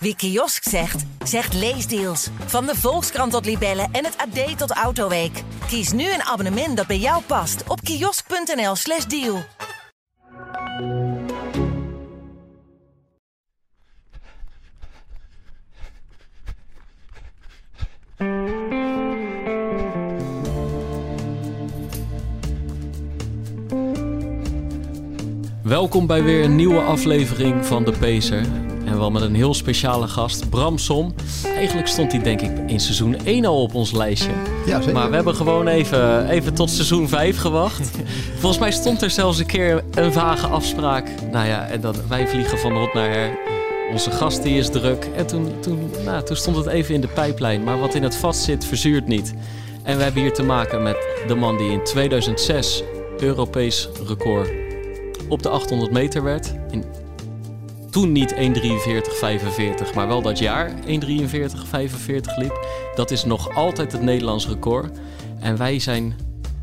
Wie kiosk zegt, zegt leesdeals. Van de Volkskrant tot Libellen en het AD tot Autoweek. Kies nu een abonnement dat bij jou past op kiosk.nl/slash deal. Welkom bij weer een nieuwe aflevering van De Pacer. En wel met een heel speciale gast, Bram Som. Eigenlijk stond hij denk ik in seizoen 1 al op ons lijstje. Ja, zeker. Maar we hebben gewoon even, even tot seizoen 5 gewacht. Volgens mij stond er zelfs een keer een vage afspraak. Nou ja, en dan, wij vliegen van rot naar her. Onze gast die is druk. En toen, toen, nou, toen stond het even in de pijplijn. Maar wat in het vat zit, verzuurt niet. En we hebben hier te maken met de man die in 2006 Europees record op de 800 meter werd. In, toen niet 1.43.45, maar wel dat jaar 1.43.45 liep. Dat is nog altijd het Nederlands record. En wij zijn,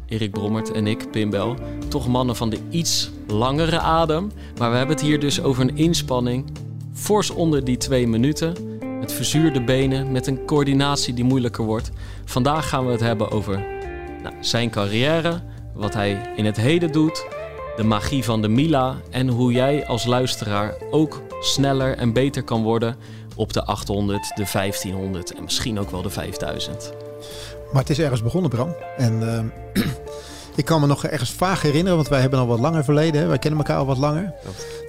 Erik Brommert en ik, Pim Bel, toch mannen van de iets langere adem. Maar we hebben het hier dus over een inspanning fors onder die twee minuten. Met verzuurde benen, met een coördinatie die moeilijker wordt. Vandaag gaan we het hebben over nou, zijn carrière, wat hij in het heden doet, de magie van de Mila en hoe jij als luisteraar ook sneller en beter kan worden op de 800, de 1500 en misschien ook wel de 5000. Maar het is ergens begonnen, Bram. En uh, ik kan me nog ergens vaag herinneren, want wij hebben al wat langer verleden. Wij kennen elkaar al wat langer.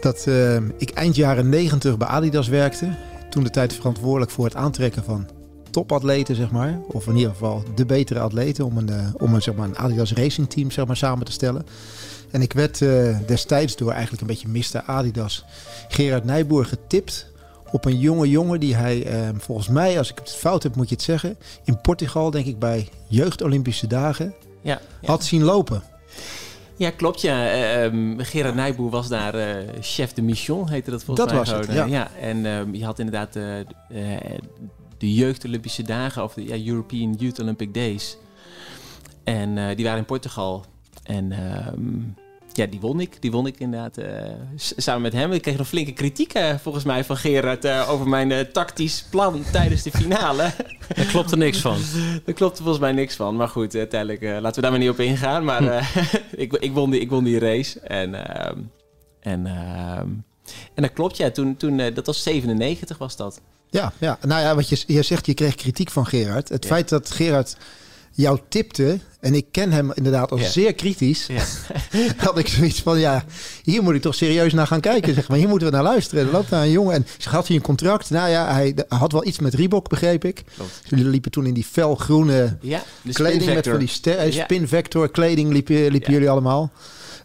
Dat uh, ik eind jaren 90 bij Adidas werkte. Toen de tijd verantwoordelijk voor het aantrekken van topatleten, zeg maar. Of in ieder geval de betere atleten om een, uh, om een, zeg maar, een Adidas Racing Team zeg maar, samen te stellen. En ik werd uh, destijds door eigenlijk een beetje Mr. Adidas Gerard Nijboer getipt op een jonge jongen die hij uh, volgens mij, als ik het fout heb moet je het zeggen, in Portugal denk ik bij Jeugd Olympische Dagen ja, ja. had zien lopen. Ja, klopt. Ja. Uh, Gerard Nijboer was daar uh, chef de mission, heette dat volgens dat mij. Dat was het, ja. ja. En je had inderdaad de Jeugd Olympische Dagen, of de European Youth Olympic Days. En die waren in Portugal. En um, ja, die won ik. Die won ik inderdaad uh, samen met hem. Ik kreeg nog flinke kritiek uh, volgens mij van Gerard uh, over mijn tactisch plan tijdens de finale. Daar klopt er niks van. Daar klopt er volgens mij niks van. Maar goed, uiteindelijk laten we daar maar niet op ingaan. Maar ik, ik, won die, ik won die race. En, ehm, en, ehm, en dat klopt, ja. Toen, toen, dat was 97 was dat. Ja, ja. nou ja, wat je, je zegt, je kreeg kritiek van Gerard. Het ja. feit dat Gerard jou tipte, en ik ken hem inderdaad als Ja. zeer kritisch, Ja. had ik zoiets van, ja, hier moet ik toch serieus naar gaan kijken, zeg maar. Hier moeten we naar luisteren. Er loopt daar een jongen en ze had hij een contract. Nou ja, hij had wel iets met Reebok, begreep ik. Jullie liepen toen in die felgroene Ja, kleding met van die ster, eh, spinvector kleding liepen, liepen jullie allemaal.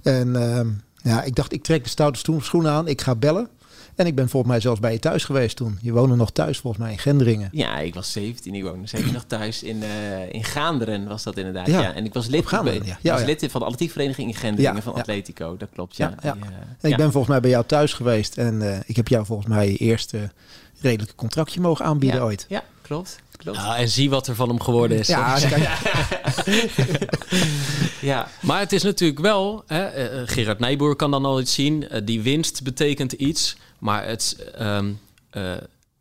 En ehm, ja, ik dacht, ik trek de stoute schoenen aan, ik ga bellen. En ik ben volgens mij zelfs bij je thuis geweest toen. Je woonde nog thuis volgens mij in Gendringen. Ja, ik was 17. Ik woonde zeker nog thuis in, eh, in Gaanderen, was dat inderdaad. Ja. Ja. En ik was lid, Gaanderen, ja. was ja. lid van de atletiekvereniging in Genderingen Ja, van ja. Atletico. Dat klopt, ja. Ja, eh, En ik ja. ben volgens mij bij jou thuis geweest. En eh, ik heb jou volgens mij je eerste redelijke contractje mogen aanbieden ja. ooit. Ja, klopt. klopt. Ja, en zie wat er van hem geworden is. Ja, Ja, Maar het is natuurlijk wel, hè, Gerard Nijboer kan dan al iets zien. die winst betekent iets. Maar het, ehm, eh,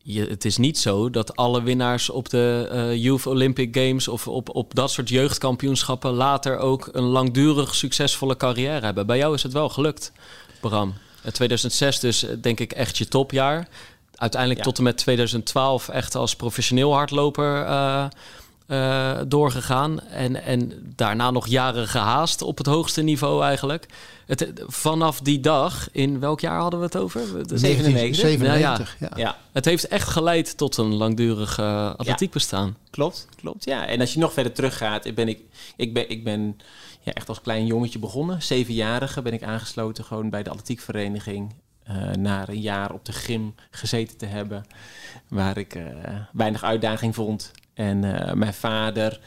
je, het is niet zo dat alle winnaars op de eh, Youth Olympic Games of op, op dat soort jeugdkampioenschappen later ook een langdurig succesvolle carrière hebben. Bij jou is het wel gelukt, Bram. Eh, 2006 dus eh, denk ik echt je topjaar. Uiteindelijk Ja. tot en met 2012 echt als professioneel hardloper eh, eh, doorgegaan. En, en daarna nog jaren gehaast op het hoogste niveau eigenlijk. Het, vanaf die dag, in welk jaar hadden we het over? De- 97. 97, ja. ja, Het heeft echt geleid tot een langdurig eh, atletiek bestaan. klopt. klopt ja. En als je nog verder teruggaat, ben ik, ik ben, ik ben ja, echt als klein jongetje begonnen. Zevenjarige ben ik aangesloten gewoon bij de atletiekvereniging. eh na een jaar op de gym gezeten te hebben, waar ik eh, weinig uitdaging vond. En eh, mijn vader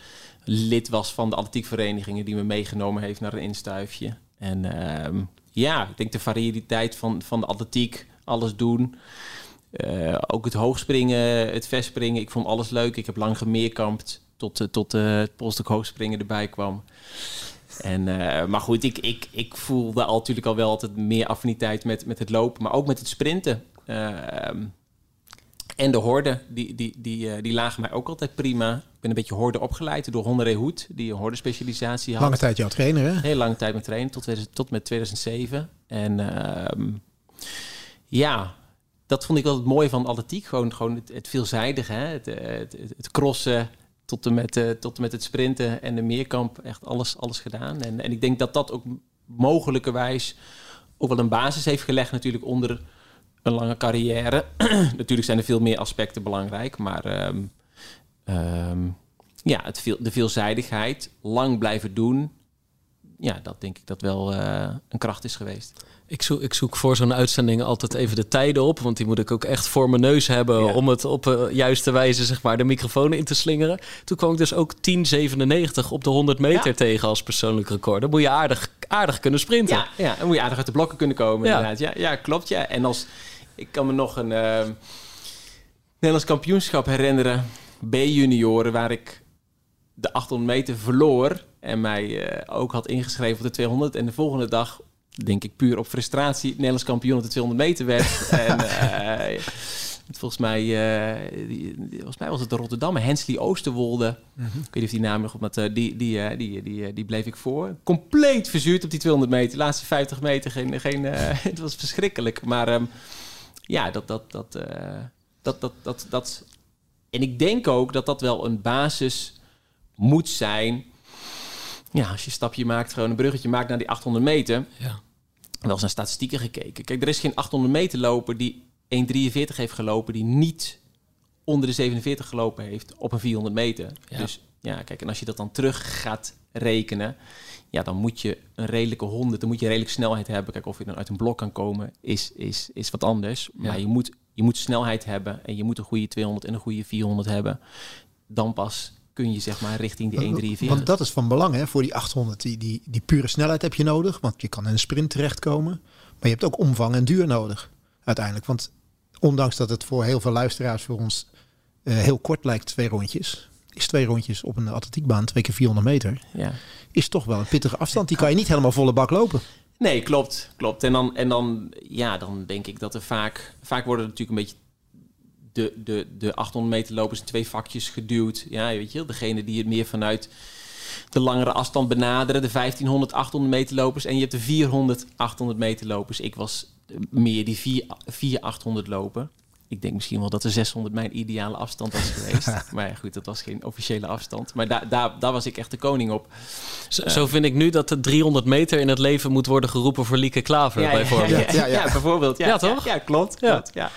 lid was van de atletiekverenigingen die me meegenomen heeft naar een instuifje. En ehm, ja, ik denk de variëteit van, van de atletiek, alles doen. Eh, ook het hoogspringen, het verspringen. Ik vond alles leuk. Ik heb lang gemeerkampt tot, eh, tot het polstok hoogspringen erbij kwam. En, maar goed, ik, ik, ik voelde al, natuurlijk al wel altijd meer affiniteit met, met het lopen, maar ook met het sprinten. Ehm, En de horde, die, die, die, eh, die lagen mij ook altijd prima. Ik ben een beetje horde opgeleid door Honderé Hoed, die een horde specialisatie had. Lange tijd jouw trainer, hè? Heel lange tijd met trainen, tot, 2000 tot met 2007. En ehm, ja, dat vond ik wel het mooie van atletiek. Gewoon, gewoon het, het veelzijdige, hè? Het, eh, het, het, het crossen tot en, met, eh, tot en met het sprinten en de meerkamp. Echt alles, alles gedaan. En, en ik denk dat dat ook mogelijkerwijs ook wel een basis heeft gelegd natuurlijk onder een lange carrière. natuurlijk zijn er veel meer aspecten belangrijk, maar ehm, ehm, ja, het veel, de veelzijdigheid, lang blijven doen, ja, dat denk ik dat wel eh, een kracht is geweest. Ik zoek, ik zoek voor zo'n uitzending altijd even de tijden op. Want die moet ik ook echt voor mijn neus hebben. Ja. om het op de juiste wijze zeg maar, de microfoon in te slingeren. Toen kwam ik dus ook 10,97 op de 100 meter Ja. tegen als persoonlijk record. Dan moet je aardig, aardig kunnen sprinten. Ja, ja, dan moet je aardig uit de blokken kunnen komen. Ja. Inderdaad. Ja, ja, klopt. Ja. En als ik kan me nog een ehm, Nederlands kampioenschap herinneren, B-junioren, waar ik de 800 meter verloor en mij eh, ook had ingeschreven op de 200. En de volgende dag, denk ik puur op frustratie, Nederlands kampioen op de 200 meter werd. en eh, volgens mij, eh, die- volgens mij was het de Rotterdammer, Hensley Oosterwolde. Ik weet niet of die naam nog op dat, eh, die, die, die, die, die bleef ik voor. Compleet verzuurd op die 200 meter. De laatste 50 meter, geen, geen, het was verschrikkelijk. Maar ehm, ja, dat, dat, dat, eh, dat, dat, dat, dat. En ik denk ook dat dat wel een basis moet zijn. Ja, als je een stapje maakt, gewoon een bruggetje maakt naar die 800 meter. Ja. Wel eens naar statistieken gekeken. Kijk, er is geen 800 meter loper die 1,43 heeft gelopen, die niet onder de 47 gelopen heeft op een 400 meter. Ja. Dus ja, kijk, en als je dat dan terug gaat rekenen, ja, dan moet je een redelijke 100, dan moet je redelijk snelheid hebben. Kijk, of je dan uit een blok kan komen, is, is, is wat anders. Maar Ja. je moet, je moet snelheid hebben en je moet een goede 200 en een goede 400 hebben. Dan pas kun je zeg maar richting die 1,43. Want dat is van belang hè, voor die 800. Die, die, die pure snelheid heb je nodig, want je kan in een sprint terechtkomen. Maar je hebt ook omvang en duur nodig uiteindelijk. Want ondanks dat het voor heel veel luisteraars voor ons eh, heel kort lijkt, twee rondjes. Is twee rondjes op een atletiekbaan, twee keer 400 meter. Ja. Is toch wel een pittige afstand. Die kan je niet helemaal volle bak lopen. Nee, klopt, klopt. En dan, en dan, ja, dan denk ik dat er vaak, vaak worden er natuurlijk een beetje de, de, de 800 meter lopers in twee vakjes geduwd. Ja, weet je, degene die het meer vanuit de langere afstand benaderen, de 1500 800 meter lopers en je hebt de 400 800 meter lopers. Ik was meer die 4, 4 800 lopen. Ik denk misschien wel dat de 600 mijn ideale afstand was geweest. maar ja, goed, dat was geen officiële afstand. Maar daar daar daar was ik echt de koning op. Zo, zo vind ik nu dat de 300 meter in het leven moet worden geroepen voor Lieke Klaver, bijvoorbeeld. Ja, Ja, ja, ja. ja, bijvoorbeeld. Ja, Ja, toch? Ja, klopt. Ja. klopt ja.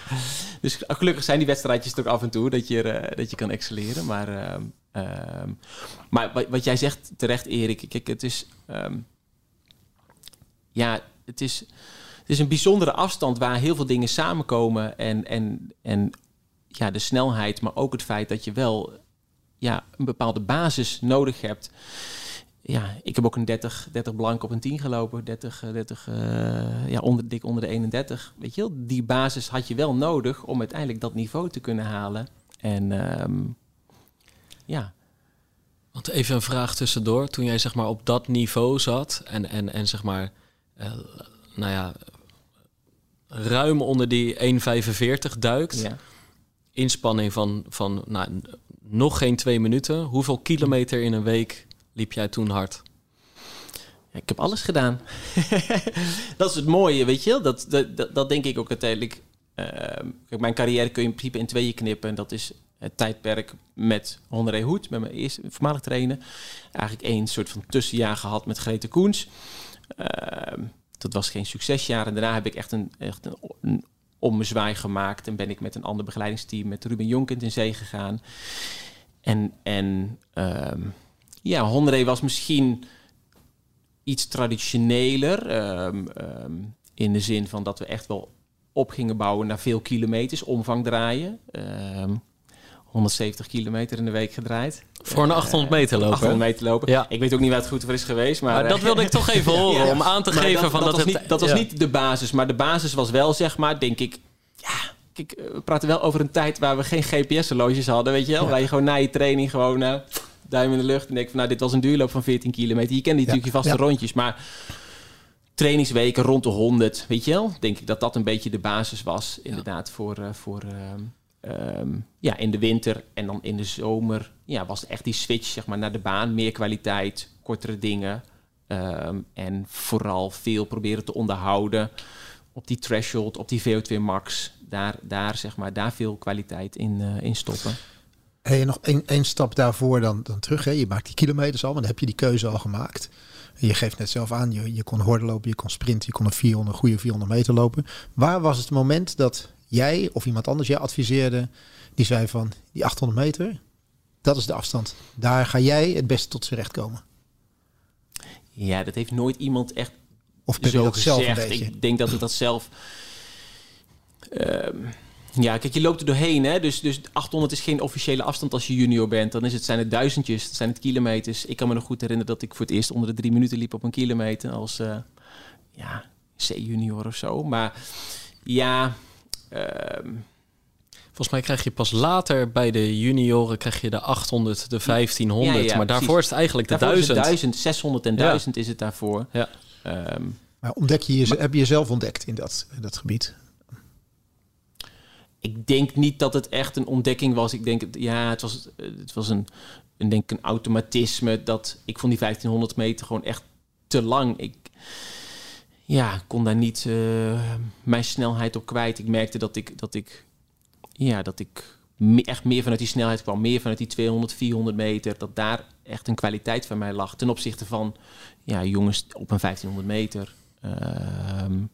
Dus gelukkig zijn die wedstrijdjes toch af en toe dat je, eh, dat je kan excelleren. Maar, ehm, ehm, maar wat, wat jij zegt terecht, Erik. Kijk, het is... ehm, ja, het is, is een bijzondere afstand waar heel veel dingen samenkomen. En, en, en ja, de snelheid, maar ook het feit dat je wel ja, een bepaalde basis nodig hebt. Ja, ik heb ook een 30, 30 blank op een 10 gelopen. 30, eh, 30 eh, ja, onder, dik onder de 31. Weet je wel, die basis had je wel nodig om uiteindelijk dat niveau te kunnen halen. En ehm, ja, Want even een vraag tussendoor. Toen jij zeg maar op dat niveau zat en, en, en zeg maar, eh, nou ja, ruim onder die 1,45 duikt. ja. Inspanning van, van nou, nog geen twee minuten. Hoeveel kilometer in een week liep jij toen hard? Ja, ik heb alles gedaan. dat is het mooie, weet je wel. Dat, dat, dat, denk ik ook uiteindelijk. Ehm, kijk, mijn carrière kun je in principe in tweeën knippen. En dat is het tijdperk met Honderé Hoed, met mijn eerste voormalig trainer. Eigenlijk één soort van tussenjaar gehad met Grete Koens. Ehm, dat was geen succesjaar. En daarna heb ik echt een, echt een, ommezwaai gemaakt. En ben ik met een ander begeleidingsteam, met Ruben Jonkend in zee gegaan. En, en ehm, ja, Honderé was misschien iets traditioneler. ehm, ehm, in de zin van dat we echt wel op gingen bouwen naar veel kilometers, omvang draaien. Ehm, 170 kilometer in de week gedraaid. Voor een 800 meter lopen. 800 meter lopen. Ja. Ik weet ook niet waar het goed voor is geweest. Maar, Maar dat eh, wilde ik toch even horen, Ja. om aan te geven van dat, was het... niet, dat was niet de basis. Maar de basis was wel, zeg maar, denk ik... Ja, kijk, eh, we praten wel over een tijd waar we geen GPS-horloges hadden, weet je wel? Waar je gewoon na je training gewoon eh, duim in de lucht en denk van... Nou, dit was een duurloop van 14 kilometer. Je kent natuurlijk je vaste rondjes, maar... Trainingsweken rond de 100, weet je wel? Denk ik dat dat een beetje de basis was, inderdaad, voor... eh, voor ehm, ehm, ja, in de winter en dan in de zomer ja, was echt die switch zeg maar, naar de baan. Meer kwaliteit, kortere dingen. Ehm, en vooral veel proberen te onderhouden op die threshold, op die VO2 max. Daar, daar, zeg maar, daar veel kwaliteit in, uh, in stoppen. Hey, nog één stap daarvoor dan, dan terug. Hè? Je maakt die kilometers al, maar dan heb je die keuze al gemaakt. Je geeft net zelf aan, je, je kon horden lopen, je kon sprinten, je kon een 400, goede 400 meter lopen. Waar was het moment dat jij of iemand anders jij adviseerde, die zei van die 800 meter, dat is de afstand. Daar ga jij het beste tot z'n recht komen. Ja, dat heeft nooit iemand echt of dat zelf een beetje? Ik denk dat ik dat zelf... Ehm, ja, kijk, je loopt er doorheen. Hè? Dus, dus 800 is geen officiële afstand als je junior bent. Dan is het, zijn het duizendjes, het zijn het kilometers. Ik kan me nog goed herinneren dat ik voor het eerst onder de drie minuten liep op een kilometer. Als uh, ja, C-junior of zo. Maar ja... Ehm, Volgens mij krijg je pas later bij de junioren krijg je de 800, de 1500. maar daarvoor is het eigenlijk de daarvoor 1000. 1000, 600 en 1000 is het daarvoor. Ja. Um, maar ontdek je, je heb je jezelf ontdekt in dat, in dat gebied? Ik denk niet dat het echt een ontdekking was. Ik denk, ja, het was, het was een, een, denk een automatisme. Dat ik vond die 1500 meter gewoon echt te lang. Ik ja, kon daar niet uh, mijn snelheid op kwijt. Ik merkte dat ik, dat ik, ja, dat ik echt meer vanuit die snelheid kwam. Meer vanuit die 200, 400 meter. Dat daar echt een kwaliteit van mij lag. Ten opzichte van ja, jongens op een 1500 meter. Um,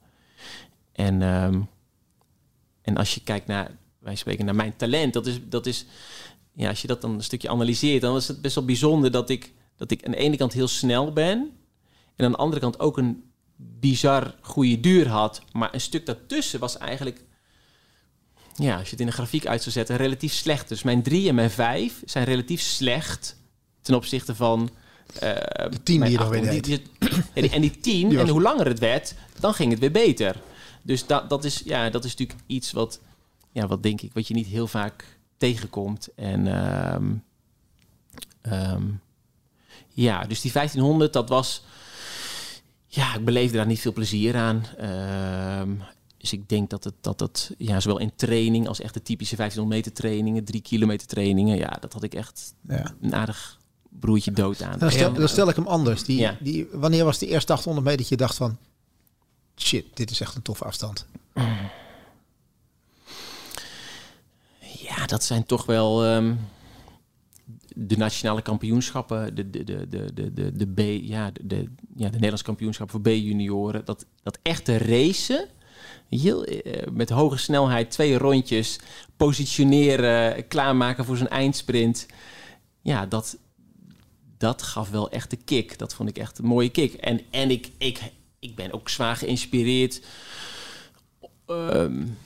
en, um, en als je kijkt naar, wij spreken naar mijn talent, dat is, dat is, ja, als je dat dan een stukje analyseert, dan is het best wel bijzonder dat ik, dat ik aan de ene kant heel snel ben en aan de andere kant ook een bizar goede duur had. Maar een stuk daartussen was eigenlijk, ja, als je het in een grafiek uit zou zetten, relatief slecht. Dus mijn 3 en mijn 5 zijn relatief slecht ten opzichte van uh, de tien die je dan weer en, die, en die tien, en hoe langer het werd, dan ging het weer beter. Dus dat, dat, is, ja, dat is natuurlijk iets wat, ja, wat denk ik, wat je niet heel vaak tegenkomt. En um, um, ja, dus die 1500, dat was, ja, ik beleefde daar niet veel plezier aan. Um, dus ik denk dat het, dat het ja, zowel in training als echt de typische 1500 meter trainingen, 3 kilometer trainingen, ja, dat had ik echt ja. een aardig broertje dood aan. Dan stel, dan stel ik hem anders. Die, ja. die, wanneer was die eerste 800 meter dat je dacht van... Shit, dit is echt een toffe afstand. Ja, dat zijn toch wel um, de nationale kampioenschappen, de, de, de, de, de, de, B, ja, de, ja, de Nederlandse kampioenschappen voor B-junioren. Dat, dat echte racen, heel, uh, met hoge snelheid, twee rondjes, positioneren, klaarmaken voor zo'n eindsprint. Ja, dat, dat gaf wel echt de kick. Dat vond ik echt een mooie kick. En, en ik, ik, ik ben ook zwaar geïnspireerd um,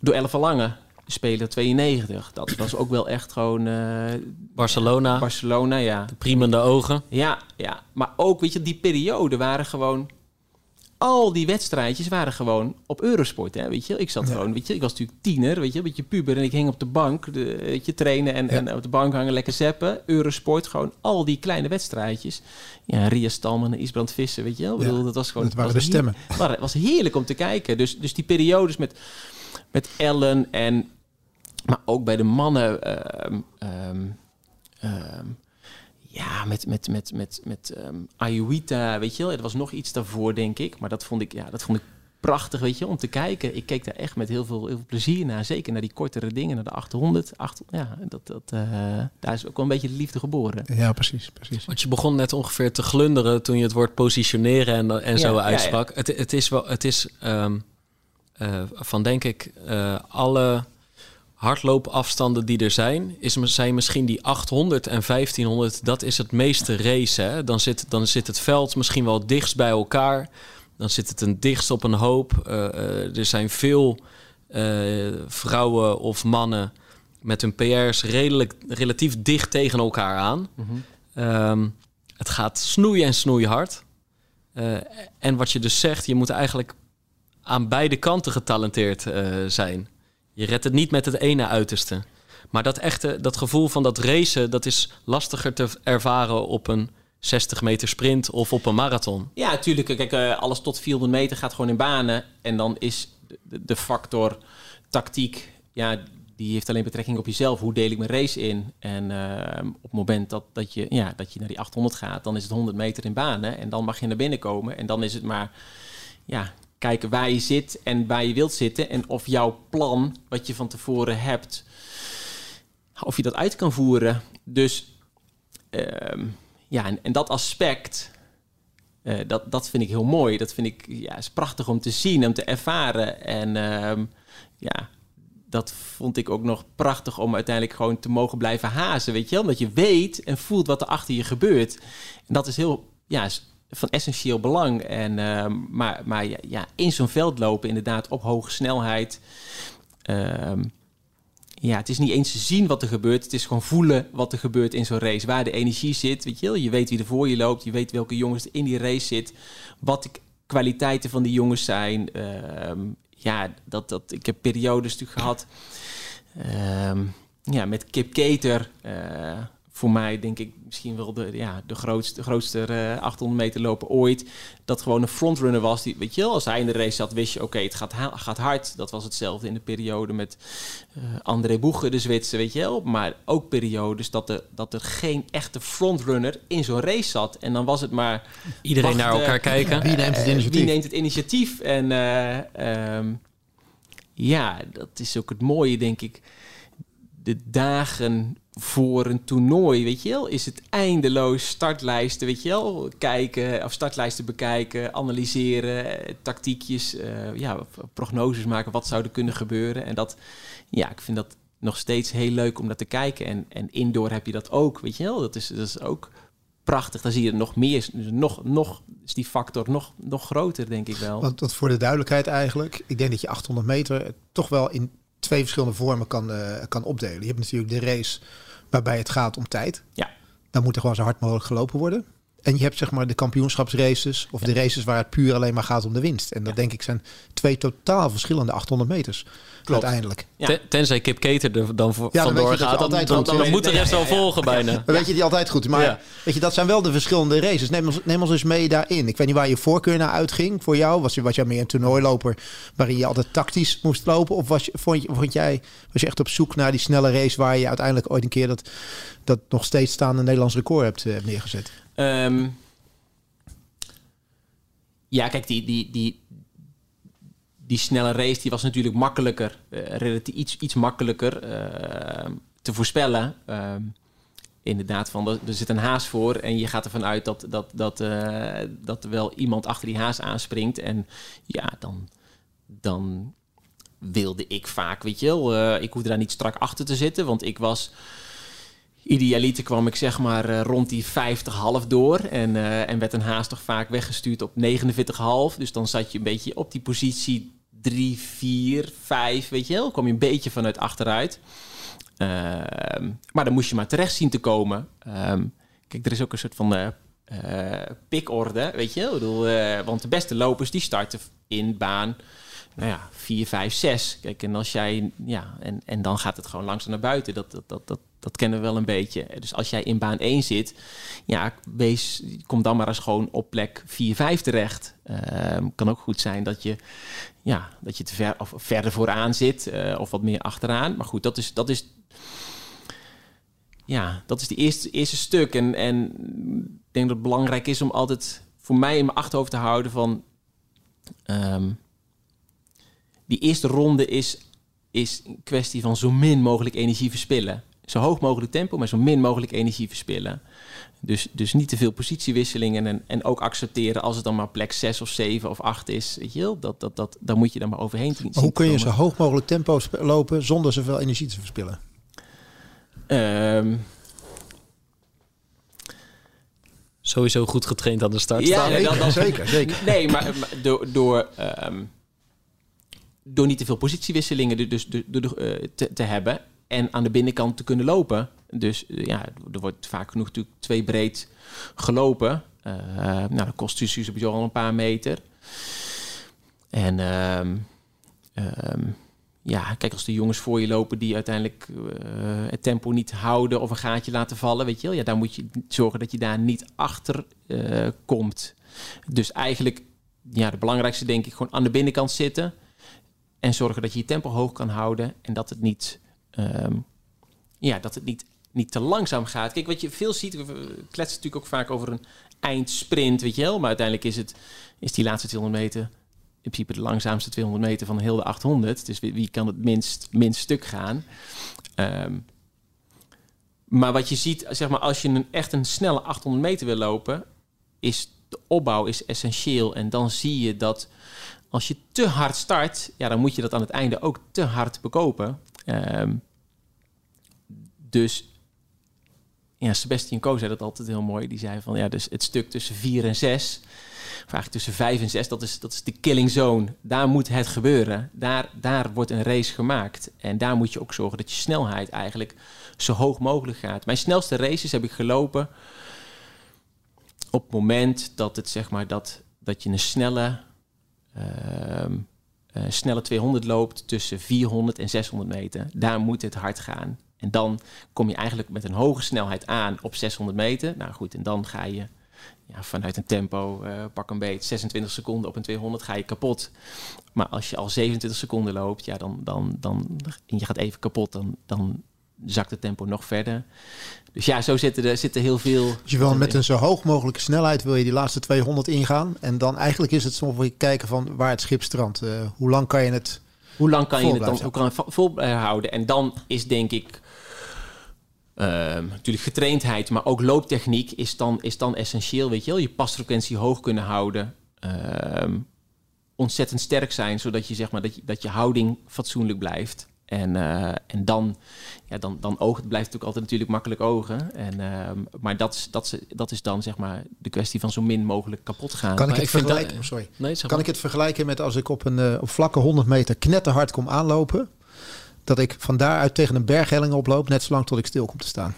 door Elf Lange, speler 92. Dat was ook wel echt gewoon... Uh, Barcelona. Barcelona, ja. De priemende ogen. Ja, ja. Maar ook, weet je, die periode waren gewoon al die wedstrijdjes waren gewoon op Eurosport. Hè, weet je? Ik zat gewoon, weet je, ik was natuurlijk tiener, weet je, een beetje puber. En ik hing op de bank, de, weet je, trainen en, en op de bank hangen, lekker zeppen. Eurosport, gewoon al die kleine wedstrijdjes. Ja, Ria Stalman en Isbrand Vissen, weet je wel. Bedoel, dat was gewoon... Dat waren de stemmen. Het was heerlijk om te kijken. Dus, dus die periodes met, met Ellen en... Maar ook bij de mannen... Uh, um, um, ja, met, met, met, met, met um, Ayuita, weet je wel. Er was nog iets daarvoor, denk ik. Maar dat vond ik, ja, dat vond ik prachtig, weet je, om te kijken. Ik keek daar echt met heel veel, heel veel plezier naar. Zeker naar die kortere dingen, naar de 800. 8, ja, dat, dat, uh, daar is ook wel een beetje de liefde geboren. Ja, precies, precies. Want je begon net ongeveer te glunderen toen je het woord positioneren en, en zo uitsprak. Ja, ja. Het, het is wel, het is um, uh, van denk ik uh, alle hardloopafstanden die er zijn, is, zijn misschien die 800 en 1500. Dat is het meeste race. Hè? Dan, zit, dan zit het veld misschien wel dichtst bij elkaar. Dan zit het een dichtst op een hoop. Uh, uh, er zijn veel uh, vrouwen of mannen met hun PR's redelijk, relatief dicht tegen elkaar aan. Mm -hmm. um, het gaat snoeien en snoeihard. en wat je dus zegt, je moet eigenlijk aan beide kanten getalenteerd zijn. Je redt het niet met het ene uiterste. Maar dat echte, dat gevoel van dat racen, dat is lastiger te ervaren op een 60 meter sprint of op een marathon. Ja, natuurlijk. Kijk, uh, alles tot 400 meter gaat gewoon in banen. En dan is de, de factor tactiek, ja, die heeft alleen betrekking op jezelf. Hoe deel ik mijn race in? En ehm, op het moment dat, dat, je, ja, dat je naar die 800 gaat, dan is het 100 meter in banen. En dan mag je naar binnen komen. En dan is het maar ja, kijken waar je zit en waar je wilt zitten. En of jouw plan, wat je van tevoren hebt, of je dat uit kan voeren. Dus ehm, ja, en, dat aspect, eh, dat, dat vind ik heel mooi. Dat vind ik ja, is prachtig om te zien, om te ervaren. En ehm, ja, dat vond ik ook nog prachtig om uiteindelijk gewoon te mogen blijven hazen. Weet je wel? Omdat je weet en voelt wat er achter je gebeurt. En dat is heel, ja, is van essentieel belang. En, ehm, maar maar ja, in zo'n veld lopen, inderdaad, op hoge snelheid. Ehm, ja, het is niet eens te zien wat er gebeurt. Het is gewoon voelen wat er gebeurt in zo'n race. Waar de energie zit, weet je wel. Je weet wie er voor je loopt. Je weet welke jongens er in die race zit. Wat de kwaliteiten van die jongens zijn. Ehm, ja, dat, dat, ik heb periodes natuurlijk gehad. ja, met Kip Keter. Voor mij denk ik misschien wel de, ja, de grootste, grootste uh, 800 meter lopen ooit. Dat gewoon een frontrunner was. Die, weet je wel, als hij in de race zat, wist je, oké, het gaat, gaat hard. Dat was hetzelfde in de periode met uh, André Boege, de Zwitser, weet je wel. Maar ook periodes dat er, dat er geen echte frontrunner in zo'n race zat. En dan was het maar... Iedereen naar elkaar kijken. Wie neemt het initiatief? Wie neemt het initiatief? En uh, um, ja, dat is ook het mooie, denk ik. De dagen voor een toernooi, weet je wel, is het eindeloos startlijsten, weet je wel, kijken of startlijsten bekijken, analyseren, tactiekjes, uh, ja, prognoses maken, wat zou er kunnen gebeuren. En dat, ja, ik vind dat nog steeds heel leuk om dat te kijken. En, en indoor heb je dat ook, weet je wel, dat is, dat is ook prachtig. Dan zie je nog meer, dus nog, nog is die factor nog, nog groter, denk ik wel. Want, want voor de duidelijkheid eigenlijk, ik denk dat je 800 meter toch wel in twee verschillende vormen kan, uh, kan opdelen. Je hebt natuurlijk de race waarbij het gaat om tijd. Ja. Dan moet er gewoon zo hard mogelijk gelopen worden. En je hebt zeg maar de kampioenschapsraces of de races waar het puur alleen maar gaat om de winst. En dat denk ik zijn twee totaal verschillende 800 meters. Klopt. Uiteindelijk. Ja. Tenzij Kip Keter er dan voor, ja, vandoor gaat, dan, dan, dan, dan, moet de rest wel volgen bijna. Dan weet je die altijd goed. Maar weet je, dat zijn wel de verschillende races. Neem ons, neem ons eens mee daarin. Ik weet niet waar je voorkeur naar uitging voor jou. Was je, was jij meer een toernooiloper waarin je altijd tactisch moest lopen? Of was, je, vond, je, vond jij, was je echt op zoek naar die snelle race waar je uiteindelijk ooit een keer dat, dat nog steeds staande Nederlands record hebt, uh, neergezet? Um, ja, kijk, die, die, die, die snelle race die was natuurlijk makkelijker, uh, relatief iets, iets makkelijker uh, te voorspellen. Uh, inderdaad, van er, zit een haas voor en je gaat ervan uit dat, dat, dat, uh, dat er wel iemand achter die haas aanspringt. En ja, dan, dan wilde ik vaak, weet je wel, ik hoefde daar niet strak achter te zitten, want ik was Idealiter kwam ik zeg maar uh, rond die 50,5 door. En, uh, en werd een haast toch vaak weggestuurd op 49,5. Dus dan zat je een beetje op die positie 3, 4, 5. Weet je wel, kwam je een beetje vanuit achteruit. Uh, maar dan moest je maar terecht zien te komen. Um, kijk, er is ook een soort van pikorde, weet je. Bedoel, want de beste lopers die starten in baan nou ja, 4, 5, 6. Kijk, en als jij, ja, en, en dan gaat het gewoon langzaam naar buiten. Dat, dat, dat, dat, dat kennen we wel een beetje. Dus als jij in baan 1 zit, ja, wees, kom dan maar eens gewoon op plek 4, 5 terecht. Uh, kan ook goed zijn dat je, ja, dat je te ver, of verder vooraan zit uh, of wat meer achteraan. Maar goed, dat is, dat is, ja, dat is de eerste, eerste stuk. En, en ik denk dat het belangrijk is om altijd voor mij in mijn achterhoofd te houden van... Um, die eerste ronde is, is een kwestie van zo min mogelijk energie verspillen. Zo hoog mogelijk tempo, maar zo min mogelijk energie verspillen. Dus, dus niet te veel positiewisselingen en, en ook accepteren als het dan maar plek 6 of 7 of 8 is. Weet je wel? Dat, dat, dat, dan moet je dan maar overheen zien. hoe kun je zo hoog mogelijk tempo lopen zonder zoveel energie te verspillen? Um, Sowieso goed getraind aan de start. Ja, nee, dan, dan, zeker, zeker. Nee, maar, maar door, door um, door niet te veel positiewisselingen dus, dus, dus, te, te, hebben en aan de binnenkant te kunnen lopen. Dus uh, ja, er wordt vaak genoeg natuurlijk twee breed gelopen. Uh, nou, dat kost dus sowieso al een paar meter. En um, um, ja, kijk, als de jongens voor je lopen die uiteindelijk uh, het tempo niet houden of een gaatje laten vallen, weet je wel, ja, dan moet je zorgen dat je daar niet achter komt. Dus eigenlijk, ja, de belangrijkste denk ik gewoon aan de binnenkant zitten en zorgen dat je je tempo hoog kan houden en dat het niet ehm, ja, dat het niet, niet te langzaam gaat. Kijk, wat je veel ziet, we kletsen natuurlijk ook vaak over een eindsprint, weet je wel. Maar uiteindelijk is, het, is die laatste 200 meter in principe de langzaamste 200 meter van heel de 800. Dus wie, kan het minst, minst stuk gaan? Ehm, maar wat je ziet, zeg maar, als je een, echt een snelle 800 meter wil lopen, is de opbouw is essentieel. En dan zie je dat als je te hard start, ja, dan moet je dat aan het einde ook te hard bekopen. Ehm, dus ja, Sebastian Coe zei dat altijd heel mooi. Die zei van ja, dus het stuk tussen 4 en 6, of eigenlijk tussen 5 en 6, dat is, dat is de killing zone. Daar moet het gebeuren. Daar, daar wordt een race gemaakt. En daar moet je ook zorgen dat je snelheid eigenlijk zo hoog mogelijk gaat. Mijn snelste races heb ik gelopen op het moment dat het zeg maar dat, dat je een snelle, uh, uh, snelle 200 loopt tussen 400 en 600 meter. Daar moet het hard gaan. En dan kom je eigenlijk met een hoge snelheid aan op 600 meter. Nou goed, en dan ga je ja, vanuit een tempo, uh, pak een beet, 26 seconden op een 200 ga je kapot. Maar als je al 27 seconden loopt, ja, dan, dan, dan, en je gaat even kapot, dan, dan zakt het tempo nog verder. Dus ja, zo zitten er zitten heel veel. Dus je wil met een zo hoog mogelijke snelheid wil je die laatste 200 ingaan. En dan eigenlijk is het soms weer kijken van waar het schip strandt. Uh, hoe lang kan je het. Hoe lang kan je het dan ook vol houden? En dan is denk ik. Uh, natuurlijk getraindheid, maar ook looptechniek is dan, is dan essentieel. Weet je wel, je pasfrequentie hoog kunnen houden. Uh, ontzettend sterk zijn, zodat je zeg maar dat je, dat je houding fatsoenlijk blijft. En, uh, en dan, ja, dan, dan oog, het blijft natuurlijk altijd natuurlijk makkelijk ogen. En, uh, maar dat, dat, dat is dan zeg maar de kwestie van zo min mogelijk kapot gaan. Kan ik het, ik vergelijken, dat, sorry. Nee, kan ik het vergelijken met als ik op een uh, op vlakke 100 meter knetterhard kom aanlopen, dat ik van daaruit tegen een berghelling oploop, net zolang tot ik stil kom te staan.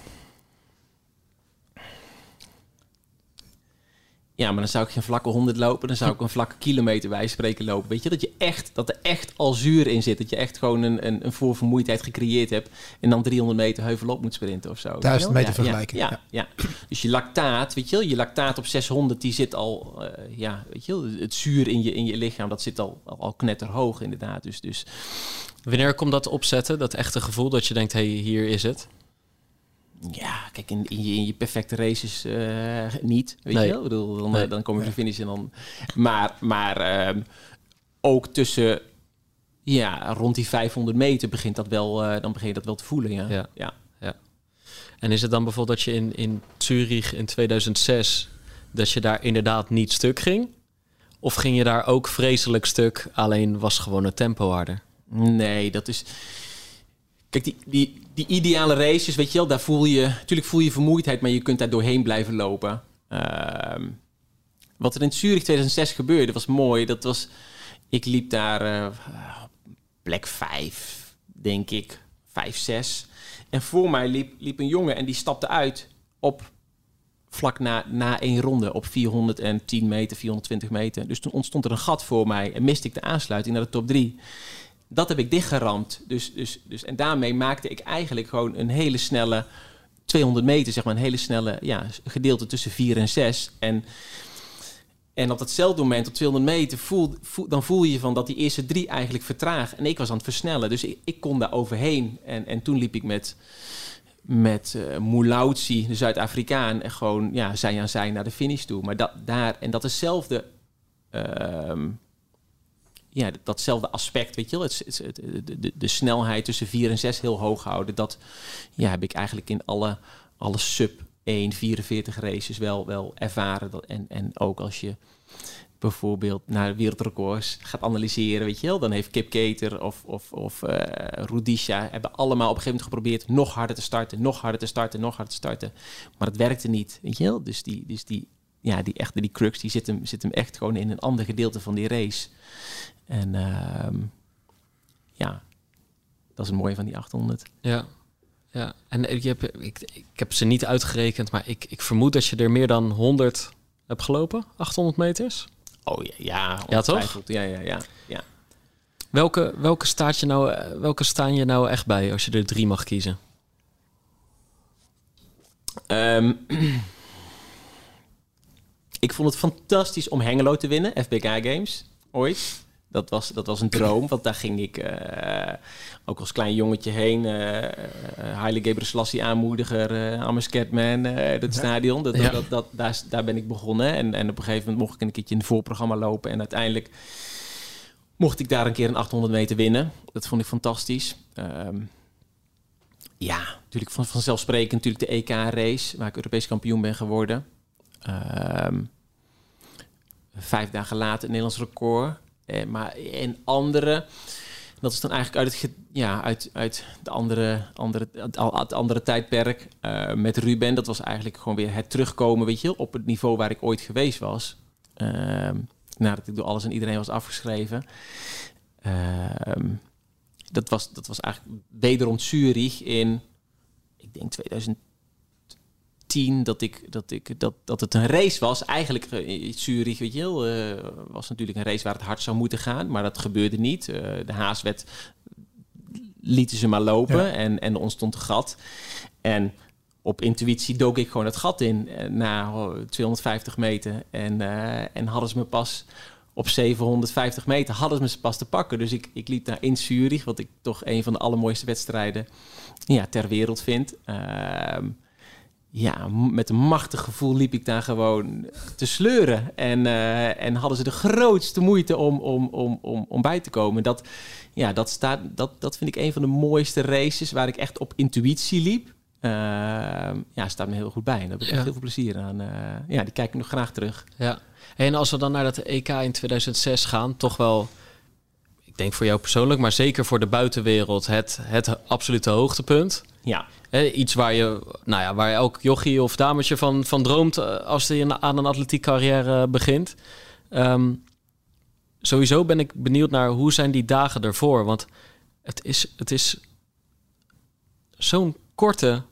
Ja, maar dan zou ik geen vlakke 100 lopen. Dan zou ik een vlakke kilometer bij spreken lopen. Weet je, dat, je echt, dat er echt al zuur in zit. Dat je echt gewoon een, een, een voorvermoeidheid gecreëerd hebt. En dan 300 meter heuvel op moet sprinten of zo. Duizend meter ja, vergelijken. Ja, ja, ja, Dus je lactaat, weet je wel, je lactaat op 600, die zit al, uh, ja, weet je wel, het zuur in je, in je lichaam, dat zit al, al, al knetterhoog inderdaad. Dus, dus. Wanneer komt dat opzetten, dat echte gevoel dat je denkt, hé, hey, hier is het? Ja, kijk, in, in, je, in je perfecte races uh, niet. Weet nee. je wel? Ik bedoel, dan, nee. dan kom je de finish en dan. Maar, maar um, ook tussen. Ja, rond die 500 meter begint dat wel, uh, dan begin je dat wel te voelen. Ja. Ja. ja. ja. En is het dan bijvoorbeeld dat je in, in Zurich in 2006. dat je daar inderdaad niet stuk ging? Of ging je daar ook vreselijk stuk, alleen was gewoon het tempo harder? Nee, dat is. Kijk, die, die, die ideale races, weet je wel, daar voel je... Natuurlijk voel je vermoeidheid, maar je kunt daar doorheen blijven lopen. Uh, wat er in Zurich 2006 gebeurde, was mooi. Dat was... Ik liep daar uh, plek 5, denk ik. 5, 6. En voor mij liep, liep een jongen en die stapte uit op vlak na, na één ronde op 410 meter, 420 meter. Dus toen ontstond er een gat voor mij en miste ik de aansluiting naar de top 3 dat heb ik dichtgeramd. Dus, dus, dus, en daarmee maakte ik eigenlijk gewoon een hele snelle 200 meter, zeg maar, een hele snelle ja, gedeelte tussen 4 en 6. En, en op datzelfde moment, op 200 meter, voel, dan voel je van dat die eerste drie eigenlijk vertragen. En ik was aan het versnellen, dus ik, ik kon daar overheen. En, en toen liep ik met, met uh, de Zuid-Afrikaan, en gewoon ja, zij aan zij naar de finish toe. Maar dat, daar, en dat hetzelfde. Ja, datzelfde aspect, weet je wel, het, het, de, de, snelheid tussen 4 en 6 heel hoog houden, dat ja, heb ik eigenlijk in alle, alle sub 1, 44 races wel, wel ervaren. Dat, en, en ook als je bijvoorbeeld naar wereldrecords gaat analyseren, weet je wel, dan heeft Kip Keter of, of, of uh, Rudisha hebben allemaal op een gegeven moment geprobeerd nog harder te starten, nog harder te starten, nog harder te starten. Maar het werkte niet, weet je wel. Dus die, dus die, ja, die echte die crux, die zit hem, zit hem echt gewoon in een ander gedeelte van die race. En uh, ja, dat is het mooie van die 800. Ja, ja. en ik heb, ik, ik heb ze niet uitgerekend, maar ik, ik vermoed dat je er meer dan 100 hebt gelopen, 800 meters. Oh ja, ja, ja toch? Ja, ja, ja, ja. Welke, welke, staat je nou, welke staan je nou echt bij als je er drie mag kiezen? Um, ik vond het fantastisch om Hengelo te winnen, FBK Games, ooit. Dat was, dat was een droom, want daar ging ik eh, ook als klein jongetje heen. Uh, Haile Gebrselassie aanmoediger, uh, Ames Catman, het stadion. Dat, Ja. dat, dat, daar, daar ben ik begonnen. En, en op een gegeven moment mocht ik een keertje in het voorprogramma lopen. En uiteindelijk mocht ik daar een keer een 800 meter winnen. Dat vond ik fantastisch. Ehm, ja, natuurlijk van, vanzelfsprekend natuurlijk de EK-race, waar ik Europees kampioen ben geworden. Ehm, vijf dagen later het Nederlands record. Eh, maar in andere, dat is dan eigenlijk uit het, ja, uit, uit de andere, andere, het, het andere tijdperk eh, met Ruben. Dat was eigenlijk gewoon weer het terugkomen, weet je, op het niveau waar ik ooit geweest was. Ehm, nadat ik door alles en iedereen was afgeschreven. Ehm, dat, was, dat was eigenlijk wederom Zurich in, ik denk 2010, dat, ik, dat, ik, dat, dat het een race was. Eigenlijk eh, in Zurich, weet je wel, eh, was natuurlijk een race waar het hard zou moeten gaan, maar dat gebeurde niet. Eh, de haaswet lieten ze maar lopen Ja. en, en er ontstond een gat. En op intuïtie dook ik gewoon het gat in na oh, 250 meter. En, en hadden ze me pas op 750 meter hadden ze me pas te pakken. Dus ik, ik liep daar in Zurich, wat ik toch een van de allermooiste wedstrijden ja, ter wereld vind. Ehm, ja, met een machtig gevoel liep ik daar gewoon te sleuren. En, eh, en hadden ze de grootste moeite om, om, om, om, om bij te komen. Dat, ja, dat, staat, dat, dat vind ik een van de mooiste races waar ik echt op intuïtie liep. Ehm, ja, staat me heel goed bij. En daar heb ik echt heel veel plezier aan. Eh, ja, die kijk ik nog graag terug. Ja. En als we dan naar dat EK in 2006 gaan, toch wel, ik denk voor jou persoonlijk, maar zeker voor de buitenwereld, het, het absolute hoogtepunt. Ja, iets waar je, nou ja, waar elk jochie of dametje van, van droomt eh, als hij aan een atletiek carrière begint. Ehm, sowieso ben ik benieuwd naar hoe zijn die dagen ervoor, want het is, het is zo'n korte,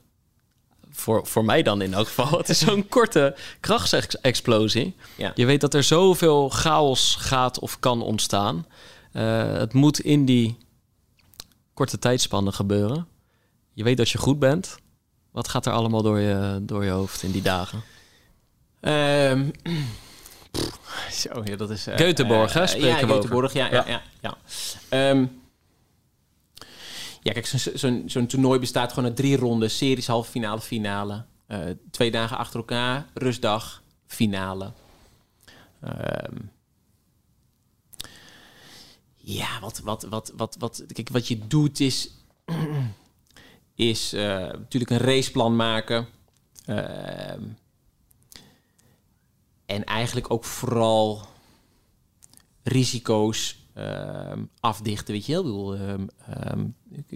voor, voor mij dan in elk geval, het is zo'n korte krachtsexplosie. ja. Je weet dat er zoveel chaos gaat of kan ontstaan. Eh, het moet in die korte tijdspannen gebeuren. Je weet dat je goed bent. Wat gaat er allemaal door je, door je hoofd in die dagen? Ehm, pff, zo, ja, dat is... eh, Göteborg, hè, eh, spreken ja. Göteborg, ja, ja, ja. ja, Ehm, ja kijk, zo'n zo'n zo'n toernooi bestaat gewoon uit drie ronden. Series, halve finale, finale. Twee dagen achter elkaar, rustdag, finale. Ehm, ja, wat, wat, wat, wat, wat, kijk, wat je doet is, is eh, natuurlijk een raceplan maken. Ehm, en eigenlijk ook vooral risico's ehm, afdichten, weet je. Ik bedoel, ehm,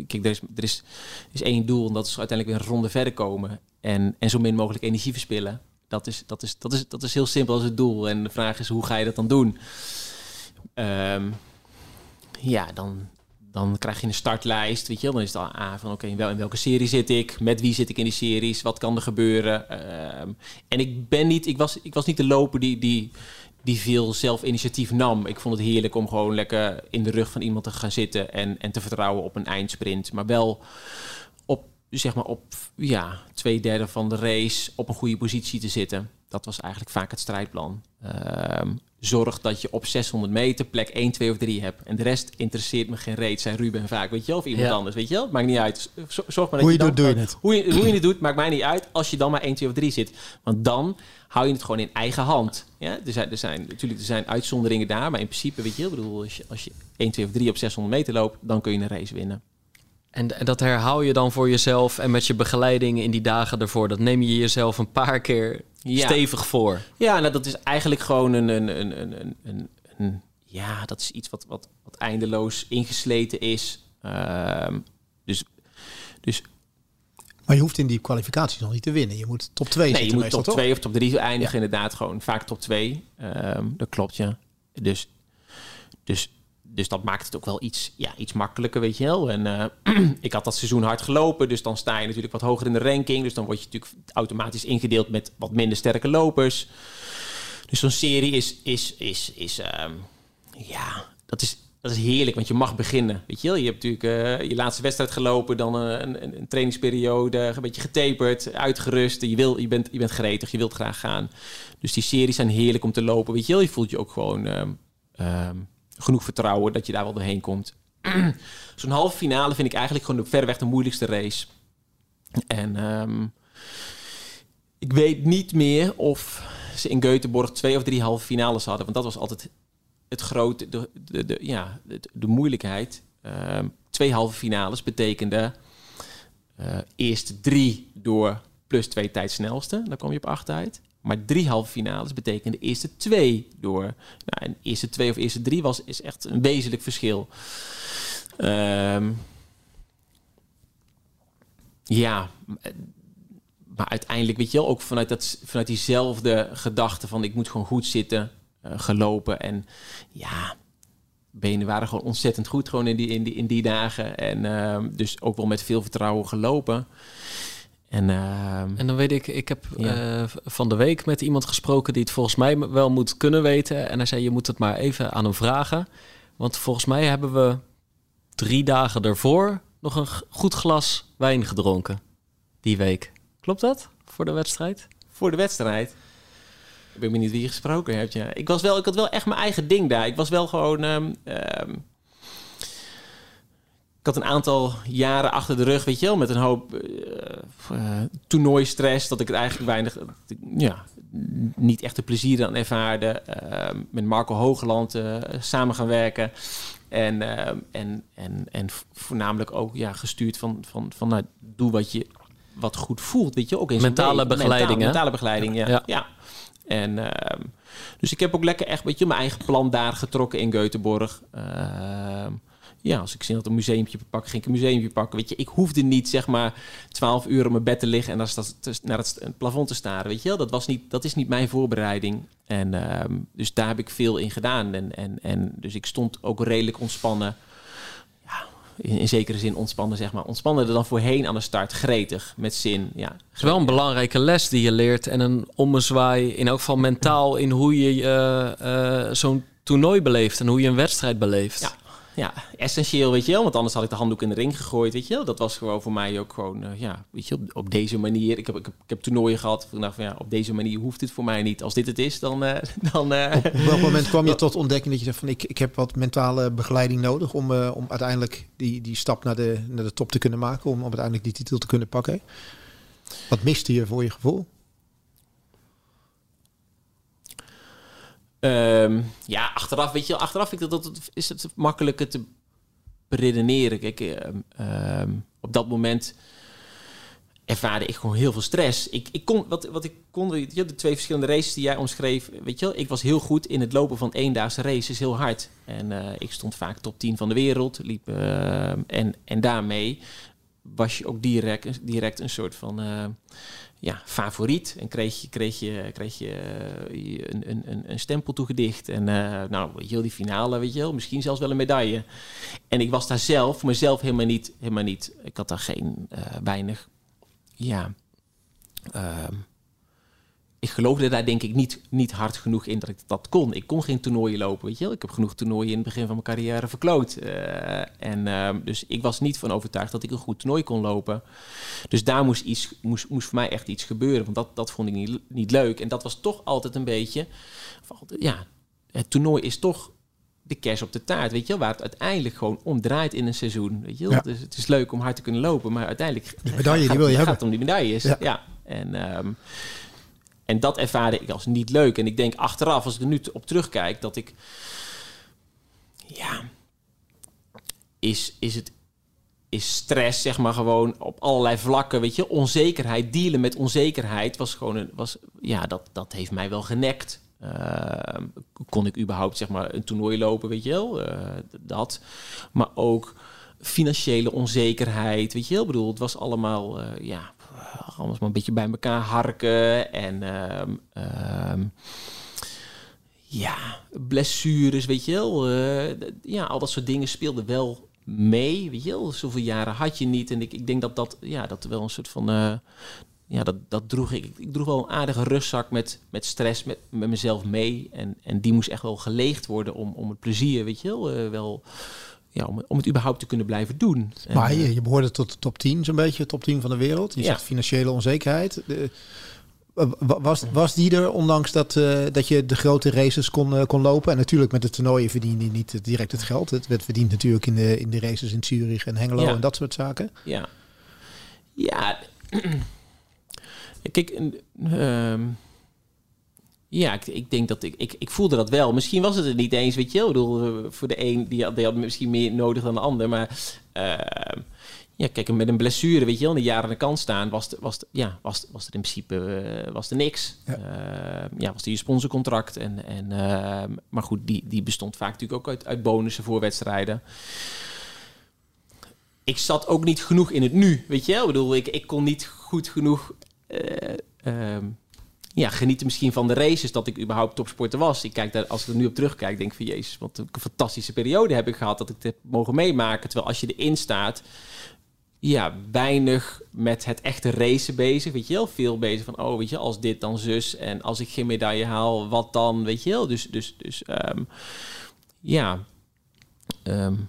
kijk, er is, er, is, is één doel en dat is uiteindelijk weer een ronde verder komen. En, en zo min mogelijk energie verspillen. Dat is, dat, is, dat, is, dat is heel simpel als het doel. En de vraag is, hoe ga je dat dan doen? Ehm, ja, dan, dan krijg je een startlijst, weet je. Dan is het al aan van, oké, wel, in welke serie zit ik? Met wie zit ik in die series? Wat kan er gebeuren? Ehm, en ik ben niet, ik was, ik was niet de loper die, die, die veel zelf initiatief nam. Ik vond het heerlijk om gewoon lekker in de rug van iemand te gaan zitten en, en te vertrouwen op een eindsprint. Maar wel op, zeg maar, op ja, twee derde van de race op een goede positie te zitten. Dat was eigenlijk vaak het strijdplan. Ehm, zorg dat je op 600 meter plek 1, 2 of 3 hebt. En de rest interesseert me geen reet, zei Ruben vaak. Weet je wel? Of iemand Ja. anders, weet je wel? Maakt niet uit. Zorg maar dat Hoe je dan, doet, doe je het. Hoe je, hoe je het doet, maakt mij niet uit. Als je dan maar 1, 2 of 3 zit. Want dan hou je het gewoon in eigen hand. Ja? Er, zijn, er zijn natuurlijk er zijn uitzonderingen daar. Maar in principe, weet je wel, bedoel, als je, als je 1, 2 of 3 op 600 meter loopt, dan kun je een race winnen. En, en dat herhaal je dan voor jezelf en met je begeleiding in die dagen ervoor. Dat neem je jezelf een paar keer Ja. stevig voor. Ja, nou, dat is eigenlijk gewoon een, een, een, een, een, een, een- ja, dat is iets wat, wat, wat eindeloos ingesleten is. Ehm, dus, dus Maar je hoeft in die kwalificaties nog niet te winnen. Je moet top 2 nee, je moet top toch? 2 of top 3 eindigen, inderdaad. Gewoon vaak top 2. dat klopt, ja. Dus, dus, dus dat maakt het ook wel iets, ja, iets makkelijker, weet je wel. En eh, ik had dat seizoen hard gelopen, dus dan sta je natuurlijk wat hoger in de ranking. Dus dan word je natuurlijk automatisch ingedeeld met wat minder sterke lopers. Dus zo'n serie is, is, is, is ehm, ja, dat is, dat is heerlijk, want je mag beginnen. Weet je wel, je hebt natuurlijk eh, je laatste wedstrijd gelopen, dan eh, een, een, een trainingsperiode, een beetje getaperd, uitgerust. Je, wil, je, bent, je bent gretig, je wilt graag gaan. Dus die series zijn heerlijk om te lopen. Weet je wel, je voelt je ook gewoon ehm, ehm, genoeg vertrouwen dat je daar wel doorheen komt. Zo'n halve finale vind ik eigenlijk gewoon verreweg de moeilijkste race. En ehm, ik weet niet meer of ze in Göteborg twee of drie halve finales hadden. Want dat was altijd het grote, de, de, ja, de, moeilijkheid. Ehm, twee halve finales betekende uh, eerste drie door plus twee tijd snelste. Dan kom je op acht uit. Maar drie halve finales betekende eerste twee door. Nou, en eerste twee of eerste drie was is echt een wezenlijk verschil. Um, ja, maar uiteindelijk, weet je wel, ook vanuit, dat, vanuit diezelfde gedachte van ik moet gewoon goed zitten, uh, gelopen. En ja, benen waren gewoon ontzettend goed gewoon in die, in die, in die dagen. En uh, dus ook wel met veel vertrouwen gelopen. En, uh, en dan weet ik, ik heb ja. uh, van de week met iemand gesproken die het volgens mij wel moet kunnen weten. En hij zei, je moet het maar even aan hem vragen. Want volgens mij hebben we drie dagen daarvoor nog een goed glas wijn gedronken. Die week. Klopt dat? Voor de wedstrijd? Voor de wedstrijd? Ik ben benieuwd wie je gesproken hebt. Ja. Ik, was wel, ik had wel echt mijn eigen ding daar. Ik was wel gewoon. Um, um, ik had een aantal jaren achter de rug, weet je wel, met een hoop uh, uh, toernooistress. Dat ik het eigenlijk weinig, ja, niet echt de plezier aan ervaarde. Uh, met Marco Hoogland uh, samen gaan werken. En, en, en, en voornamelijk ook ja, gestuurd van, van, van nou, doe wat je wat goed voelt, weet je ook in mentale begeleiding, mentale, mentale begeleiding, ja. ja. ja. En uh, dus ik heb ook lekker echt, weet je, mijn eigen plan daar getrokken in Göteborg. Ja, als ik zin had een museumpje pakken, ging ik een museumpje pakken. Weet je, ik hoefde niet zeg maar 12 uur op mijn bed te liggen en naar het plafond te staren. Weet je wel, dat, was niet, dat is niet mijn voorbereiding. En uh, dus daar heb ik veel in gedaan. En, en, en dus ik stond ook redelijk ontspannen in, in, zekere zin ontspannen, zeg maar. Ontspannen er dan voorheen aan de start, gretig, met zin. Ja, het is wel een belangrijke les die je leert en een ommezwaai, in elk geval mentaal, in hoe je uh, uh, zo'n toernooi beleeft en hoe je een wedstrijd beleeft. Ja, ja, essentieel, weet je wel. Want anders had ik de handdoek in de ring gegooid, weet je wel. Dat was gewoon voor mij ook gewoon, uh, ja, weet je, op, op, deze manier. Ik heb, ik, heb, ik heb toernooien gehad. Ik dacht van, ja, op deze manier hoeft het voor mij niet. Als dit het is, dan... Uh, dan uh, op, op welk moment kwam je tot ontdekking dat je van, ik, ik heb wat mentale begeleiding nodig om, om uiteindelijk die, die stap naar de, naar de top te kunnen maken, om, om uiteindelijk die titel te kunnen pakken? Wat miste je voor je gevoel? Um, ja, achteraf, weet je, achteraf ik dat, dat is het makkelijker te beredeneren. Kijk, um, um, op dat moment ervaarde ik gewoon heel veel stress. Ik, ik kon, wat, wat ik kon, de twee verschillende races die jij omschreef, weet je ik was heel goed in het lopen van eendaagse races, heel hard. En uh, ik stond vaak top 10 van de wereld, liep, en, en daarmee was je ook direct, direct een soort van uh, ja, favoriet. En kreeg je, kreeg je, kreeg je uh, een, een, een stempel toegedicht. En uh, nou, wel, die finale, weet je wel, misschien zelfs wel een medaille. En ik was daar zelf, mezelf helemaal niet, helemaal niet. Ik had daar geen weinig, ja. Ehm, ik geloofde daar denk ik niet, niet hard genoeg in dat ik dat kon. Ik kon geen toernooien lopen, weet je wel. Ik heb genoeg toernooien in het begin van mijn carrière verkloot. Uh, en uh, dus ik was niet van overtuigd dat ik een goed toernooi kon lopen. Dus daar moest, iets, moest, moest voor mij echt iets gebeuren. Want dat, dat vond ik niet, niet leuk. En dat was toch altijd een beetje... Ja, het toernooi is toch de kers op de taart, weet je wel, waar het uiteindelijk gewoon om draait in een seizoen, weet je wel. Ja. Dus het is leuk om hard te kunnen lopen, maar uiteindelijk de medaille, gaat, die wil je gaat hebben. het om die medailles. Ja. ja. En um, en dat ervaarde ik als niet leuk. En ik denk achteraf, als ik er nu op terugkijk, dat ik. Ja. Is, is het. Is stress, zeg maar, gewoon op allerlei vlakken. Weet je, onzekerheid, dealen met onzekerheid was gewoon een. Was, ja, dat, dat heeft mij wel genekt. Uh, kon ik überhaupt, zeg maar, een toernooi lopen, weet je wel? Uh, dat. Maar ook financiële onzekerheid, weet je wel? Ik bedoel, het was allemaal, uh, ja, alles maar een beetje bij elkaar harken. En um, um, ja, blessures, weet je wel. Uh, ja, al dat soort dingen speelden wel mee, weet je wel. Zoveel jaren had je niet. En ik, ik denk dat dat, ja, dat wel een soort van... Uh, ja, dat, dat droeg ik. Ik droeg wel een aardige rustzak met, met stress met, met mezelf mee. En, en die moest echt wel geleegd worden om, om het plezier, weet je wel, wel ja, om, om het überhaupt te kunnen blijven doen. Maar je, je behoorde tot de top 10 zo'n beetje, top 10 van de wereld. Je ja. zegt financiële onzekerheid. De, Was, was die er, ondanks dat, uh, dat je de grote races kon, uh, kon lopen? En natuurlijk met de toernooien verdien je niet direct het geld. Het werd verdiend natuurlijk in de, in de races in Zurich en Hengelo ja. en dat soort zaken. Ja, ja. Kijk, uh, ja, ik, ik, denk dat ik, ik, ik voelde dat wel. Misschien was het er niet eens, weet je wel. Ik bedoel, voor de een, die had, die had misschien meer nodig dan de ander. Maar uh, ja, kijk, met een blessure, weet je wel, een jaar aan de kant staan, was, was, ja, was, was er in principe uh, was er niks. Ja, uh, ja was er je sponsorcontract. En, en, uh, maar goed, die, die bestond vaak natuurlijk ook uit, uit bonussen voor wedstrijden. Ik zat ook niet genoeg in het nu, weet je wel. Ik bedoel, ik, ik kon niet goed genoeg ehm, ja, genieten misschien van de races dat ik überhaupt topsporter was. Ik kijk daar, als ik er nu op terugkijk, denk ik van jezus, wat een fantastische periode heb ik gehad dat ik het heb mogen meemaken. Terwijl als je erin staat, ja, weinig met het echte racen bezig. Weet je wel, veel bezig van, oh, weet je, als dit dan zus. En als ik geen medaille haal, wat dan? Weet je wel, dus, dus, dus um, ja. Um,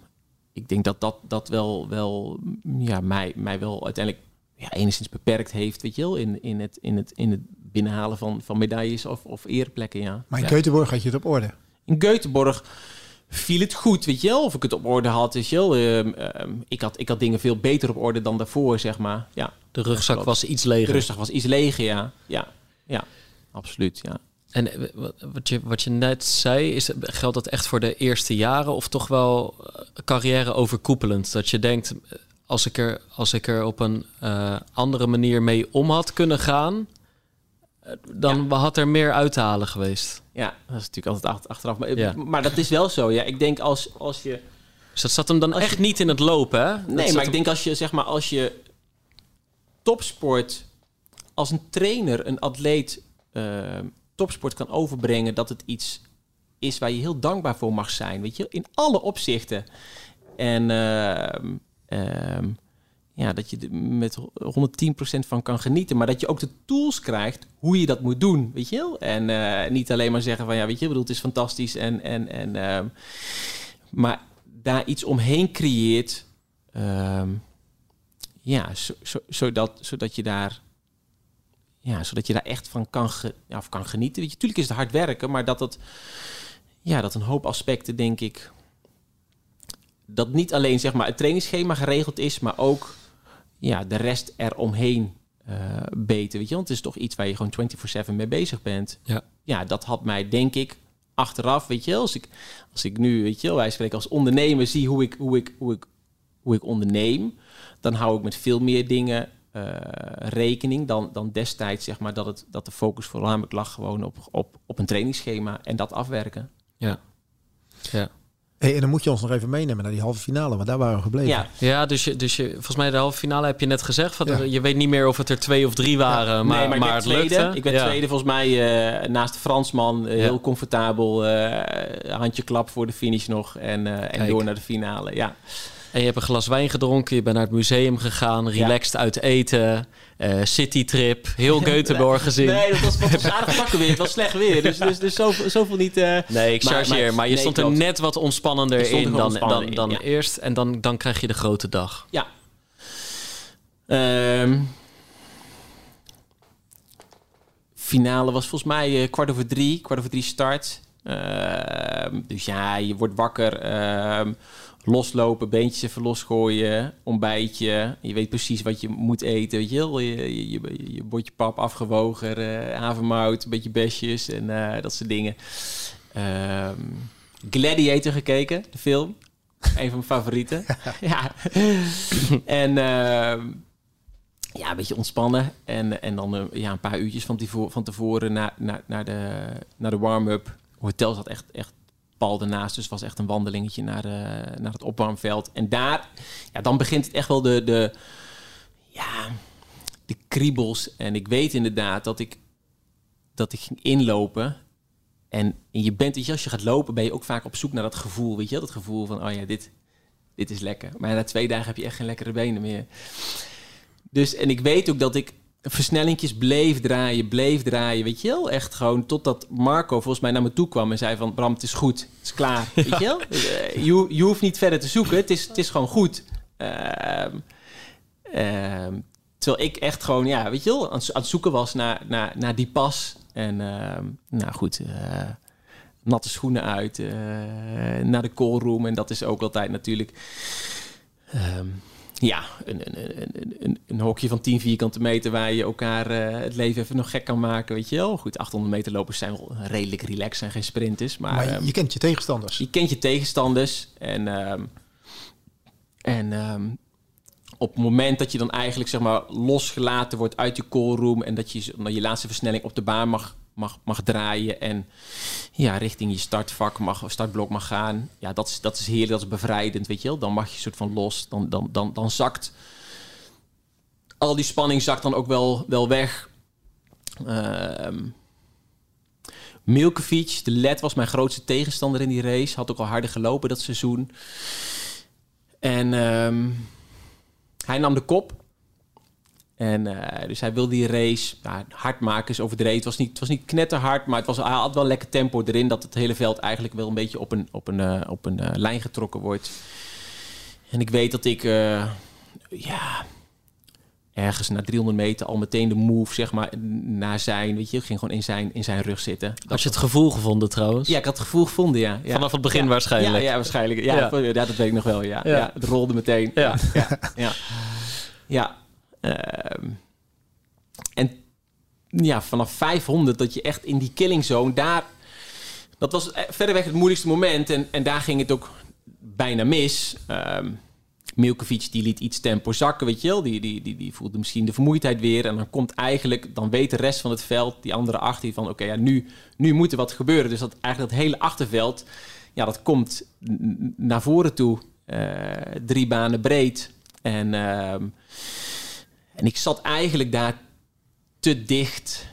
ik denk dat dat, dat wel, wel ja, mij, mij wel uiteindelijk ja, enigszins beperkt heeft, weet je wel, in, in, het, in, het, in het binnenhalen van, van medailles of, of eerplekken, ja. Maar in ja. Keutenborg had je het op orde? In Göteborg viel het goed, weet je wel. Of ik het op orde had, weet je wel. Um, um, ik, had, ik had dingen veel beter op orde dan daarvoor, zeg maar. Ja, de rugzak was iets leger. De rugzak was iets leger, ja. Ja, ja absoluut, ja. En wat je, wat je net zei, is, geldt dat echt voor de eerste jaren of toch wel carrière overkoepelend? Dat je denkt, als ik er, als ik er op een uh, andere manier mee om had kunnen gaan, dan ja. had er meer uit te halen geweest. Ja, dat is natuurlijk altijd achteraf. Maar, ja. maar dat is wel zo. Ja, ik denk als, als je. Dus dat zat hem dan echt je, niet in het lopen, hè? Dat nee, maar ik denk als je zeg maar als je topsport als een trainer, een atleet uh, topsport kan overbrengen, dat het iets is waar je heel dankbaar voor mag zijn, weet je, in alle opzichten. En uh, uh, ja, dat je met 110% van kan genieten. Maar dat je ook de tools krijgt hoe je dat moet doen, weet je wel? En uh, niet alleen maar zeggen van, ja, weet je, bedoel, het is fantastisch. En, en, en, uh, maar daar iets omheen creëert. Uh, ja, zo, zo, zodat, zodat je daar... Ja, zodat je daar echt van kan, of kan genieten. Weet je, tuurlijk is het hard werken, maar dat het... Ja, dat een hoop aspecten, denk ik... Dat niet alleen zeg maar, het trainingsschema geregeld is, maar ook ja, de rest eromheen uh, beter. Weet je? Want het is toch iets waar je gewoon 24-7 mee bezig bent. Ja. ja, dat had mij denk ik achteraf, weet je, als ik, als ik nu, weet je, wij spreken als ondernemer, zie hoe ik, hoe ik, hoe ik, hoe ik onderneem, dan hou ik met veel meer dingen uh, rekening dan, dan destijds, zeg maar, dat, het, dat de focus voornamelijk lag gewoon op, op, op een trainingsschema en dat afwerken. Ja. Ja. Hey, en dan moet je ons nog even meenemen naar die halve finale, want daar waren we gebleven. Ja, ja dus, je, dus je, volgens mij de halve finale heb je net gezegd. Van, ja. Je weet niet meer of het er twee of drie waren, ja. maar, nee, maar, maar het tweede. lukte. Ik ben ja. tweede volgens mij uh, naast de Fransman. Uh, heel comfortabel. Uh, handje klap voor de finish nog en, en door naar de finale. Ja. En je hebt een glas wijn gedronken, je bent naar het museum gegaan, relaxed ja. uit eten, uh, citytrip, heel Göteborg gezien. Nee, dat was, was aardig pakken weer. Het was slecht weer, dus, dus, dus zoveel, zoveel niet... Uh, nee, ik chargeer, maar, maar, maar je nee, stond er net wat ontspannender in dan, dan, in, dan ja. eerst. En dan, dan krijg je de grote dag. Ja. Um, finale was volgens mij uh, kwart over drie, kwart over drie start. Uh, dus ja, je wordt wakker loslopen, beentjes even losgooien, ontbijtje. Je weet precies wat je moet eten, weet je wel. Je, je, je, je bordje pap afgewogen, uh, havermout, een beetje besjes en uh, dat soort dingen. Um, Gladiator gekeken, de film. een van mijn favorieten. ja. en uh, ja, een beetje ontspannen. En, en dan uh, ja, een paar uurtjes van, tevoren, van tevoren naar, naar, naar de, naar de warm-up. Hotel zat echt, echt pal ernaast. Dus was echt een wandelingetje naar, de, naar het opwarmveld. En daar, ja, dan begint het echt wel de, de, ja, de kriebels. En ik weet inderdaad dat ik, dat ik ging inlopen. En, je bent, als je gaat lopen, ben je ook vaak op zoek naar dat gevoel. Weet je, dat gevoel van, oh ja, dit, dit is lekker. Maar na twee dagen heb je echt geen lekkere benen meer. Dus, en ik weet ook dat ik versnellingjes bleef draaien, bleef draaien, weet je wel? Echt gewoon totdat Marco volgens mij naar me toe kwam en zei van... Bram, het is goed, het is klaar, weet je wel? Je, je hoeft niet verder te zoeken, het is, het is gewoon goed. Uh, uh, Terwijl ik echt gewoon, ja, weet je wel, aan, het- aan het zoeken was naar, naar, naar die pas. En ehm, nou goed, eh, natte schoenen uit, eh, naar de callroom. En dat is ook altijd natuurlijk... ehm, ja, een, een, een, een, een hokje van 10 vierkante meter waar je elkaar eh, het leven even nog gek kan maken, weet je wel. Goed, 800 meter lopers zijn wel redelijk relaxed, zijn geen sprinters. Maar, Maar ehm, je, je kent je tegenstanders. je kent je tegenstanders. En, ehm, en ehm, op het moment dat je dan eigenlijk zeg maar, losgelaten wordt uit je callroom... en dat je je laatste versnelling op de baan mag, mag, mag draaien... en ja, richting je startvak mag, startblok mag gaan... ja, dat is, dat is heerlijk, dat is bevrijdend, weet je wel. Dan mag je soort van los, dan, dan, dan, dan zakt... al die spanning zakt dan ook wel, wel weg... Ehm Milkovic, de led was mijn grootste tegenstander in die race. Had ook al harder gelopen dat seizoen. En ehm, hij nam de kop. En eh, dus hij wilde die race nou, hard maken, is overdreven. Het was niet, het was niet knetterhard, maar het was, hij had wel lekker tempo erin... dat het hele veld eigenlijk wel een beetje op een, op een, eh, op een eh, lijn getrokken wordt. En ik weet dat ik... ja, ergens na 300 meter al meteen de move, zeg maar, naar zijn... Weet je, ging gewoon in zijn, in zijn rug zitten. Had je het gevoel gevonden trouwens? Ja, ik had het gevoel gevonden, ja. ja. Vanaf het begin Ja. waarschijnlijk. Ja, ja waarschijnlijk. Ja, dat weet ik nog wel, ja. het rolde meteen. Ja. ja. ja. Ehm, en ja, vanaf 500 dat je echt in die killing zone, daar... Dat was eh, verreweg het moeilijkste moment. En, en daar ging het ook bijna mis. Ehm Milkovic die liet iets tempo zakken, weet je wel. Die, die, die, die voelde misschien de vermoeidheid weer. En dan komt eigenlijk, dan weet de rest van het veld, die andere achter, van oké, ja, nu, nu moet er wat gebeuren. Dus dat eigenlijk dat hele achterveld, ja, dat komt naar voren toe. Eh, drie banen breed. En, ehm, en ik zat eigenlijk daar te dicht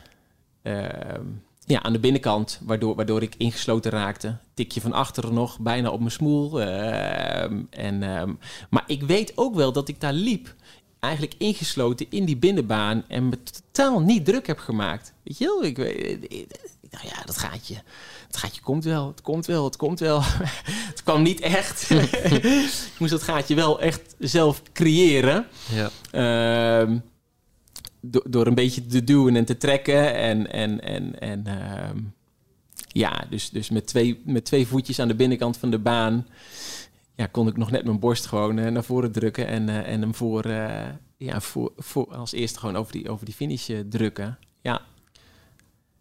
ehm, ja, aan de binnenkant, waardoor, waardoor ik ingesloten raakte. Tikje van achteren nog, bijna op mijn smoel. ehm, en, ehm, maar ik weet ook wel dat ik daar liep, eigenlijk ingesloten in die binnenbaan en me totaal niet druk heb gemaakt. Weet je wel? Ik, dacht, ja, dat gaatje, dat gaatje komt wel, het komt wel, het komt wel. het kwam niet echt. ik moest dat gaatje wel echt zelf creëren. Ja. Ehm, do- door een beetje te duwen en te trekken. En, en, en, en ehm, ja, dus, dus met, twee, met twee voetjes aan de binnenkant van de baan... Ja, kon ik nog net mijn borst gewoon eh, naar voren drukken... en, eh, en hem voor, eh, ja, voor, voor, als eerste gewoon over die, over die finish drukken. Ja,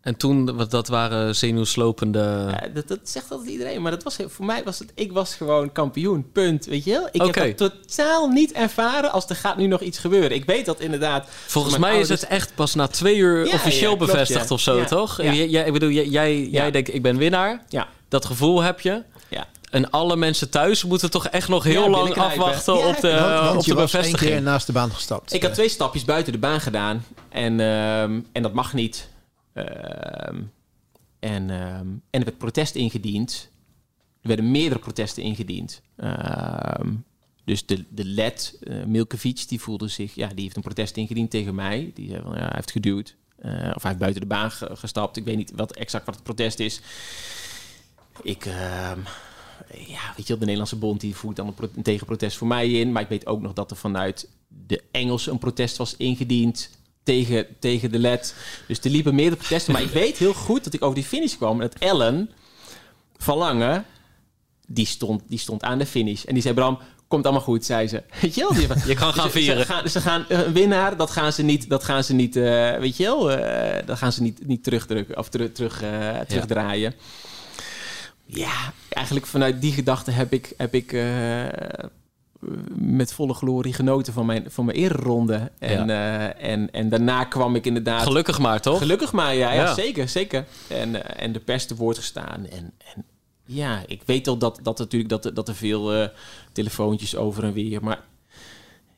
En toen, wat dat waren zenuwslopende... Ja, dat, dat zegt altijd iedereen, maar dat was, voor mij was het... Ik was gewoon kampioen, punt, weet je wel? Ik heb dat totaal niet ervaren als er gaat nu nog iets gebeuren. Ik weet dat inderdaad... Volgens mij is het echt pas na twee uur Ja, officieel ja, klopt, bevestigd of zo, toch? ja. Jij, ik bedoel, jij, jij, denkt, ik ben winnaar. Ja, Dat gevoel heb je. En alle mensen thuis moeten toch echt nog heel Ja, lang afwachten Ja, op de, Want, want op je de was bevestiging. keer naast de baan gestapt. Ik had twee stapjes buiten de baan gedaan. En, ehm, en dat mag niet. Ehm, en, ehm, en er werd protest ingediend. Er werden meerdere protesten ingediend. Ehm, dus de, de led, Milkovic, die voelde zich... Ja, die heeft een protest ingediend tegen mij. Die zei van, ja, hij heeft geduwd. Eh, of hij heeft buiten de baan ge- gestapt. Ik weet niet wat exact wat het protest is. Ik... ja, weet je wel, de Nederlandse bond die voert dan een, pro- een tegenprotest voor mij in. Maar ik weet ook nog dat er vanuit de Engelsen een protest was ingediend tegen, tegen de led. Dus er liepen meerdere protesten. Maar ik weet heel goed dat ik over die finish kwam. En dat Ellen van Lange, die stond, die stond aan de finish. En die zei, Bram, komt allemaal goed, zei ze. Weet je wel? Je kan gaan ze- vieren. Ze gaan, ze gaan een winnaar, dat gaan ze niet, dat gaan ze niet eh, weet je wel, eh, dat gaan ze niet, niet terugdrukken of terug, terug, eh, terugdraaien. Ja, eigenlijk vanuit die gedachte heb ik, heb ik eh, met volle glorie genoten van mijn, van mijn ereronde. En, eh, en, en daarna kwam ik inderdaad... Gelukkig maar, toch? Gelukkig maar, ja, ja. Ja. zeker, zeker. En, eh, en de pers te woord gestaan. En, en ja, ik weet al dat, dat, natuurlijk, dat, er- dat er veel eh, telefoontjes over en weer... Maar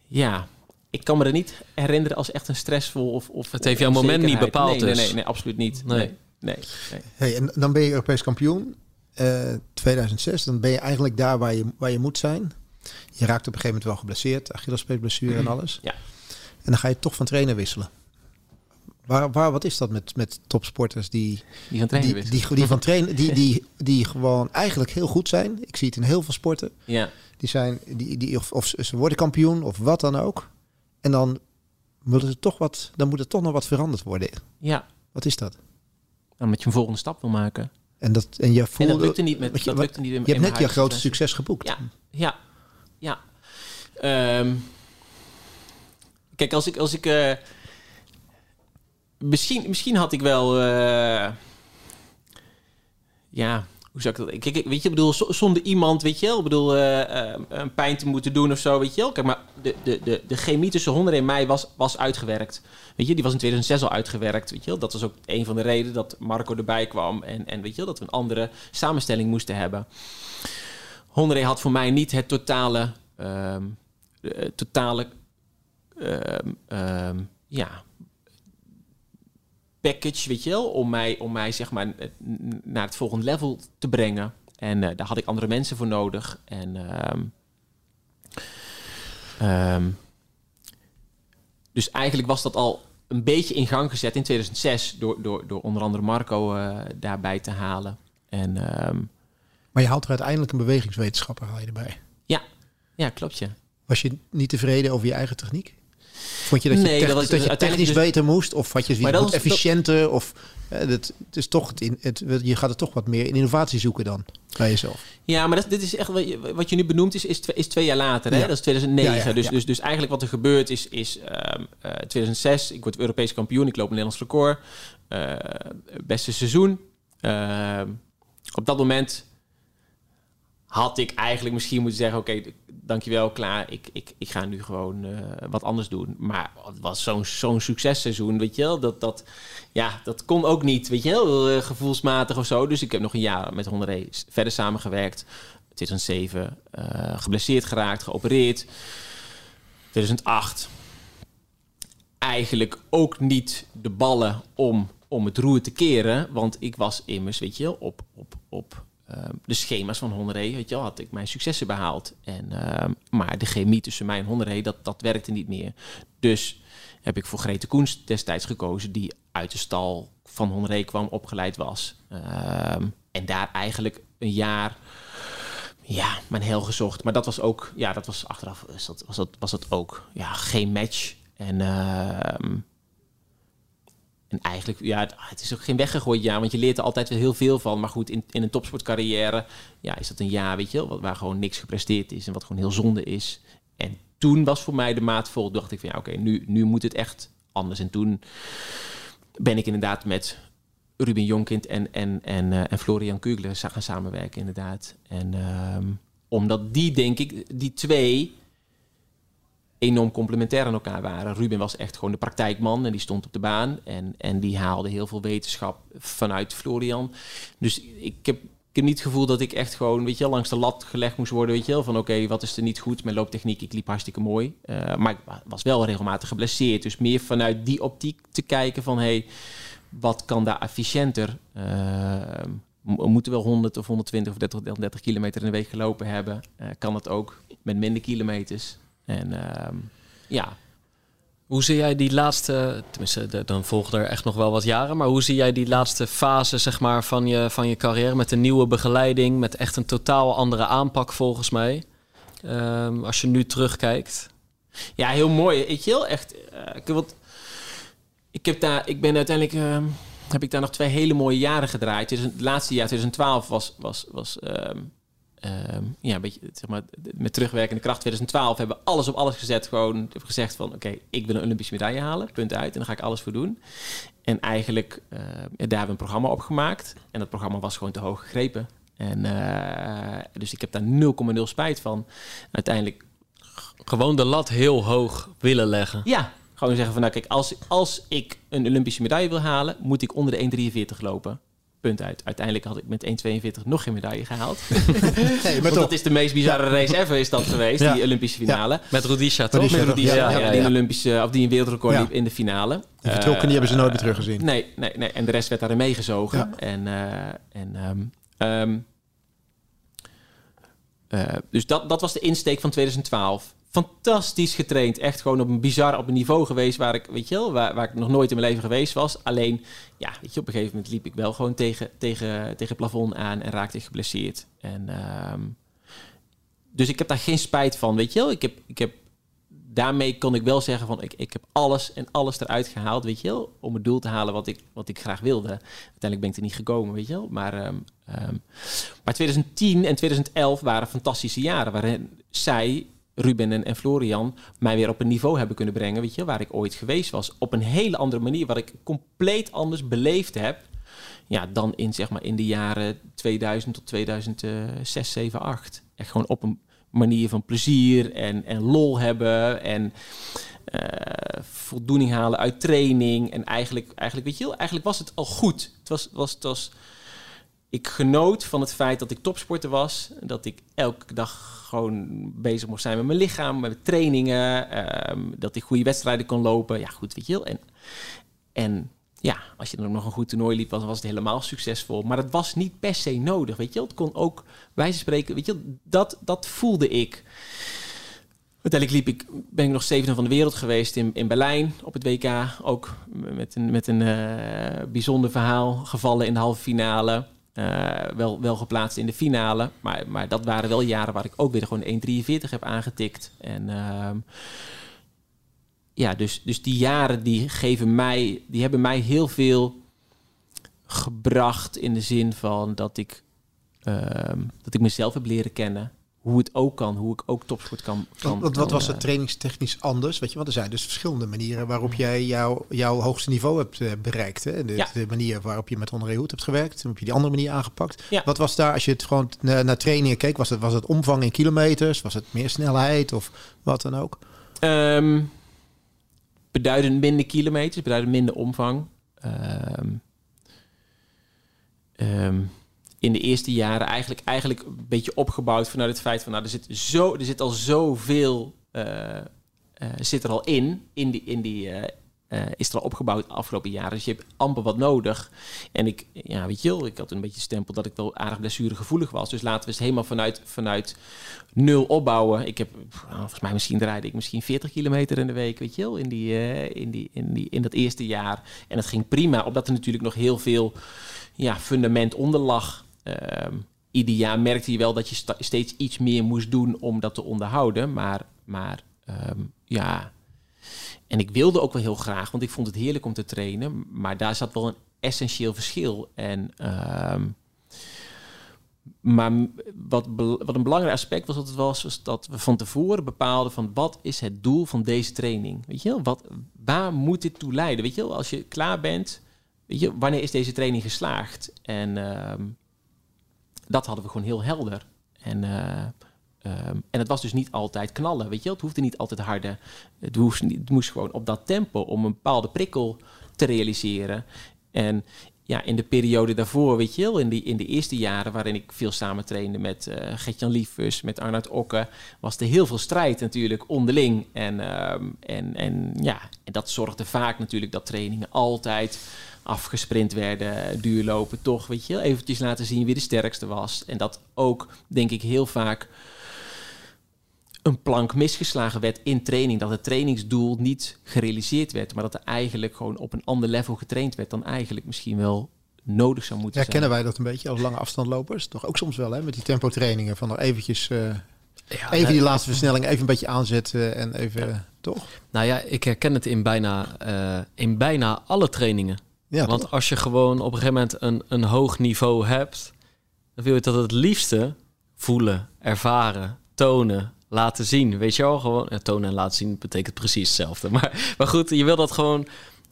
ja, ik kan me er niet herinneren als echt een stressvol of... of Het heeft jouw moment niet bepaald nee, nee, dus. nee, nee, absoluut niet. Nee. Nee, nee, nee. Hey, en dan ben je Europees kampioen. Eh 2006, dan ben je eigenlijk daar waar je, waar je moet zijn. Je raakt op een gegeven moment wel geblesseerd, Achillespeesblessure en alles. Ja. En dan ga je toch van trainer wisselen. Waar, waar, wat is dat met, met topsporters die, Die gaan trainen die, die, die van trainen, die, die, die gewoon eigenlijk heel goed zijn? Ik zie het in heel veel sporten. Ja. Die zijn, die, die, of, of ze worden kampioen of wat dan ook. En dan moet er toch wat, dan moet er toch nog wat veranderd worden. Ja, Wat is dat? omdat je een volgende stap wil maken. En, dat, en je En voelde, dat lukte niet met je- dat lukte niet in, je hebt net je grote succes geboekt. Ja, ja, ja. Ehm, kijk, als ik, als ik eh, misschien, misschien had ik wel, eh, ja, hoe zou ik dat? Ik- weet je, ik bedoel, zonder iemand, weet je wel, ik bedoel, eh, eh, een pijn te moeten doen of zo, weet je wel. Kijk, maar de, de, de, de chemie tussen Honda en mij was, was uitgewerkt. Weet je, die was in 2006 al uitgewerkt, weet je wel. Dat was ook een van de redenen dat Marco erbij kwam en, en weet je wel, dat we een andere samenstelling moesten hebben. Honda had voor mij niet het totale, eh, totale, ehm, ehm, ja, package, weet je wel, om mij, om mij zeg maar eh, naar het volgende level te brengen. En eh, daar had ik andere mensen voor nodig. En ehm, ehm, dus eigenlijk was dat al een beetje in gang gezet in 2006 door, door, door onder andere Marco eh, daarbij te halen. En ehm, Maar je haalt er uiteindelijk een bewegingswetenschapper haal je erbij. ja, klopt je. Was je niet tevreden over je eigen techniek? Vond je dat je, Nee, tech- dat was dat je technisch dus- beter moest? Of had je dat was- efficiënter? Of, eh, het, het is toch het, in, het, je gaat er toch wat meer in innovatie zoeken dan bij jezelf. Ja, maar dat, dit is echt wat je, wat je nu benoemt, is, is, twee, is twee jaar later. Hè? Ja. Dat is 2009. Ja, ja, dus. Dus, dus eigenlijk wat er gebeurt is, is ehm, eh, 2006, ik word Europees kampioen, ik loop een Nederlands record. Eh, beste seizoen. Ehm, op dat moment had ik eigenlijk misschien moeten zeggen, oké, dankjewel, klaar. Ik, ik, ik ga nu gewoon eh, wat anders doen. Maar het was zo'n zo'n successeizoen, weet je wel. Dat, dat, ja, dat kon ook niet, weet je wel, eh, gevoelsmatig of zo. Dus ik heb nog een jaar met Honda verder samengewerkt. 2007 eh, geblesseerd geraakt, geopereerd. 2008 eigenlijk ook niet de ballen om, om het roer te keren. Want ik was immers, weet je wel, op, op, op de schema's van Honderé, weet je wel, had ik mijn successen behaald. En, ehm, maar de chemie tussen mij en Honderé, dat, dat werkte niet meer. Dus heb ik voor Grete Koens destijds gekozen, die uit de stal van Honderé kwam, opgeleid was. Ehm, en daar eigenlijk een jaar ja, mijn heel gezocht. Maar dat was ook, ja, dat was achteraf, was dat, was dat, was dat ook, ja, geen match. En, ehm, en eigenlijk, ja, het, is ook geen weggegooid jaar, want je leert er altijd weer heel veel van. Maar goed, in, in een topsportcarrière, ja, is dat een jaar, weet je wel, waar gewoon niks gepresteerd is en wat gewoon heel zonde is. En toen was voor mij de maat vol. Dacht ik van, ja, oké, nu, nu moet het echt anders. En toen ben ik inderdaad met Ruben Jonkind en, en, en, eh, en Florian Kugler gaan samenwerken, inderdaad. En ehm, omdat die, denk ik, die twee enorm complementair aan elkaar waren. Ruben was echt gewoon de praktijkman en die stond op de baan. En, en die haalde heel veel wetenschap vanuit Florian. Dus ik heb, ik niet het gevoel dat ik echt gewoon, weet je langs de lat gelegd moest worden. Weet je wel, van oké, wat is er niet goed? Mijn looptechniek, ik liep hartstikke mooi. Eh, maar ik wa- was wel regelmatig geblesseerd. Dus meer vanuit die optiek te kijken van, hey, wat kan daar efficiënter? Eh, we moeten wel 100 of 120 of 30, 30 kilometer in de week gelopen hebben. Eh, kan het ook met minder kilometers? En ehm, ja, Hoe zie jij die laatste, tenminste, dan volgen er echt nog wel wat jaren, maar hoe zie jij die laatste fase zeg maar, van, je, van je carrière met een nieuwe begeleiding, met echt een totaal andere aanpak volgens mij? Ehm, als je nu terugkijkt. Ja, heel mooi. Je wel, echt. eh, ik, wat, ik heb daar, ik ben uiteindelijk, ehm, heb ik daar nog twee hele mooie jaren gedraaid. Het laatste jaar, 2012, was, was, was ja, een beetje, zeg maar, met terugwerkende kracht. 2012 hebben we alles op alles gezet. Gewoon gezegd van, oké, ik wil een Olympische medaille halen. Punt uit. En daar ga ik alles voor doen. En eigenlijk, eh, daar hebben we een programma op gemaakt. En dat programma was gewoon te hoog gegrepen. En eh, dus ik heb daar 0,0 spijt van. uiteindelijk Gewoon de lat heel hoog willen leggen. ja, gewoon zeggen van nou kijk, als, als ik een Olympische medaille wil halen, moet ik onder de 1,43 lopen. Punt uit. Uiteindelijk had ik met 1,42 nog geen medaille gehaald. Nee, maar Want toch. dat is de meest bizarre race ever is dat geweest, Ja. die Olympische finale. Met Rudisha toch? Rudisha, Met toch? Rudisha, Ja, ja, ja, die een Olympische, of die een wereldrecord Ja. liep in de finale. Die vertrokken, die hebben ze nooit meer Eh, teruggezien. Nee, nee, nee. En de rest werd daarin meegezogen. Ja. En, eh, en ehm, ehm, eh, dus dat, dat was de insteek van 2012. Fantastisch getraind. Echt gewoon op een bizar op een niveau geweest waar ik, weet je wel, waar, waar ik nog nooit in mijn leven geweest was. Alleen, ja, weet je, op een gegeven moment liep ik wel gewoon tegen, tegen, tegen het plafond aan en raakte ik geblesseerd. En, ehm, dus ik heb daar geen spijt van, weet je wel. Ik heb, ik heb daarmee kon ik wel zeggen van ik, ik heb alles en alles eruit gehaald, weet je wel, om het doel te halen wat ik, wat ik graag wilde. Uiteindelijk ben ik er niet gekomen, weet je wel. Maar, ehm, ehm, maar 2010 en 2011 waren fantastische jaren waarin zij, Ruben en, Florian, mij weer op een niveau hebben kunnen brengen, weet je, waar ik ooit geweest was. Op een hele andere manier, wat ik compleet anders beleefd heb ja, dan in, zeg maar, in de jaren 2000 tot 2006, 7, 8. Echt gewoon op een manier van plezier en, en lol hebben en uh, voldoening halen uit training. En eigenlijk, eigenlijk, weet je eigenlijk was het al goed. Het was, was, het was, ik genoot van het feit dat ik topsporter was. Dat ik elke dag gewoon bezig moest zijn met mijn lichaam, met trainingen. Uh, dat ik goede wedstrijden kon lopen. Ja, goed, weet je wel. En, en ja, als je dan ook nog een goed toernooi liep, was, was het helemaal succesvol. Maar het was niet per se nodig, weet je Het kon ook, wij spreken, weet je dat, dat voelde ik. Uiteindelijk liep ik, ben ik nog zevende van de wereld geweest in, in Berlijn op het WK. Ook met een, met een uh, bijzonder verhaal. Gevallen in de halve finale. Uh, wel, wel geplaatst in de finale. Maar, maar dat waren wel jaren waar ik ook weer gewoon 1,43 heb aangetikt. En... Uh, ja, dus, dus die jaren die geven mij, die hebben mij heel veel gebracht in de zin van dat ik, uh, dat ik mezelf heb leren kennen. Hoe het ook kan, hoe ik ook topsport kan. kan wat, wat was het trainingstechnisch anders? Weet je, want er zijn dus verschillende manieren waarop jij jouw jouw hoogste niveau hebt uh, bereikt. Hè? De, ja. de, manier waarop je met André Hoed hebt gewerkt, heb je die andere manier aangepakt. Ja. Wat was daar, als je het gewoon naar trainingen keek, was het, was het omvang in kilometers? Was het meer snelheid of wat dan ook? Um, beduidend minder kilometers, beduidend minder omvang. Um, um, in de eerste jaren eigenlijk, eigenlijk een beetje opgebouwd vanuit het feit van... nou, er zit, zo, er zit al zoveel uh, zit er al in, in die, in die uh, is er al opgebouwd de afgelopen jaren. Dus je hebt amper wat nodig. En ik, ja, weet je wel, ik had een beetje stempel dat ik wel aardig blessuregevoelig was. Dus laten we het helemaal vanuit, vanuit nul opbouwen. Ik heb, nou, volgens mij misschien draaide ik misschien 40 kilometer in de week, weet je wel, in, die, in, die, in, die, in dat eerste jaar. En het ging prima, omdat er natuurlijk nog heel veel ja, fundament onder lag. Uh, ieder jaar merkte je wel dat je steeds iets meer moest doen om dat te onderhouden. Maar, maar um, ja, en ik wilde ook wel heel graag, want ik vond het heerlijk om te trainen. Maar daar zat wel een essentieel verschil. En, uh, maar wat, wat een belangrijk aspect was, dat het was, was dat we van tevoren bepaalden van wat is het doel van deze training? Weet je wel, wat, waar moet dit toe leiden? Weet je wel, als je klaar bent, weet je, wanneer is deze training geslaagd? En dat hadden we gewoon heel helder. En uh, Um, en het was dus niet altijd knallen, weet je Het hoefde niet altijd harder. Het, het moest gewoon op dat tempo om een bepaalde prikkel te realiseren. En ja, in de periode daarvoor, weet je wel, in, die, in de eerste jaren waarin ik veel samen trainde met uh, Gertjan Liefus, met Arnoud Okke, was er heel veel strijd natuurlijk onderling. En, um, en, en ja, en dat zorgde vaak natuurlijk dat trainingen altijd afgesprint werden, duurlopen, toch, weet je eventjes laten zien wie de sterkste was. En dat ook, denk ik, heel vaak een plank misgeslagen werd in training. Dat het trainingsdoel niet gerealiseerd werd, maar dat er eigenlijk gewoon op een ander level getraind werd dan eigenlijk misschien wel nodig zou moeten ja, zijn. Kennen wij dat een beetje als lange afstandlopers? Toch ook soms wel, hè? Met die tempo trainingen van nog eventjes... Uh, ja, even die laatste versnelling even een beetje aanzetten en even... Ja. Toch? Nou ja, ik herken het in bijna, uh, in bijna alle trainingen. Want als je gewoon op een gegeven moment een, een hoog niveau hebt... dan wil je dat het liefste voelen, ervaren, tonen, laten zien. Weet je wel, gewoon tonen en laten zien betekent precies hetzelfde. Maar, maar goed, je wil dat gewoon.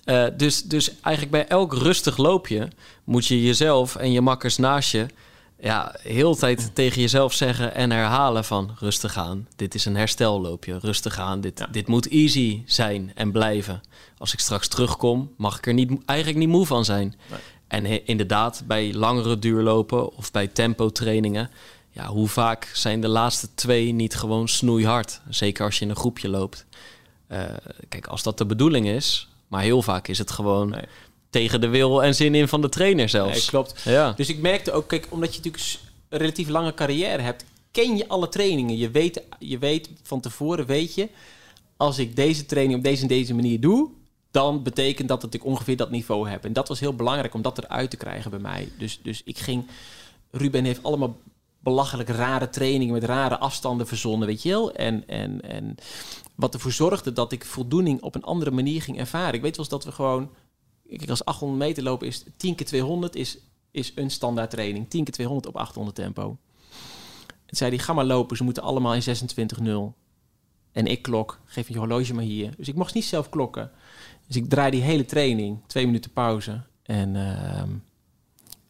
Uh, dus, dus eigenlijk bij elk rustig loopje moet je jezelf en je makkers naast je ja, heel tijd tegen jezelf zeggen en herhalen van rustig aan. Dit is een herstelloopje. Rustig aan. Dit, ja. dit moet easy zijn en blijven. Als ik straks terugkom, mag ik er niet, eigenlijk niet moe van zijn. Nee. En inderdaad, bij langere duurlopen of bij tempo trainingen ja, hoe vaak zijn de laatste twee niet gewoon snoeihard? Zeker als je in een groepje loopt. Uh, kijk, als dat de bedoeling is, maar heel vaak is het gewoon nee. Tegen de wil en zin in van de trainer zelfs. Nee, klopt. Ja. Dus ik merkte ook, kijk, omdat je natuurlijk een relatief lange carrière hebt, ken je alle trainingen. Je weet, je weet van tevoren, weet je, als ik deze training op deze en deze manier doe, dan betekent dat dat ik ongeveer dat niveau heb. En dat was heel belangrijk om dat eruit te krijgen bij mij. Dus, dus ik ging. Ruben heeft allemaal belachelijk rare trainingen met rare afstanden verzonnen, weet je wel. En, en, en wat ervoor zorgde dat ik voldoening op een andere manier ging ervaren. Ik weet wel eens dat we gewoon... Kijk, als 800 meter lopen is 10 keer 200 is, is een standaard training. 10 keer 200 op 800 tempo. Zei die, ga maar lopen, ze moeten allemaal in 26-0. En ik klok, geef je horloge maar hier. Dus ik mocht niet zelf klokken. Dus ik draai die hele training, twee minuten pauze. En, ehm,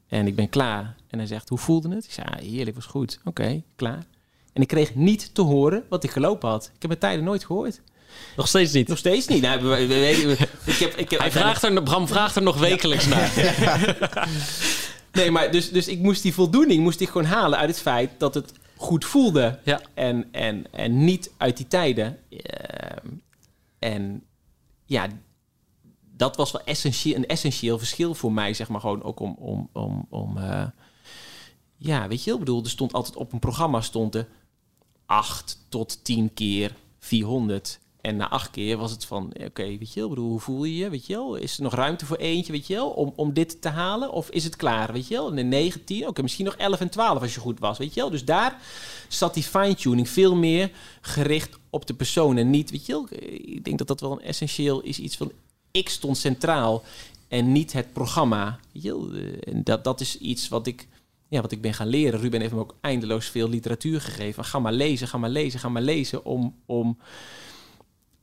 en ik ben klaar. En hij zegt, hoe voelde het? Ik zei, ah, heerlijk, was goed. Oké, klaar. En ik kreeg niet te horen wat ik gelopen had. Ik heb mijn tijden nooit gehoord. Nog steeds niet. Nog steeds niet. Nou, we, we, we- ik heb, ik heb, Hij vraagt er, Bram vraagt er nog wekelijks naar. Nee, maar dus, dus ik moest die voldoening moest ik gewoon halen uit het feit dat het goed voelde. Ja. En, en, en niet uit die tijden. Ehm, en ja, dat was wel essentieel, een essentieel verschil voor mij, zeg maar gewoon ook om, om, om, om eh, ja, weet je, wel, ik bedoel, er stond altijd op een programma stond er 8 tot 10 keer 400. En na acht keer was het van, oké, weet je wel, bedoel, hoe voel je je, weet je wel? Is er nog ruimte voor eentje, weet je wel, om, om dit te halen? Of is het klaar, weet je wel? En in 9, 10, oké, misschien nog 11 en 12 als je goed was, weet je wel? Dus daar zat die fine-tuning veel meer gericht op de persoon en niet, weet je wel? Ik denk dat dat wel een essentieel is, iets van, ik stond centraal en niet het programma, En dat, dat is iets wat ik ja, wat ik ben gaan leren. Ruben heeft me ook eindeloos veel literatuur gegeven. Ga maar lezen, ga maar lezen, ga maar lezen. Om, om,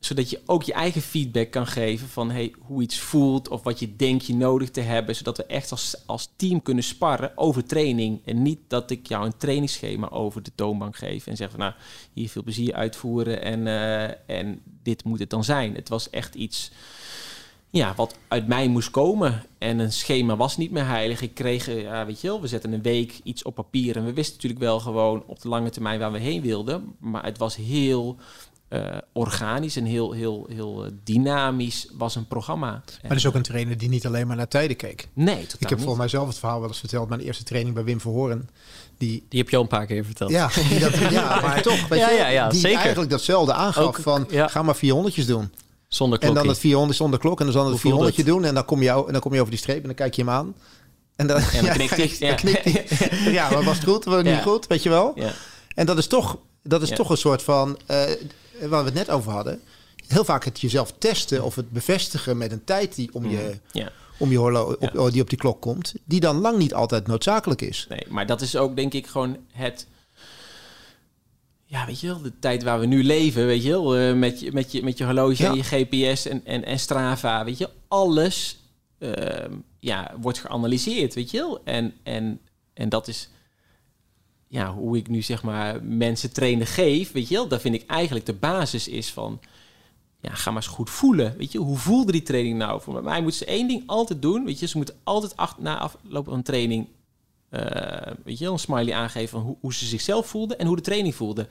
zodat je ook je eigen feedback kan geven van hey, hoe iets voelt of wat je denkt je nodig te hebben. Zodat we echt als, als team kunnen sparren over training. En niet dat ik jou een trainingsschema over de toonbank geef en zeg van nou, hier veel plezier uitvoeren en, eh, en dit moet het dan zijn. Het was echt iets ja, wat uit mij moest komen. En een schema was niet meer heilig. Ik kreeg, eh, ja, weet je wel, we zetten een week iets op papier. En we wisten natuurlijk wel gewoon op de lange termijn waar we heen wilden. Maar het was heel eh, organisch en heel, heel, heel eh, dynamisch was een programma. Maar er is ook een trainer die niet alleen maar naar tijden keek. Nee, totaal Ik heb niet. voor mijzelf het verhaal wel eens verteld. Mijn eerste training bij Wim Verhoorn. Die, Die heb je al een paar keer verteld. ja, die dat, ja, maar toch. Weet Ja, je, ja, ja, die zeker. eigenlijk datzelfde aangaf Ook- van ja. ga maar 400'tjes doen. Zonder En dan het 400 zonder klok. En dan zal het Hoe voelde 400 doen. En dan, kom je, en dan kom je over die streep en dan kijk je hem aan. En dan, En dan knikt hij. dan Ja. knikt hij. Ja, maar was het goed? Was het Ja. niet goed? Weet je wel? Ja. En dat is toch, dat is Ja. toch een soort van, eh, waar we het net over hadden. Heel vaak het jezelf testen of het bevestigen met een tijd die om je, Ja. om je horlo op, die op die klok komt. Die dan lang niet altijd noodzakelijk is. Nee, maar dat is ook denk ik gewoon het... Ja, weet je wel, de tijd waar we nu leven, weet je wel, eh, met, je, met, je, met je horloge Ja. en je GPS en, en, en Strava, weet je, alles ehm, ja, wordt geanalyseerd, weet je wel. En, en, en dat is ja, hoe ik nu zeg maar mensen trainen geef, weet je wel. Daar vind ik eigenlijk de basis is van, ja, ga maar eens goed voelen, weet je. Hoe voelde die training nou? Voor mij moeten ze één ding altijd doen, weet je. Ze moeten altijd ach- na afloop van een training eh, weet je een smiley aangeven van hoe, hoe ze zichzelf voelden en hoe de training voelde.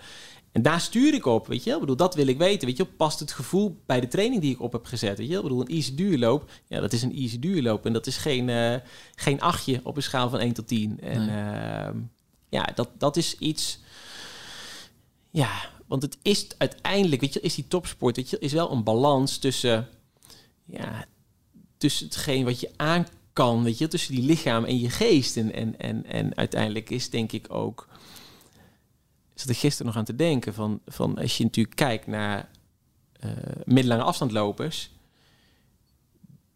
En daar stuur ik op, weet je wel. Bedoel, dat wil ik weten, weet je wel. Past het gevoel bij de training die ik op heb gezet, weet je wel. Ik bedoel, een easy duurloop, ja, dat is een easy duurloop. En dat is geen, eh, geen achtje op een schaal van 1 tot 10. En ehm, ja, dat, dat is iets... Ja, want het is uiteindelijk, weet je, is die topsport, weet je, is wel een balans tussen, ja, tussen hetgeen wat je aan kan, weet je, tussen die lichaam en je geest. En, en, en, en uiteindelijk is denk ik ook, dat ik gisteren nog aan te denken, van, van als je natuurlijk kijkt naar eh middellange afstandlopers,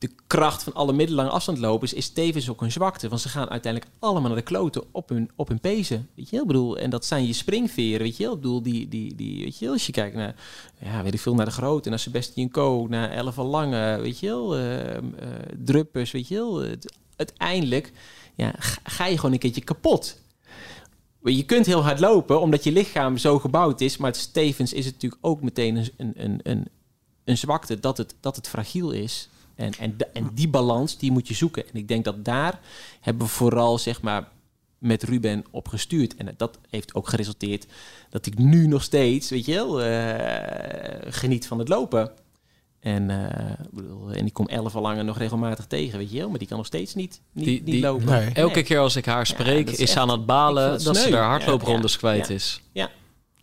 de kracht van alle middellange afstandlopers is tevens ook een zwakte. Want ze gaan uiteindelijk allemaal naar de kloten op hun, op hun pezen. Weet je? Ik bedoel, en dat zijn je springveren, weet je? Ik bedoel, die, die, die, weet je als je kijkt naar, ja, weet ik veel, naar de grote, naar Sebastian Coe, naar Elf van Lange, weet je eh, druppers, weet je uiteindelijk, ja, ga, je gewoon een keertje kapot. Je kunt heel hard lopen, omdat je lichaam zo gebouwd is, maar tevens is het natuurlijk ook meteen een, een, een, een, een zwakte dat het, dat het fragiel is. En, en, en die balans, die moet je zoeken. En ik denk dat daar hebben we vooral, zeg maar, met Ruben op gestuurd. En dat heeft ook geresulteerd dat ik nu nog steeds, weet je wel, eh, geniet van het lopen. En, eh, bedoel, en ik kom elf al langer nog regelmatig tegen, weet je wel. Maar die kan nog steeds niet, niet, Die- niet die- lopen. nee. Elke keer als ik haar spreek, is is echt- aan het balen dat ze haar hardlooprondes Ja, kwijt ja. is. Ja.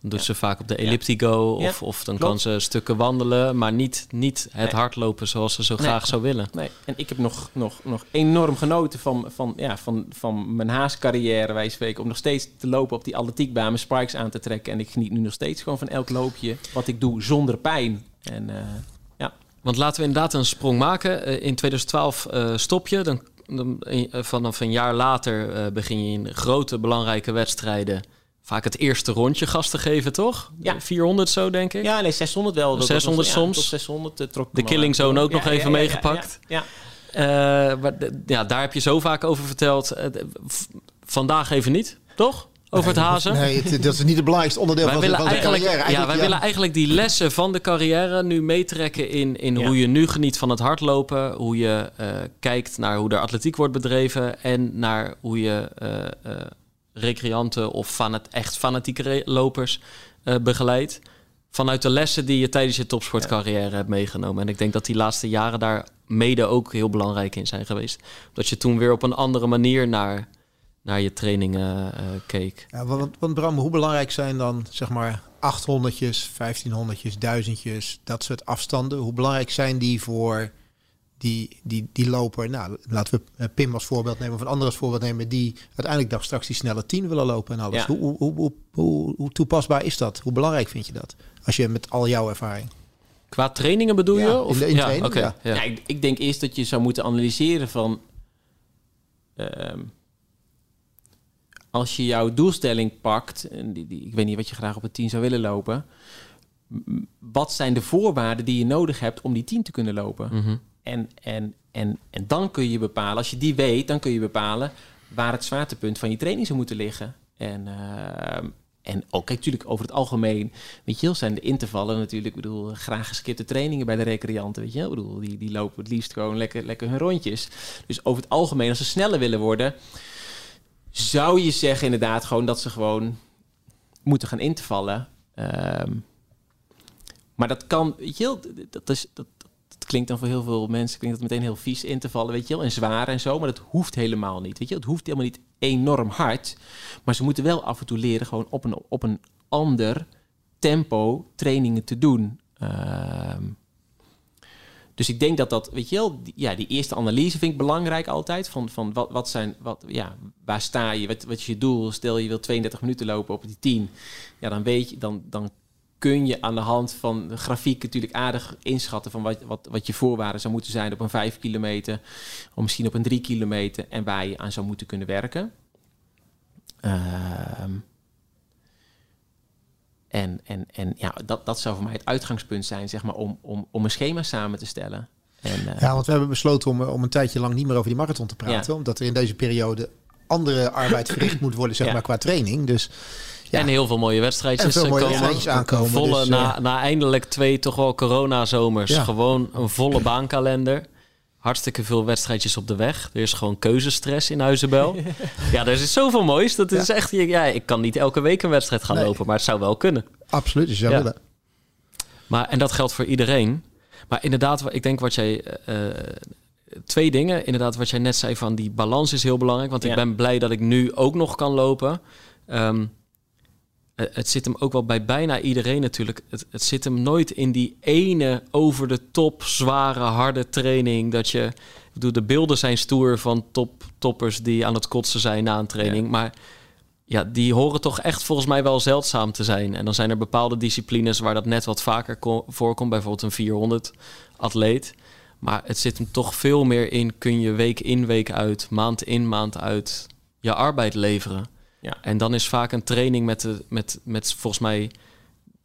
Doet ze vaak op de elliptigo of, Ja, of dan klopt. kan ze stukken wandelen, maar niet, niet het Nee. hardlopen zoals ze zo Nee. graag zou willen. Nee, en ik heb nog, nog, nog enorm genoten van, van, ja, van, van mijn haascarrière, wijs spreken. Om nog steeds te lopen op die atletiekbaan, mijn spikes aan te trekken. En ik geniet nu nog steeds gewoon van elk loopje wat ik doe zonder pijn. En eh, Want laten we inderdaad een sprong maken. Eh, in 2012 eh, stop je. Dan, dan, vanaf een jaar later begin je in grote belangrijke wedstrijden vaak het eerste rondje gas te geven, toch? Ja. 400 zo, denk ik. ja, nee, 600 wel. Dat was 600 nog- ja, soms. Tot 600 eh, trok De Killing. Zone ook Ja, nog ja, even ja, ja, meegepakt. Ja, Eh, maar ja, daar heb je zo vaak over verteld. Eh, vandaag even niet, toch? Over het hazen. Nee, het- dat is niet het belangrijkste onderdeel wij van, willen van de eigenlijk, carrière. ja, wij willen eigenlijk die lessen van de carrière nu meetrekken in, in Ja. hoe je nu geniet van het hardlopen, hoe je eh, kijkt naar hoe de atletiek wordt bedreven en naar hoe je eh, eh, recreanten of van het echt fanatieke lopers eh, begeleidt. Vanuit de lessen die je tijdens je topsportcarrière hebt meegenomen. En ik denk dat die laatste jaren daar mede ook heel belangrijk in zijn geweest. Dat je toen weer op een andere manier naar, naar je trainingen eh, keek. Ja, want, want Bram, hoe belangrijk zijn dan zeg maar 800'tjes, 1500'tjes, duizendjes, dat soort afstanden? Hoe belangrijk zijn die voor die, die, die loper? Nou, laten we eh, Pim als voorbeeld nemen of een ander als voorbeeld nemen die uiteindelijk dag straks die snelle 10 willen lopen en alles. Ja. Hoe, hoe, hoe, hoe, hoe, hoe toepasbaar is dat? Hoe belangrijk vind je dat? Als je met al jouw ervaring. Qua trainingen bedoel Ja, je? in Of? de- in ja, training, ja. ja. Ja, ik, ik denk eerst dat je zou moeten analyseren van... ehm, als je jouw doelstelling pakt, en die, die, ik weet niet wat je graag op het 10 zou willen lopen... wat zijn de voorwaarden die je nodig hebt om die 10 te kunnen lopen? Mhm. En, en, en, en dan kun je bepalen, als je die weet, dan kun je bepalen waar het zwaartepunt van je training zou moeten liggen. En, ehm, en ook, kijk, natuurlijk over het algemeen, weet je wel, zijn de intervallen natuurlijk, ik bedoel, graag geskipte trainingen bij de recreanten, weet je. Ik bedoel, die, die lopen het liefst gewoon lekker, lekker hun rondjes. Dus over het algemeen, als ze sneller willen worden, zou je zeggen inderdaad gewoon dat ze gewoon moeten gaan intervallen. Ehm, maar dat kan, weet je wel, dat, is, dat, dat klinkt dan voor heel veel mensen klinkt dat meteen heel vies in te vallen, weet je wel, en zwaar en zo, maar dat hoeft helemaal niet, weet je, het hoeft helemaal niet enorm hard, maar ze moeten wel af en toe leren gewoon op een, op een ander tempo trainingen te doen. Ehm, dus ik denk dat dat, weet je wel, die, ja, die eerste analyse vind ik belangrijk altijd. Van, van wat, wat zijn, wat, ja, waar sta je, wat, wat is je doel? Stel je wil 32 minuten lopen op die 10. Ja, dan weet je, dan, dan kun je aan de hand van de grafiek natuurlijk aardig inschatten van wat, wat, wat je voorwaarden zou moeten zijn op een 5 kilometer. Of misschien op een 3 kilometer en waar je aan zou moeten kunnen werken. Ehm, en en, en ja, dat, dat zou voor mij het uitgangspunt zijn, zeg maar, om, om, om een schema samen te stellen. En, eh, Ja, want we hebben besloten om, om een tijdje lang niet meer over die marathon te praten. Ja. Omdat er in deze periode andere arbeid verricht moet worden, zeg Ja. maar, qua training. Dus Ja. En heel veel mooie wedstrijdjes, En veel mooie komen. wedstrijdjes aankomen, Volle, dus, na, eh, na eindelijk twee toch wel coronazomers. Ja. Gewoon een volle baankalender. Hartstikke veel wedstrijdjes op de weg. Er is gewoon keuzestress in Huizenbel. ja, er is zoveel moois. Dat is echt... Ja, ik kan niet elke week een wedstrijd gaan Nee. lopen, maar het zou wel kunnen. absoluut, je zou willen. Maar, en dat geldt voor iedereen. Maar inderdaad, ik denk wat jij... eh, eh, twee dingen. Inderdaad, wat jij net zei van die balans is heel belangrijk. Want ik ben blij dat ik nu ook nog kan lopen. Ehm, eh, het zit hem ook wel bij bijna iedereen natuurlijk. Het, het zit hem nooit in die ene over de top, zware, harde training. Dat je... Ik bedoel, de beelden zijn stoer van top, toppers die aan het kotsen zijn na een training. Maar ja, die horen toch echt volgens mij wel zeldzaam te zijn. En dan zijn er bepaalde disciplines waar dat net wat vaker ko- voorkomt. Bijvoorbeeld een 400 atleet. Maar het zit hem toch veel meer in... kun je week in, week uit, maand in, maand uit... je arbeid leveren. Ja. En dan is vaak een training met, de, met, met volgens mij...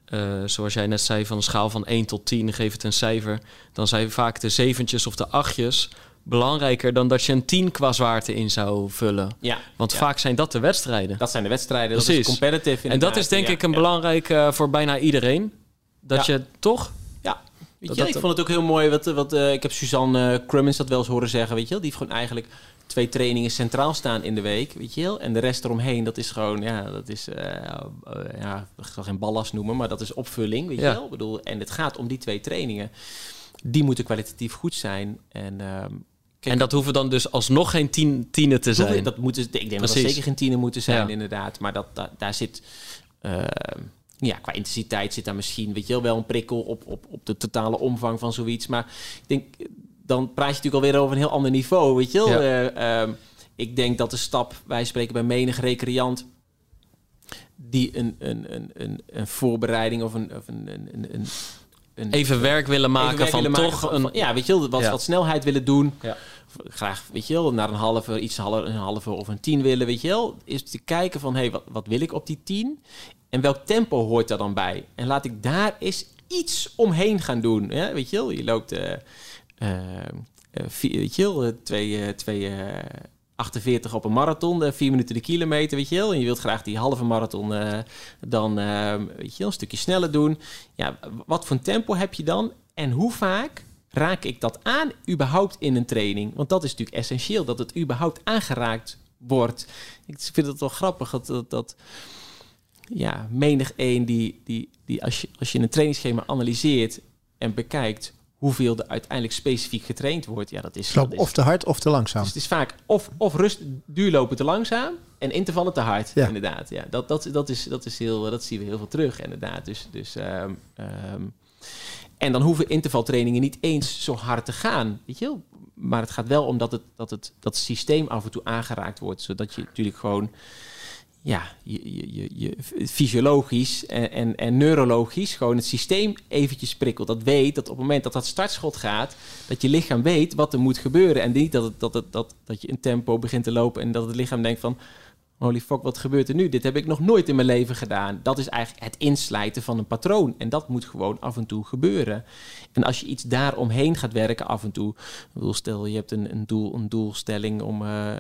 eh, zoals jij net zei, van een schaal van 1 tot 10, geef het een cijfer. Dan zijn vaak de zeventjes of de achtjes belangrijker dan dat je een 10 qua zwaarte in zou vullen. ja, Want ja. vaak zijn dat de wedstrijden. dat zijn de wedstrijden. Dat is competitive en dat is denk Ja, ik een belangrijk eh, voor bijna iedereen. Dat je toch... Ja, weet je, dat- ik vond het ook heel mooi. Wat, wat, eh, ik heb Suzanne uh, Crummins dat wel eens horen zeggen. Weet je wel? Die heeft gewoon eigenlijk twee trainingen centraal staan in de week. Weet je wel? En de rest eromheen, dat is gewoon, ja, dat is, eh, eh, ja, ik zal geen ballast noemen, maar dat is opvulling. Weet Ja. je wel? Ik bedoel, en het gaat om die twee trainingen. Die moeten kwalitatief goed zijn. En, ehm, kijk, En dat hoeven dan dus alsnog geen tien, tienen te zijn. Dat moeten, ik denk dat Precies. dat zeker geen tienen moeten zijn, Ja. inderdaad. Maar dat, da- daar zit. ehm, ja, qua intensiteit zit daar misschien, weet je wel, wel een prikkel op, op, op de totale omvang van zoiets. Maar ik denk, dan praat je natuurlijk alweer over een heel ander niveau, weet je wel. Ja. Eh, ehm, ik denk dat de stap, wij spreken bij menig recreant, die een, een, een, een, een voorbereiding of een, of een, een, een, een, Even werk willen maken even werk van willen toch een... van- ja, weet je wel, wat, Ja. wat snelheid willen doen. Ja. Graag, weet je wel, naar een halve, iets halve, een halve of een tien willen, weet je wel. Is te kijken van, hé, hey, wat, wat wil ik op die tien? En welk tempo hoort daar dan bij? En laat ik daar eens iets omheen gaan doen. Ja, weet je wel, je loopt, eh, vier- weet je wel, eh, twee, eh, twee, eh, 48 op een marathon, eh, vier minuten de kilometer, weet je wel. En je wilt graag die halve marathon eh, dan, eh, weet je wel, een stukje sneller doen. Ja, wat voor een tempo heb je dan? En hoe vaak raak ik dat aan überhaupt in een training? Want dat is natuurlijk essentieel, dat het überhaupt aangeraakt wordt. Ik vind het wel grappig dat, dat, dat ja, menig één die, die, die als, je, als je een trainingsschema analyseert en bekijkt hoeveel er uiteindelijk specifiek getraind wordt, ja, dat is... Dat is of te hard of te langzaam. dus het is vaak of, of rust, duurlopen te langzaam en intervallen te hard. Ja. Inderdaad, ja. Dat, dat, dat, is, dat, is heel, dat zien we heel veel terug, inderdaad. Dus, dus, ehm, ehm, en dan hoeven intervaltrainingen niet eens zo hard te gaan, weet je wel. Maar het gaat wel om dat het, dat het, dat het systeem af en toe aangeraakt wordt. Zodat je natuurlijk gewoon ja, je, je, je, fysiologisch en, en, en neurologisch gewoon het systeem eventjes prikkelt. Dat weet dat op het moment dat dat startschot gaat, dat je lichaam weet wat er moet gebeuren. En niet dat, het, dat, het, dat, dat je een tempo begint te lopen en dat het lichaam denkt van... Holy fuck, wat gebeurt er nu? Dit heb ik nog nooit in mijn leven gedaan. Dat is eigenlijk het inslijten van een patroon. En dat moet gewoon af en toe gebeuren. En als je iets daaromheen gaat werken af en toe... Stel, je hebt een, een, doel, een doelstelling om... eh,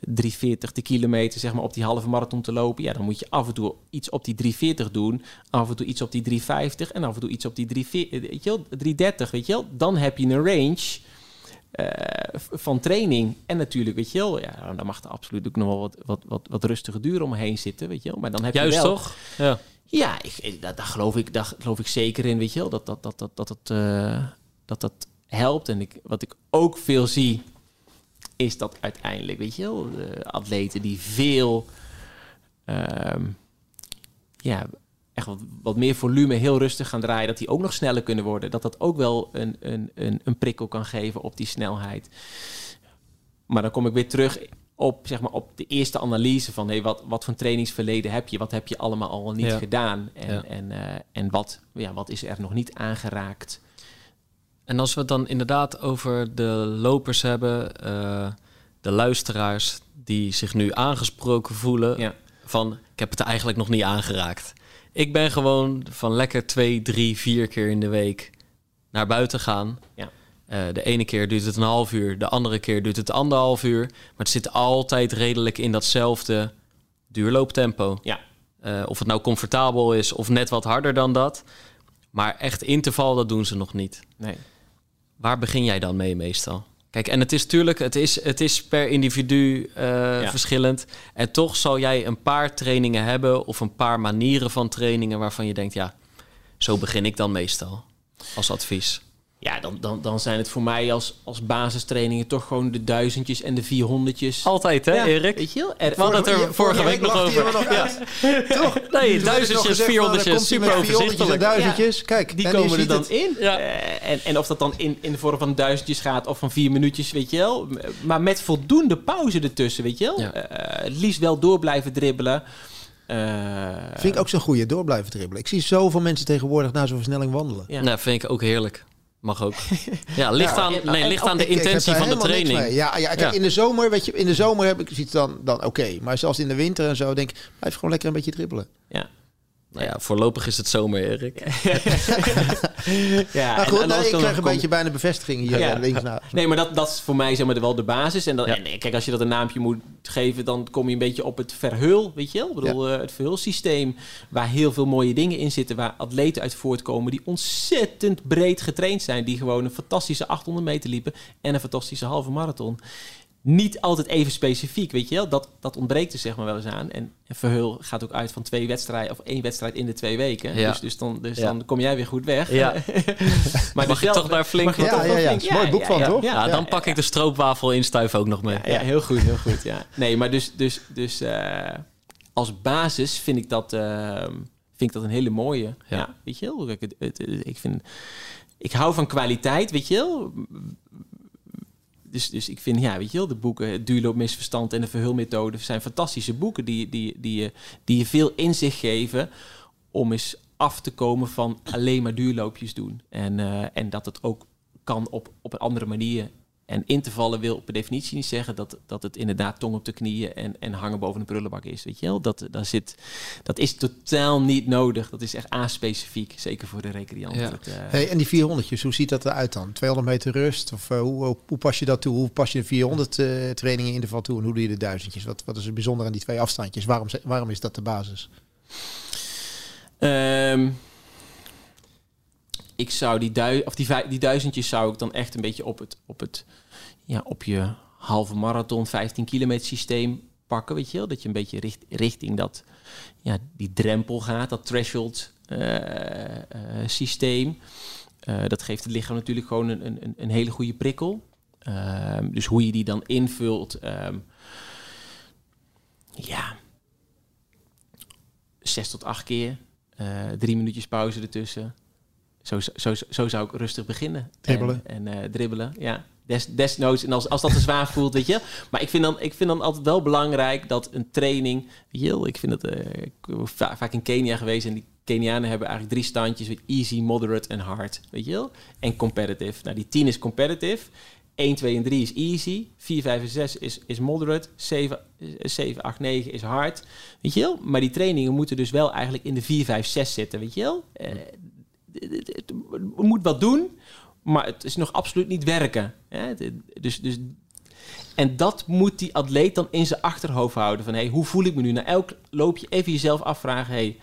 340 de kilometer zeg maar, op die halve marathon te lopen. Ja, dan moet je af en toe iets op die 340 doen. Af en toe iets op die 350 en af en toe iets op die 340, weet je wel, 330. Weet je wel? Dan heb je een range eh, van training. En natuurlijk, weet je wel, ja, dan mag er absoluut ook nog wel wat, wat, wat, wat rustige duur omheen zitten. Weet je wel? Maar dan heb Juist je wel, toch? Ja. ja, ik, daar, daar, geloof ik, daar geloof ik zeker in, weet je wel, dat dat, dat, dat, dat, het, eh, dat, dat helpt. En ik, wat ik ook veel zie, is dat uiteindelijk, weet je wel, de atleten die veel, ehm, ja, echt wat, wat meer volume heel rustig gaan draaien, dat die ook nog sneller kunnen worden. Dat dat ook wel een, een, een, een prikkel kan geven op die snelheid. Maar dan kom ik weer terug op, zeg maar, op de eerste analyse van hey, wat, wat voor trainingsverleden heb je? Wat heb je allemaal al niet Ja. gedaan? En, Ja. en, eh, en wat, ja, wat is er nog niet aangeraakt? En als we het dan inderdaad over de lopers hebben, eh, de luisteraars die zich nu aangesproken voelen Ja. van ik heb het eigenlijk nog niet aangeraakt. Ik ben gewoon van lekker twee, drie, vier keer in de week naar buiten gaan. Ja. Eh, de ene keer duurt het een half uur, de andere keer duurt het anderhalf uur. Maar het zit altijd redelijk in datzelfde duurlooptempo. Ja. Eh, of het nou comfortabel is of net wat harder dan dat. Maar echt interval, dat doen ze nog niet. Nee. Waar begin jij dan mee meestal? Kijk, en het is natuurlijk, het is, het is per individu eh, verschillend. En toch zal jij een paar trainingen hebben of een paar manieren van trainingen waarvan je denkt, ja, zo begin ik dan meestal als advies. Ja, dan, dan, dan zijn het voor mij als, als basistrainingen toch gewoon de duizendjes en de vierhonderdjes. Altijd, hè, Ja, Erik? Weet je wel? Er, We hadden het er Vorige- week nog over. nog Ja. Toch? Nee, duizendjes, vierhonderdjes, super overzichtelijk. duizendjes. Kijk, Die en komen er dan het. in. Ja. Eh, en, en of dat dan in, in de vorm van duizendjes gaat of van vier minuutjes, weet je wel. Maar met voldoende pauze ertussen, weet je wel. Ja. Eh, het liefst wel door blijven dribbelen. Eh, Vind ik ook zo'n goede, door blijven dribbelen. Ik zie zoveel mensen tegenwoordig na zo'n versnelling wandelen. Ja. Nou, vind ik ook heerlijk. Mag ook. Ja, ligt Ja, aan, nee, ligt ook- aan de Ik- intentie van de training. Ja, ja, kijk, Ja. in de zomer, weet je, in de zomer heb ik ziet dan, dan oké. Maar zelfs in de winter en zo denk ik, blijf gewoon lekker een beetje dribbelen. ja. Nou ja, voorlopig is het zomer, Erik. ja, en goed, nou, ik krijg een kom- beetje bijna bevestiging hier Ja. eh. Nee, maar dat, dat is voor mij zeg maar wel de basis. En, dan, Ja. en eh, kijk, als je dat een naampje moet geven, dan kom je een beetje op het verheul, weet je wel? Ik bedoel, eh, het verheulsysteem, waar heel veel mooie dingen in zitten, waar atleten uit voortkomen die ontzettend breed getraind zijn, die gewoon een fantastische 800 meter liepen en een fantastische halve marathon. Niet altijd even specifiek, weet je wel? Dat, dat ontbreekt er zeg maar wel eens aan. En, en Verheul gaat ook uit van twee wedstrijden, of één wedstrijd in de twee weken. Ja. Dus, dus, dan, dus Ja. dan kom jij weer goed weg. Ja. maar Mag dus wel- toch daar flink mag je Ja, toch ja, ja. flink- Is een mooi boek van, toch? Ja, dan pak ik de stroopwafel instuif ook nog mee. ja, ja, heel goed, heel goed. Ja. Nee, maar dus, dus, dus eh, als basis vind ik dat, eh, vind ik dat een hele mooie. Ja, weet je wel? Ik, het, het- ik vind, ik hou van kwaliteit, weet je wel? Dus, dus ik vind, ja, weet je wel, de boeken Het Duurloop Misverstand en de Verhulmethode zijn fantastische boeken die, die, die, je, die je veel inzicht geven om eens af te komen van alleen maar duurloopjes doen. En, eh, en dat het ook kan op, op een andere manier. En in te vallen wil per definitie niet zeggen dat, dat het inderdaad tong op de knieën en, en hangen boven een prullenbak is. Weet je wel? Dat, daar zit, dat is totaal niet nodig. Dat is echt A-specifiek, zeker voor de recreant. Ja. Eh, Hey, en die 400, hoe ziet dat eruit dan? 200 meter rust? Of eh, hoe, hoe, hoe pas je dat toe? Hoe pas je de 400 eh, trainingen in de val toe? En hoe doe je de duizendjes? Wat, wat is het bijzonder aan die twee afstandjes? Waarom, waarom is dat de basis? Ehm, ik zou die, dui of die, die duizendjes zou ik dan echt een beetje op, het, op, het, ja, op je halve marathon, 15 kilometer systeem pakken. Weet je wel? Dat je een beetje richt, richting dat, ja, die drempel gaat, dat threshold eh, eh, systeem. Eh, dat geeft het lichaam natuurlijk gewoon een, een, een hele goede prikkel. Ehm, dus hoe je die dan invult, ehm, ja, zes tot acht keer. Drie minuutjes pauze ertussen. Zo, zo, zo, zo zou ik rustig beginnen. Dribbelen. En, en eh, dribbelen, ja. Des, desnoods, en als, als dat te zwaar voelt, weet je. Maar ik vind, dan, ik vind dan altijd wel belangrijk dat een training... Weet je, wel, ik vind dat... eh, ik va- vaak in Kenia geweest en die Kenianen hebben eigenlijk drie standjes. Easy, moderate en hard. Weet je wel? En competitive. Nou, die 10 is competitive. 1, 2 en 3 is easy. 4, 5 en 6 is, is moderate. 7, 7, 8, 9 is hard. Weet je wel? Maar die trainingen moeten dus wel eigenlijk in de 4, 5, 6 zitten. Weet je wel? Eh, het- moet wat doen, maar het is nog absoluut niet werken. Hè? Dus, dus, en dat moet die atleet dan in zijn achterhoofd houden. Van, hey, hoe voel ik me nu? Na elk loopje even jezelf afvragen... Hey,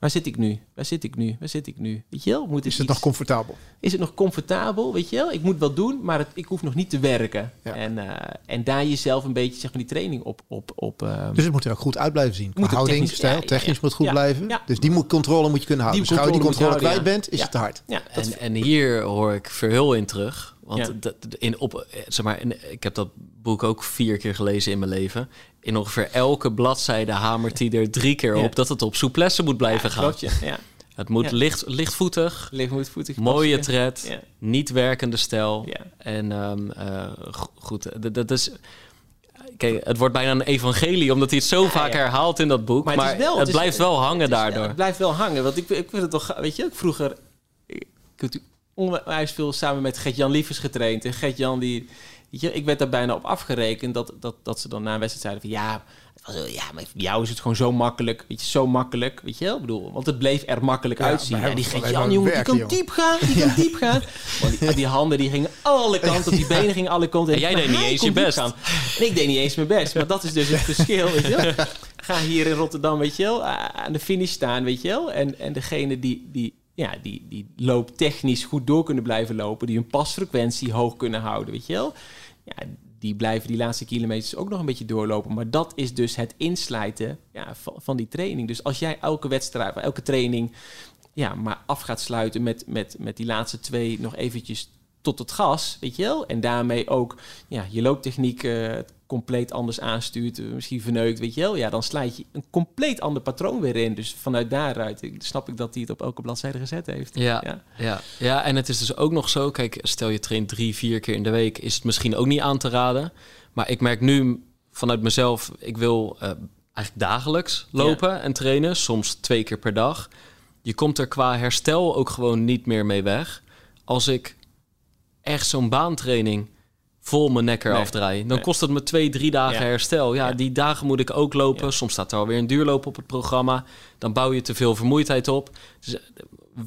waar zit ik nu? Waar zit ik nu? Waar zit ik nu? Weet je wel? Moet ik Is het iets- nog comfortabel? is het nog comfortabel, weet je wel? Ik moet wat doen, maar het, ik hoef nog niet te werken. Ja. En, eh, en daar jezelf een beetje zeg maar, die training op... op, op ehm, Dus het moet er ook goed uit blijven zien. Moet houding, technisch- stijl, technisch ja. moet goed Ja, blijven. ja. Dus die moet, controle moet je kunnen houden. Die dus gauw je die controle kwijt bent, is ja. het te hard. ja, En, en hier hoor ik Verhul in terug. Want Ja. dat, in, op, eh, zeg maar, in- ik heb dat boek ook vier keer gelezen in mijn leven. In ongeveer elke bladzijde hamert hij er drie keer Ja. op dat het op souplesse moet blijven ja, gaan. Ja. Het moet licht, lichtvoetig, Lichtvoetig mooie tred, niet werkende stijl. En ehm, eh, go- goed, dat, dat is... Kijk, het wordt bijna een evagelie, omdat hij het zo vaak herhaalt in dat boek. Maar, Maar het is wel- het, het is- blijft wel hangen Het is- daardoor. Het blijft wel hangen. Want ik, ik vind het toch... Weet je, ik vroeger... Onwijs veel samen met Gert-Jan Lievers getraind. En Gert-Jan die... Weet je, ik werd daar bijna op afgerekend dat, dat, dat ze dan na een wedstrijd zeiden van... Ja, ja, maar voor jou is het gewoon zo makkelijk. Weet je, zo makkelijk. Weet je wel? Ik bedoel, want het bleef er makkelijk Ja, uitzien. Ja, die Gert-Jan, jongen, die kan diep gaan. Die kan diep gaan. Want die, die handen die gingen alle kanten op. Die benen gingen alle kanten. En jij Maar deed niet eens je best. gaan. En ik deed niet eens mijn best. Maar dat is dus het verschil, weet je wel. Ga hier in Rotterdam, weet je wel, aan de finish staan, weet je wel. En, en degene die, die, ja, die, die looptechnisch goed door kunnen blijven lopen, die hun pasfrequentie hoog kunnen houden, weet je wel. Ja, die blijven die laatste kilometers ook nog een beetje doorlopen. Maar dat is dus het inslijten ja, van, van die training. Dus als jij elke wedstrijd, elke training, ja, maar af gaat sluiten met, met, met die laatste twee nog eventjes tot het gas, weet je wel? En daarmee ook ja, je looptechniek eh, compleet anders aanstuurt, eh, misschien verneukt, weet je wel? Ja, dan slijt je een compleet ander patroon weer in. Dus vanuit daaruit ik- snap ik dat hij het op elke bladzijde gezet heeft. Ja, Ja. ja. Ja. en het is dus ook nog zo... Kijk, stel je traint drie, vier keer in de week... is het misschien ook niet aan te raden. Maar ik merk nu vanuit mezelf... ik wil eh, eigenlijk dagelijks lopen en trainen. Soms twee keer per dag. Je komt er qua herstel ook gewoon niet meer mee weg. Als ik echt zo'n baantraining vol mijn nek eraf Nee, draai... dan nee. kost het me twee, drie dagen Ja. herstel. Ja, Ja. die dagen moet ik ook lopen. Ja. Soms staat er alweer een duurloop op het programma. Dan bouw je te veel vermoeidheid op. Dus eh,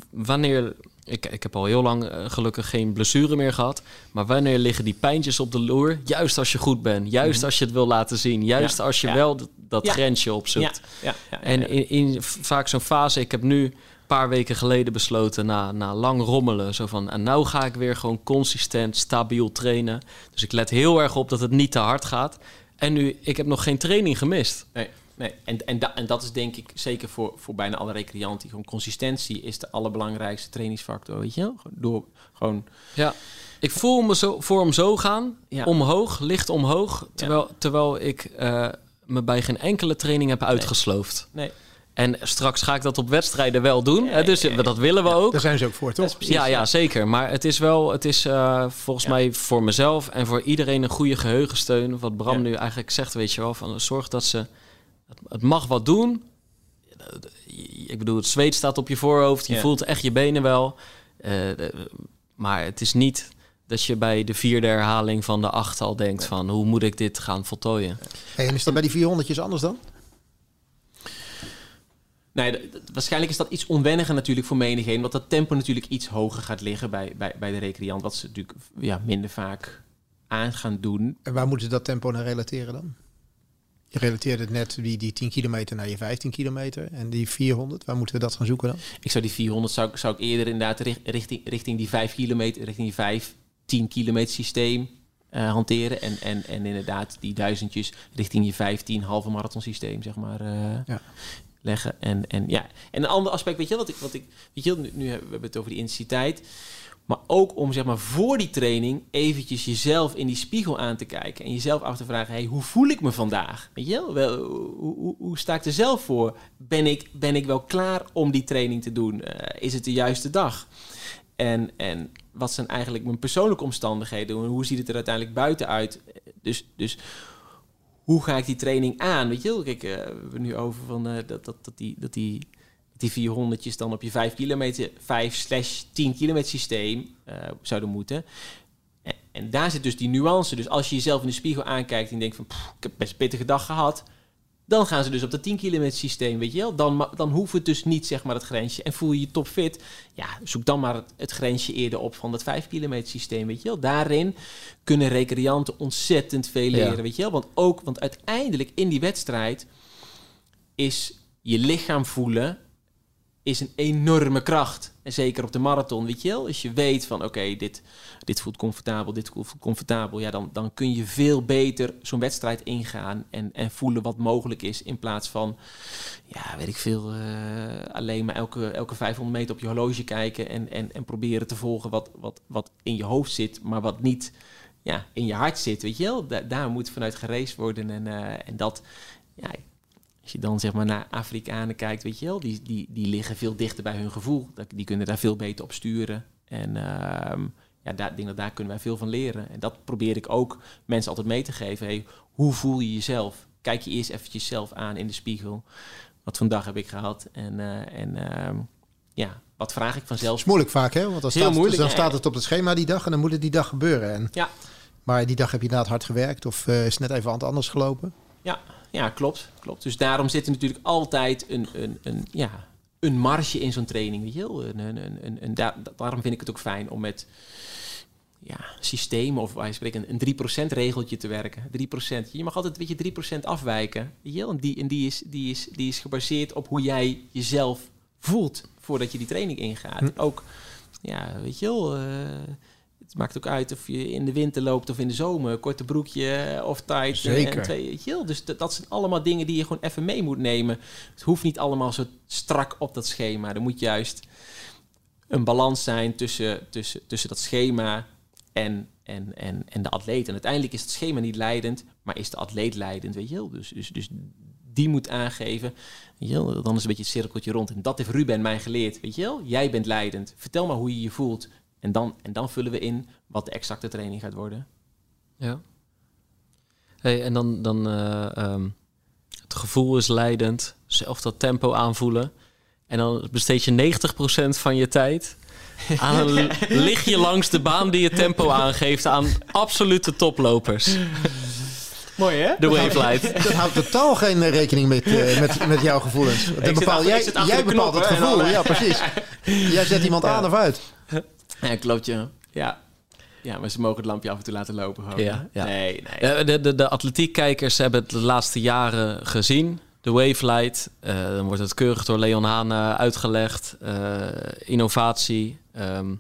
wanneer... Ik, ik heb al heel lang eh, gelukkig geen blessure meer gehad. Maar wanneer liggen die pijntjes op de loer? Juist als je goed bent. Juist als je het wil laten zien. Juist Mhm. Als je wel dat Ja. grensje opzoekt. ja, ja, ja, En in, vaak zo'n fase... Ik heb nu paar weken geleden besloten... na, na lang rommelen... zo van... en nou ga ik weer gewoon consistent, stabiel trainen. Dus ik let heel erg op dat het niet te hard gaat. En nu... Ik heb nog geen training gemist. Nee, nee. En, en, da- en dat is denk ik zeker voor, voor bijna alle recreanten. Gewoon consistentie is de allerbelangrijkste trainingsfactor, weet je wel? Door, gewoon, Ja. Ik voel me zo, voor hem zo gaan. Ja. Omhoog, licht omhoog. Terwijl, terwijl ik eh, me bij geen enkele training heb uitgesloofd. nee. En straks ga ik dat op wedstrijden wel doen. hè, dus ja, ja. dat willen we ook. Daar zijn ze ook voor, toch? ja, ja, zeker. Maar het is wel, het is eh, volgens Ja. mij voor mezelf en voor iedereen een goede geheugensteun. Wat Bram Ja. nu eigenlijk zegt, weet je wel, van zorg dat ze, het, mag wat doen. Ik bedoel, het zweet staat op je voorhoofd, je Ja. voelt echt je benen wel. Eh, maar het is niet dat je bij de vierde herhaling van de acht al denkt van hoe moet ik dit gaan voltooien. Hey, en is dat bij die 400 anders dan? Waarschijnlijk is dat iets onwenniger natuurlijk voor menigeen. Omdat dat tempo natuurlijk iets hoger gaat liggen bij, bij, bij de recreant. Wat ze natuurlijk ja, minder vaak aan gaan doen. En waar moeten ze dat tempo naar relateren dan? Je relateert het net, die, die 10 kilometer naar je 15 kilometer. En die 400, waar moeten we dat gaan zoeken dan? Ik zou die 400 zou, ik- zou ik eerder inderdaad richt- richting, richting die 5 kilometer, richting die 5, 10 kilometer systeem eh, hanteren. En, en, en inderdaad die duizendjes richting je 15 halve marathon systeem, zeg maar, eh, Ja. Leggen. En, en, ja. en een ander aspect, weet je wat ik, wat ik weet je nu, nu hebben we het over die intensiteit. Maar ook om zeg maar voor die training eventjes jezelf in die spiegel aan te kijken. En jezelf af te vragen, hey, hoe voel ik me vandaag? Weet je wel, hoe, hoe, hoe sta ik er zelf voor? Ben ik, ben ik wel klaar om die training te doen? Eh, is het de juiste dag? En, en wat zijn eigenlijk mijn persoonlijke omstandigheden? En hoe ziet het er uiteindelijk buiten uit? Dus, dus hoe ga ik die training aan? Weet je wel, kijk, eh, we nu over van, eh, dat, dat, dat, die, dat die die 400'tjes dan op je 5 kilometer, 5 slash 10 kilometer systeem eh, zouden moeten. En, daar zit dus die nuance. Dus als je jezelf in de spiegel aankijkt en denkt van, "Pff, ik heb best pittige dag gehad. Dan gaan ze dus op dat 10 kilometer systeem, weet je wel. Dan, dan hoeft het dus niet, zeg maar, het grensje. En voel je je topfit, ja, zoek dan maar het, het grensje eerder op van dat 5 kilometer systeem, weet je wel. Daarin kunnen recreanten ontzettend veel leren, Ja. weet je wel. Want ook, want uiteindelijk in die wedstrijd is je lichaam voelen is een enorme kracht. En zeker op de marathon, weet je wel. Als je weet van, oké, dit, dit voelt comfortabel, dit voelt comfortabel... ja, dan, dan kun je veel beter zo'n wedstrijd ingaan... En, en voelen wat mogelijk is... in plaats van, ja, weet ik veel... eh, alleen maar elke, elke 500 meter op je horloge kijken... en, en, en proberen te volgen wat, wat, wat in je hoofd zit... maar wat niet ja, in je hart zit, weet je wel. Da- daar moet vanuit gereisd worden. En, eh, en dat, ja, als je dan zeg maar naar Afrikanen kijkt, weet je wel, die, die, die liggen veel dichter bij hun gevoel. Die kunnen daar veel beter op sturen. En ehm, ja, daar, denk dat daar kunnen wij veel van leren. En dat probeer ik ook mensen altijd mee te geven. Hey, hoe voel je jezelf? Kijk je eerst eventjes zelf aan in de spiegel. Wat dag heb ik gehad? En, eh, en ehm, ja, wat vraag ik Dat vanzelf? is moeilijk vaak, hè? Want dan, staat, moeilijk, dan ja. staat het op het schema die dag en dan moet het die dag gebeuren. En, Ja. Maar die dag heb je inderdaad hard gewerkt of eh, is net even anders gelopen. Ja, ja klopt, klopt. Dus daarom zit er natuurlijk altijd een, een, een, ja, een marge in zo'n training. Weet je wel? Een, een, een, een, een- daar- daarom vind ik het ook fijn om met ja, systemen of wij spreken een 3% regeltje te werken. 3%. Je mag altijd weet je, 3% afwijken. Weet je wel? En, die, en die, is, die, is, die is gebaseerd op hoe jij jezelf voelt voordat je die training ingaat. Hm. Ook, ja, weet je wel... eh, het maakt ook uit of je in de winter loopt of in de zomer. Korte broekje of tight. Zeker. En twee, wel. Dus dat, dat zijn allemaal dingen die je gewoon even mee moet nemen. Het hoeft niet allemaal zo strak op dat schema. Er moet juist een balans zijn tussen, tussen, tussen dat schema en, en, en, en de atleet. En uiteindelijk is het schema niet leidend, maar is de atleet leidend, weet je wel. Dus, dus, dus die moet aangeven, weet je wel, dan is een beetje het cirkeltje rond. En dat heeft Ruben mij geleerd, weet je wel. Jij bent leidend. Vertel maar hoe je je voelt. En dan, en dan vullen we in wat de exacte training gaat worden. Ja. Hey, en dan, dan eh, ehm, het gevoel is leidend, zelf dat tempo aanvoelen. En dan besteed je 90% van je tijd aan een lichtje langs de baan die je tempo aangeeft aan absolute toplopers. Mooi hè? De Wavelight. Dat houdt totaal geen eh, rekening met, eh, met, met jouw gevoelens. Dat zit bepaal, achter- jij jij bepaalt het gevoel. Ja, precies. Jij zet iemand aan of uit. Ja, klopt je. Ja. Ja, maar ze mogen het lampje af en toe laten lopen. Gewoon. Ja, ja. Nee, nee. De, de, de atletiekkijkers hebben het de laatste jaren gezien. De Wavelight. Eh, dan wordt het keurig door Leon Haan eh, uitgelegd. Eh, innovatie. ehm,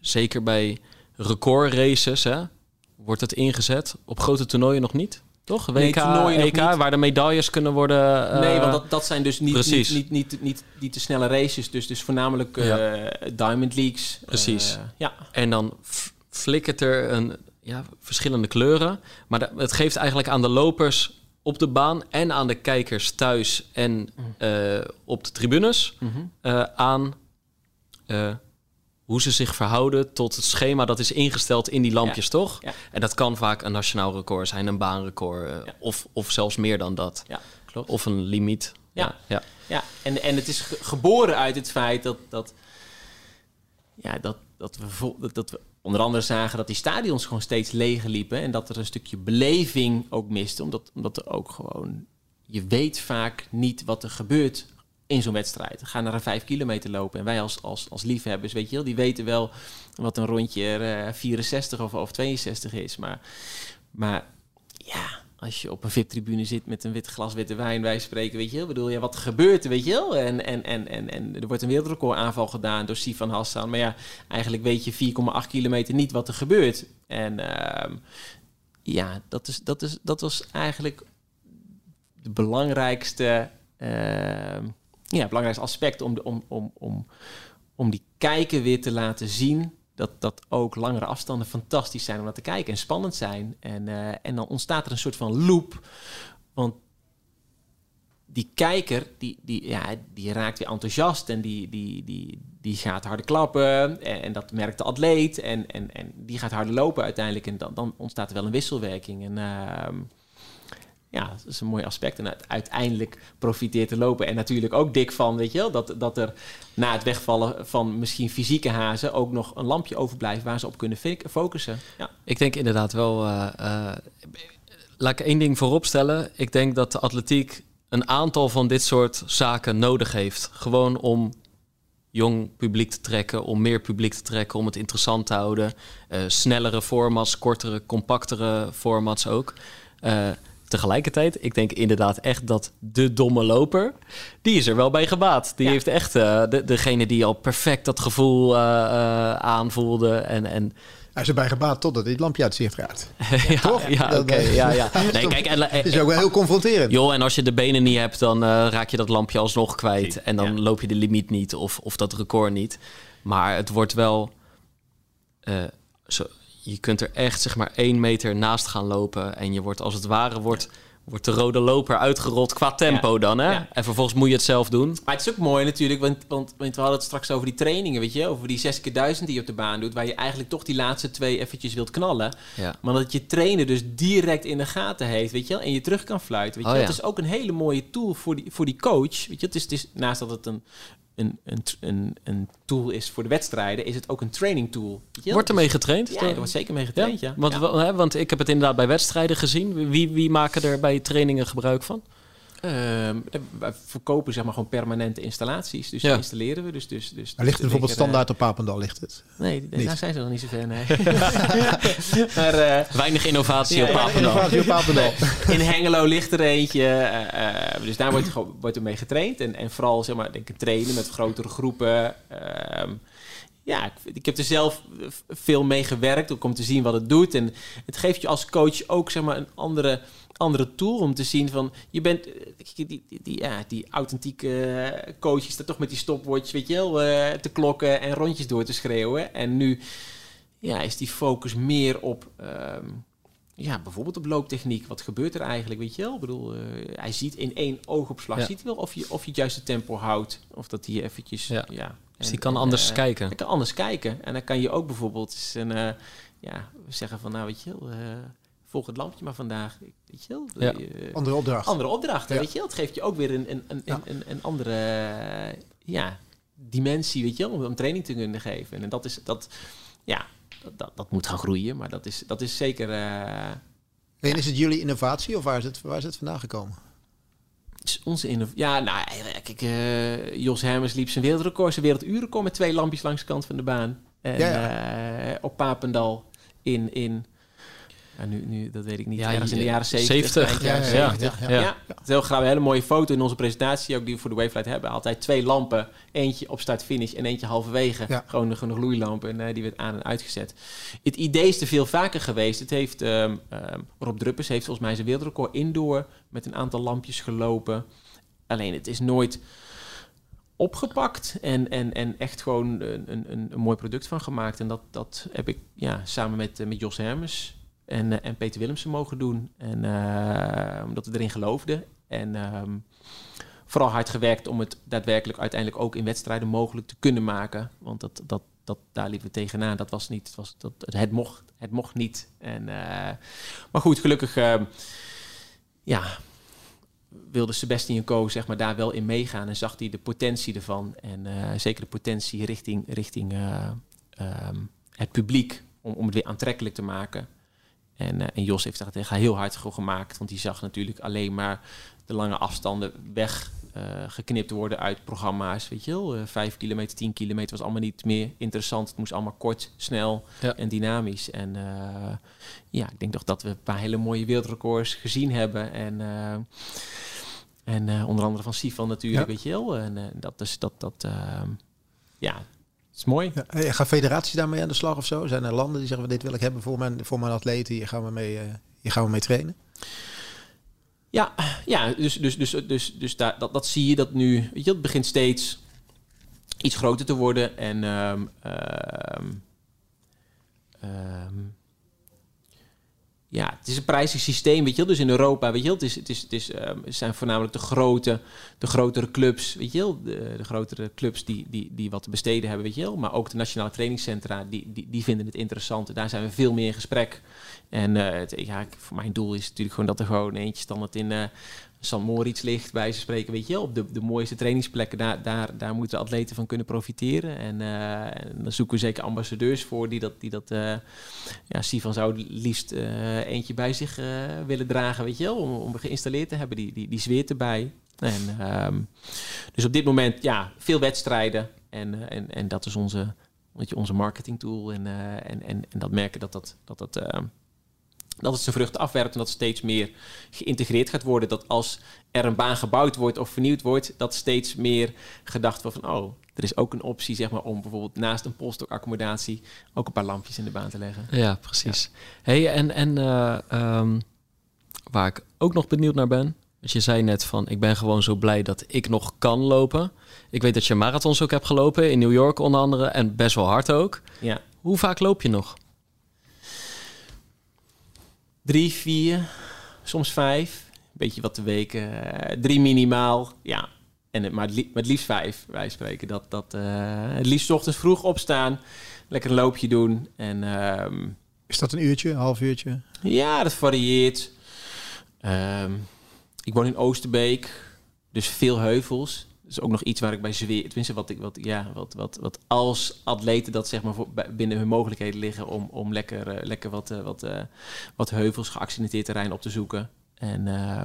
zeker bij recordraces hè, wordt het ingezet. Op grote toernooien nog niet. Toch? WK, Nee, EK, niet. waar de medailles kunnen worden... eh, nee, want dat, dat zijn dus niet, precies. niet, niet, niet, niet, niet de snelle races. Dus, dus voornamelijk eh, Diamond Leagues. Precies. Eh, ja. En dan flikkert er een, ja, verschillende kleuren. Maar het geeft eigenlijk aan de lopers op de baan en aan de kijkers thuis en eh, op de tribunes Mhm. aan hoe ze zich verhouden tot het schema dat is ingesteld in die lampjes, toch? Ja. En dat kan vaak een nationaal record zijn, een baanrecord eh, Ja. of, of zelfs meer dan dat. Ja, klopt. Of een limiet. Ja. ja. Ja, en, en het is ge- geboren uit het feit dat, dat, ja, dat, dat, we dat, dat we onder andere zagen dat die stadions gewoon steeds leeg liepen. En dat er een stukje beleving ook miste. Omdat, omdat er ook gewoon, je weet vaak niet wat er gebeurt in zo'n wedstrijd. Ga naar een vijf kilometer lopen. En wij als, als, als liefhebbers, weet je wel, die weten wel wat een rondje eh, 64 of, of 62 is. Maar, maar ja, als je op een VIP-tribune zit met een wit glas witte wijn, wij spreken, weet je wel, bedoel, ja, wat gebeurt er, weet je wel? En, en, en, en, en er wordt een wereldrecord aanval gedaan door Sifan Hassan, maar ja, eigenlijk weet je 4,8 kilometer niet wat er gebeurt. En ehm, ja, dat, is, dat, is, dat was eigenlijk de belangrijkste, ehm, ja, belangrijkste aspect om, de, om, om, om, om die kijker weer te laten zien dat, dat ook langere afstanden fantastisch zijn om naar te kijken en spannend zijn. En, eh, en dan ontstaat er een soort van loop. Want die kijker, die, die, ja, die raakt weer enthousiast en die, die, die, die gaat harder klappen. En, en dat merkt de atleet. En, en, en die gaat harder lopen uiteindelijk. En dan, dan ontstaat er wel een wisselwerking. En ehm, ja, dat is een mooi aspect. En uit- uiteindelijk profiteert de lopen. En natuurlijk ook dik van, weet je wel, dat, dat er na het wegvallen van misschien fysieke hazen ook nog een lampje overblijft waar ze op kunnen focussen. Ja. Ik denk inderdaad wel. eh, eh, laat ik één ding vooropstellen. Ik denk dat de atletiek een aantal van dit soort zaken nodig heeft. Gewoon om jong publiek te trekken, om meer publiek te trekken, om het interessant te houden. Eh, snellere formats, kortere, compactere formats ook. Tegelijkertijd, ik denk inderdaad echt dat de domme loper, die is er wel bij gebaat. Die Ja. heeft echt eh, de, degene die al perfect dat gevoel eh, eh, aanvoelde en, en Hij is erbij gebaat totdat hij het lampje uit zicht raakt. ja, Toch? Ja, oké. ja, ja. Nee, kijk, en, Het is ook wel heel confronterend. joh, en als je de benen niet hebt, dan eh, raak je dat lampje alsnog kwijt. En dan Ja. loop je de limiet niet of, of dat record niet. Maar het wordt wel... eh, zo, je kunt er echt zeg maar één meter naast gaan lopen. En je wordt als het ware wordt, wordt de rode loper uitgerold qua tempo Ja. dan. Hè? Ja. En vervolgens moet je het zelf doen. Maar het is ook mooi natuurlijk, want, want, want we hadden het straks over die trainingen, weet je, over die 6 keer 1000 die je op de baan doet, waar je eigenlijk toch die laatste twee eventjes wilt knallen. Ja. Maar dat je trainer dus direct in de gaten heeft, weet je wel, en je terug kan fluiten. Weet je Oh. Het is ook een hele mooie tool voor die, voor die coach. Weet je, het is, het is naast dat het een, een, een, een, een tool is voor de wedstrijden, is het ook een training tool. Wordt ermee getraind? Ja, er wordt zeker mee getraind, ja. Want, Ja. hè, want ik heb het inderdaad bij wedstrijden gezien. Wie, wie maken er bij trainingen gebruik van? Ehm, wij verkopen zeg maar gewoon permanente installaties. Dus Ja. die installeren we. Dus, dus, dus, Maar ligt dus het bijvoorbeeld standaard op Papendal? Ligt het? eh, nee, daar zijn ze nog niet zo ver, nee. maar eh, Weinig innovatie Ja, op Papendal. Innovatie op Papendal. in Hengelo ligt er eentje. eh, eh, dus daar wordt, wordt er mee getraind. En, en vooral zeg maar, denk ik, trainen met grotere groepen. Ehm, ja, ik, ik heb er zelf eh, veel mee gewerkt, ook om te zien wat het doet. En het geeft je als coach ook zeg maar, een andere, andere tool om te zien van... Je bent, eh, die, die, die, ja, die authentieke eh, coach is daar toch met die stopwatch, weet je wel, eh, te klokken en rondjes door te schreeuwen. En nu ja, is die focus meer op... ehm, ja, bijvoorbeeld op looptechniek. Wat gebeurt er eigenlijk, weet je wel? Ik bedoel, hij ziet in één oogopslag, Ja. ziet wel of je, of je het juiste tempo houdt. Of dat hij eventjes, Ja. ja. Dus die kan en, anders kijken. hij kan anders kijken. En dan kan je ook bijvoorbeeld eens een, ja, zeggen van, nou weet je wel, volg het lampje maar vandaag. Weet je wel? Ja. Eh, Andere opdracht. andere opdrachten, Ja. weet je wel. Het geeft je ook weer een, een, een, Ja. een, een, een andere eh, ja, dimensie, weet je wel, om, om training te kunnen geven. En dat is, dat, ja, dat, dat, dat moet gaan groeien, maar dat is, dat is zeker... eh, En is het jullie innovatie of waar is het, waar is het vandaan gekomen? Onze innov- Ja, nou, kijk, eh, Jos Hermers liep zijn wereldrecord, zijn werelduurrecord met twee lampjes langs de kant van de baan. En Ja, eh, op Papendal in, in ja, nu, nu, dat weet ik niet, Ja, ergens in de jaren 70. 70, eind jaren ja, ja, 70. ja, Ja, ja. Het is heel graag een hele mooie foto in onze presentatie, ook die we voor de Wavelight hebben. Altijd twee lampen, eentje op start-finish en eentje halverwege. Ja. Gewoon een genoeg gloeilamp en eh, die werd aan en uitgezet. Het idee is er veel vaker geweest. Het heeft, ehm, ehm, Rob Druppers heeft volgens mij zijn wereldrecord indoor met een aantal lampjes gelopen. Alleen het is nooit opgepakt en, en, en echt gewoon een, een, een, een mooi product van gemaakt. En dat, dat heb ik ja, samen met, eh, met Jos Hermes en, eh, en Peter Willemsen mogen doen. En, eh, omdat we erin geloofden. En ehm, vooral hard gewerkt om het daadwerkelijk uiteindelijk ook in wedstrijden mogelijk te kunnen maken. Want dat, dat, dat, daar liepen we tegenaan. Dat was niet, het, was, dat, het, mocht, het mocht niet. En, eh, maar goed, gelukkig ehm, ja, wilde Sebastian Co zeg maar, daar wel in meegaan en zag hij de potentie ervan. En zeker de potentie richting, richting ehm, het publiek om, om het weer aantrekkelijk te maken. En, uh, en Jos heeft daar tegen heel hard voor gemaakt. Want die zag natuurlijk alleen maar de lange afstanden weggeknipt uh, worden uit programma's. Weet je wel, uh, 5 kilometer, 10 kilometer was allemaal niet meer interessant. Het moest allemaal kort, snel ja. en dynamisch. En eh, ja, ik denk toch dat we een paar hele mooie wereldrecords gezien hebben. En, eh, en onder andere van Sifan natuurlijk, ja. weet je wel. En dat is dat, dat ja, is mooi. Ja, gaan federaties daarmee aan de slag of zo? Zijn er landen die zeggen: dit wil ik hebben voor mijn, voor mijn atleten, hier gaan we mee, uh, hier gaan we mee trainen? Ja, ja dus, dus, dus, dus, dus daar, dat, dat zie je dat nu. Weet je, het begint steeds iets groter te worden. En um, um, um, ja, het is een prijzensysteem, weet je wel. Dus in Europa, weet je wel, het, is, het, is, het, is, het zijn voornamelijk de, grote, de grotere clubs, weet je wel. De, de grotere clubs die, die, die wat te besteden hebben, weet je wel. Maar ook de nationale trainingscentra, die, die, die vinden het interessant. Daar zijn we veel meer in gesprek. En uh, ja, voor mijn doel is natuurlijk gewoon dat er gewoon eentje standaard in... Uh, San Moritz ligt, bij ze spreken, weet je, op de, de mooiste trainingsplekken. Daar, daar, daar moeten atleten van kunnen profiteren. En, uh, dan zoeken we zeker ambassadeurs voor die dat, die dat uh, ja, Sivan zou liefst uh, eentje bij zich willen dragen, weet je wel, om, om geïnstalleerd te hebben, die, die, die zweert erbij. En, um, dus op dit moment, ja, veel wedstrijden. En, en, en dat is onze, je, onze marketing tool. En, en, en, en dat merken dat dat, dat, dat dat het zijn vruchten afwerpt en dat steeds meer geïntegreerd gaat worden. Dat als er een baan gebouwd wordt of vernieuwd wordt, dat steeds meer gedacht wordt van, oh, er is ook een optie zeg maar, om bijvoorbeeld naast een postdoc-accommodatie ook een paar lampjes in de baan te leggen. Ja, precies. Ja. Hey, en en uh, um, waar ik ook nog benieuwd naar ben, dus je zei net van, ik ben gewoon zo blij dat ik nog kan lopen. Ik weet dat je marathons ook hebt gelopen, in New York onder andere, en best wel hard ook. Ja. Hoe vaak loop je nog? Drie, vier, soms vijf. Beetje wat de weken. Uh, drie minimaal. Ja. En het, maar, het liefst, maar het liefst vijf, wij spreken. Dat, dat, uh, het liefst ochtends vroeg opstaan. Lekker een loopje doen. En, uh, Is dat een uurtje, een half uurtje? Ja, dat varieert. Um, ik woon in Oosterbeek. Dus veel heuvels. Is ook nog iets waar ik bij zweer. Tenminste, wat ik wat ja, wat, wat, wat als atleten dat zeg maar voor, binnen hun mogelijkheden liggen om, om lekker, uh, lekker wat, uh, wat, uh, wat heuvels, geaccidenteerd terrein op te zoeken. En uh,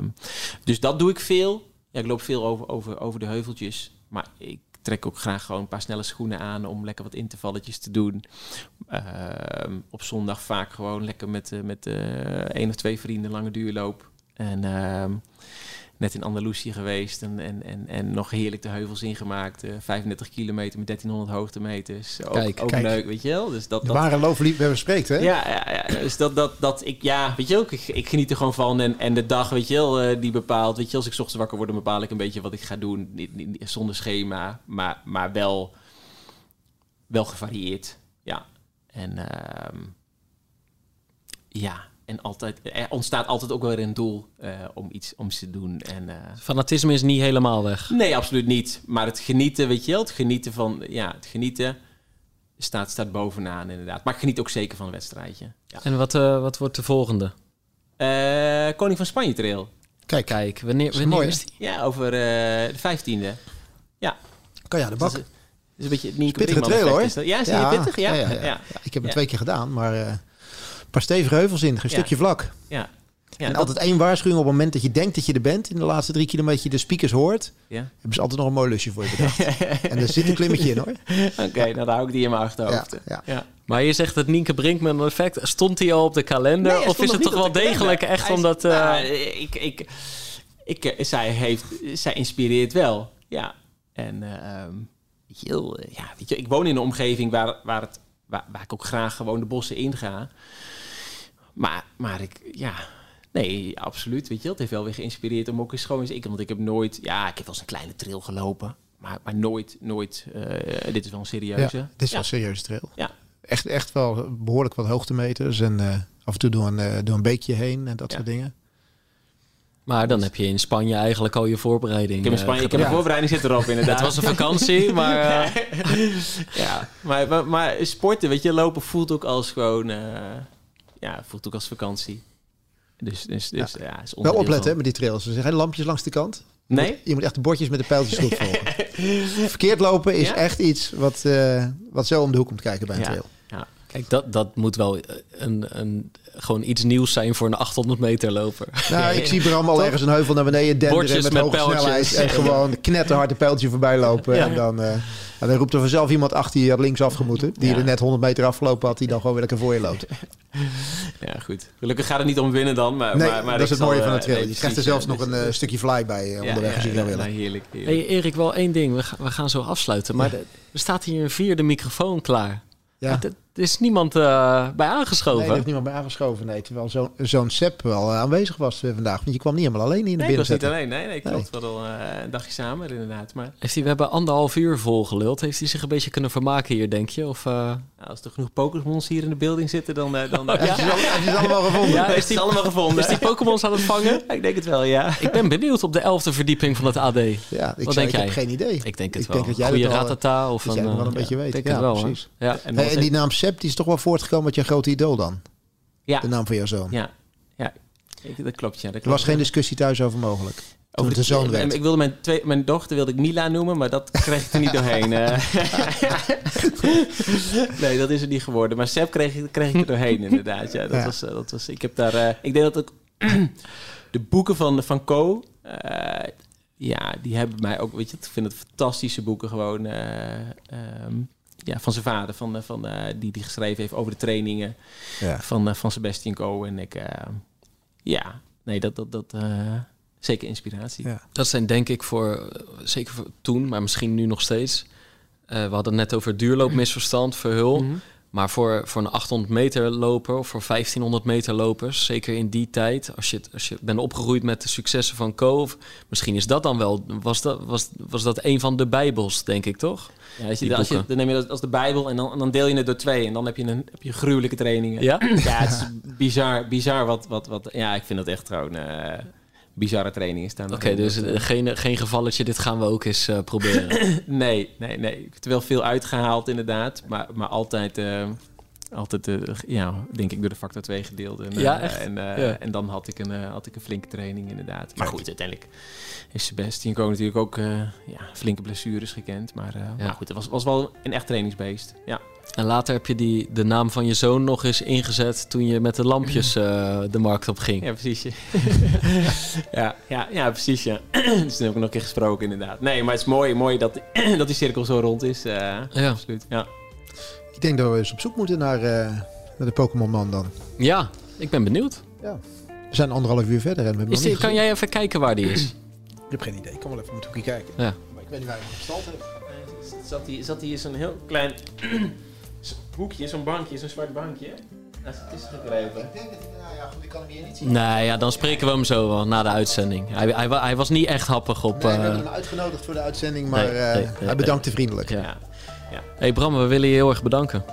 dus dat doe ik veel. Ja, ik loop veel over, over, over de heuveltjes. Maar ik trek ook graag gewoon een paar snelle schoenen aan om lekker wat intervalletjes te doen. Uh, op zondag vaak gewoon lekker met, met één of twee vrienden lange duurloop. En uh, net in Andalusië geweest en, en, en, en nog heerlijk de heuvels ingemaakt. Uh, 35 kilometer met 1300 hoogtemeters. Ook, kijk, ook kijk. leuk, weet je wel. Dus dat, de dat, ware loofliefhebber spreekt, hè? Ja, ja, ja, dus dat, dat, dat ik, ja, weet je ook, ik, ik geniet er gewoon van. En, en de dag, weet je wel, uh, die bepaalt, weet je, als ik 's ochtends wakker word, dan bepaal ik een beetje wat ik ga doen. Niet, niet, niet, zonder schema, maar, maar wel, wel gevarieerd. Ja. En uh, ja, en altijd, er ontstaat altijd ook wel weer een doel uh, om, iets, om iets te doen. En, uh, Fanatisme is niet helemaal weg. Nee, absoluut niet. Maar het genieten, weet je wel, het genieten van, ja, het genieten staat, staat bovenaan inderdaad. Maar ik geniet ook zeker van een wedstrijdje. Ja. En wat, uh, wat wordt de volgende? Koning van Spanje trail. Kijk, kijk, wanneer, wanneer mooi, is die? Ja, over de vijftiende. Ja. Kan ja, de bak. Is een beetje niet pittige trail hoor. Is dat. Ja, is ja, pittig? Ja. Ja, ja, ja. ja. Ik heb het twee keer gedaan, maar uh, paar stevige heuvels in, een stukje vlak. Ja. Ja, en dat... altijd één waarschuwing op het moment dat je denkt dat je er bent. In de laatste drie kilometer je de speakers hoort. Ja. Hebben ze altijd nog een mooi lusje voor je bedacht. en er zit een klimmetje in hoor. Oké, okay, ja. nou daar hou ik die in mijn achterhoofd. Ja, ja. Maar je zegt dat Nienke Brinkman effect. Stond hij al op de kalender? Nee, of is het toch wel degelijk echt hij omdat... Uh... Nou, ik, ik, ik, ik, zij, heeft, zij inspireert wel. Ja. En uh, heel, ja, weet je, ik woon in een omgeving waar, waar, het, waar, waar ik ook graag gewoon de bossen inga. Maar, maar ik, ja, nee, absoluut. Weet je, het heeft wel weer geïnspireerd om ook eens gewoon eens ik, want ik heb nooit, ja, ik heb wel eens een kleine trail gelopen, maar, maar nooit, nooit. Uh, dit is wel een serieuze. Ja, dit is wel een serieuze trail. Ja. echt, echt wel behoorlijk wat hoogtemeters. En eh, af en toe door een, eh, door een beekje heen en dat Ja. soort dingen. Maar dan heb je in Spanje eigenlijk al je voorbereiding. Ik heb, in eh, Spanje, ik heb Ja. een voorbereiding zit erop inderdaad. Het was een vakantie, maar eh, ja, maar, maar, maar sporten, weet je, lopen voelt ook als gewoon... eh, ja, voelt ook als vakantie. Dus, dus, dus ja, is Wel opletten van- met die trails. Er zijn lampjes langs de kant. Je Nee? moet- Je moet echt de bordjes met de pijltjes goed volgen. Verkeerd lopen is Ja? echt iets wat, eh, wat zo om de hoek komt kijken bij een Ja. trail. kijk, dat, dat moet wel een, een, gewoon iets nieuws zijn voor een 800 meter loper. Nou, ik zie Bram al ergens een heuvel naar beneden denderen met, met hoge pijltjes. snelheid. En gewoon knetterhard een pijltje voorbij lopen. Ja. En dan, eh, en dan roept er vanzelf iemand achter je die had links afgemoeten. Die Ja. er net 100 meter afgelopen had, die dan gewoon weer lekker voor je loopt. Ja, goed. Gelukkig gaat het niet om winnen dan. Maar, Nee, maar, maar dat is het zal, mooie van eh, een trail. nee, je krijgt er zelfs ja, nog een eh, stukje fly bij ja, onderweg als je ja, dat wil. nou, heerlijk, heerlijk. Hey Erik, wel één ding. We, gaan- we gaan zo afsluiten. Maar er staat hier een vierde microfoon klaar. Ja. Er is niemand eh, bij Nee, aangeschoven. er heeft niemand bij aangeschoven. Nee, terwijl zo'n zo'n Sepp wel eh, aanwezig was eh, vandaag. Want je kwam niet helemaal alleen hier naar Nee, ik binnen was niet alleen. Nee, nee, klopt. We hadden al eh, een dagje samen inderdaad. Maar Heeft hij, we hebben anderhalf uur volgeluld. Heeft hij zich een beetje kunnen vermaken hier, denk je? Of, eh, nou, als er genoeg Pokémons hier in de building zitten, dan... eh, dan je ze al- heb je ze allemaal gevonden? Ja, is die allemaal gevonden? is die Pokémons aan het vangen? Ja, ik denk het wel, ja. Ik ben benieuwd op de elfde verdieping van het AD. Ja, ik, Wat ik heb geen idee. Ik denk het Ik wel. denk dat jij Goeie al, ratata of dat een... wel een eh, beetje weet. Ik denk Ja, wel, precies. Ja. En Hey, dan en die naam die is toch wel voortgekomen uit je grote idool dan? ja, De naam van jouw zoon. ja, ja. Ik- dat klopt, ja. Dat Er klopt. was geen discussie thuis over mogelijk. Over de zoon en werd. Ik wilde mijn, twee, mijn dochter wilde ik Mila noemen, maar dat kreeg ik er niet doorheen. eh. nee, dat is het niet geworden. Maar Seb kreeg, ik- kreeg ik er doorheen, inderdaad. Ja, dat Ja. Was, eh, dat was, ik heb daar... eh, ik denk dat ook de boeken van, van Co... eh, ja, die hebben mij ook... Weet je, ik vind het fantastische boeken gewoon... eh, ehm, ja, van zijn vader, van, van, die die geschreven heeft over de trainingen Ja. van, van Sebastian Co. En ik... ja, nee, dat... dat, dat zeker inspiratie. Ja. Dat zijn denk ik voor, zeker voor toen, maar misschien nu nog steeds. Eh, we hadden het net over duurloopmisverstand, verhul. Mhm. Maar voor, voor een 800 meter loper of voor 1500 meter lopers, zeker in die tijd, als je, het- als je bent opgegroeid met de successen van Co, of misschien is dat dan wel, was dat, was, was dat een van de bijbels, denk ik toch? Ja, als je, als je, dan neem je dat als de Bijbel en dan, en dan deel je het door twee. En dan heb je, een, heb je gruwelijke trainingen. Ja? Ja, het is bizar, bizar wat, wat, wat... Ja, ik vind dat echt gewoon eh, bizarre trainingen staan. Oké, dus eh, eh, geen, geen gevalletje, dit gaan we ook eens eh, proberen. Nee, nee, nee. Ik heb er wel veel uitgehaald inderdaad. Maar, maar altijd, altijd ja, denk ik door de factor 2 gedeeld. En, Ja, echt? En, Ja. en dan had ik, een, had ik een flinke training inderdaad. Maar goed, uiteindelijk is Sebastian Coe natuurlijk ook ja, flinke blessures gekend. Maar, eh, maar goed, het was, was wel een echt trainingsbeest. Ja. En later heb je die, de naam van je zoon nog eens ingezet toen je met de lampjes eh, de markt op ging. Ja, precies. ja, ja, ja, precies. Ja. dus toen heb ik nog een keer gesproken, inderdaad. Nee, maar het is mooi, mooi dat, dat die cirkel zo rond is. eh, Ja. Absoluut. Ja. Ik denk dat we eens op zoek moeten naar, eh, naar de Pokémon Man dan. Ja, ik ben benieuwd. We zijn anderhalf uur verder en we hebben Is nog die, niet kan jij even kijken waar die is? Ik heb geen idee. Ik kan wel even met hoekje kijken. Ja. Maar ik weet niet waar je hem gestald hebt. Zat hier, zat hier zo'n heel klein hoekje, zo'n bankje, zo'n zwart bankje. Nou, het is gegrepen. Ik denk dat hij, nou ja, goed, ik kan hem hier niet zien. Nee, ja, dan spreken we hem zo wel na de uitzending. Hij, hij, hij was niet echt happig op... Nee, we eh, hebben hem uitgenodigd voor de uitzending, maar Nee, eh, nee, nee, hij bedankte vriendelijk. ja. Ja. hey Bram, we willen je heel erg bedanken.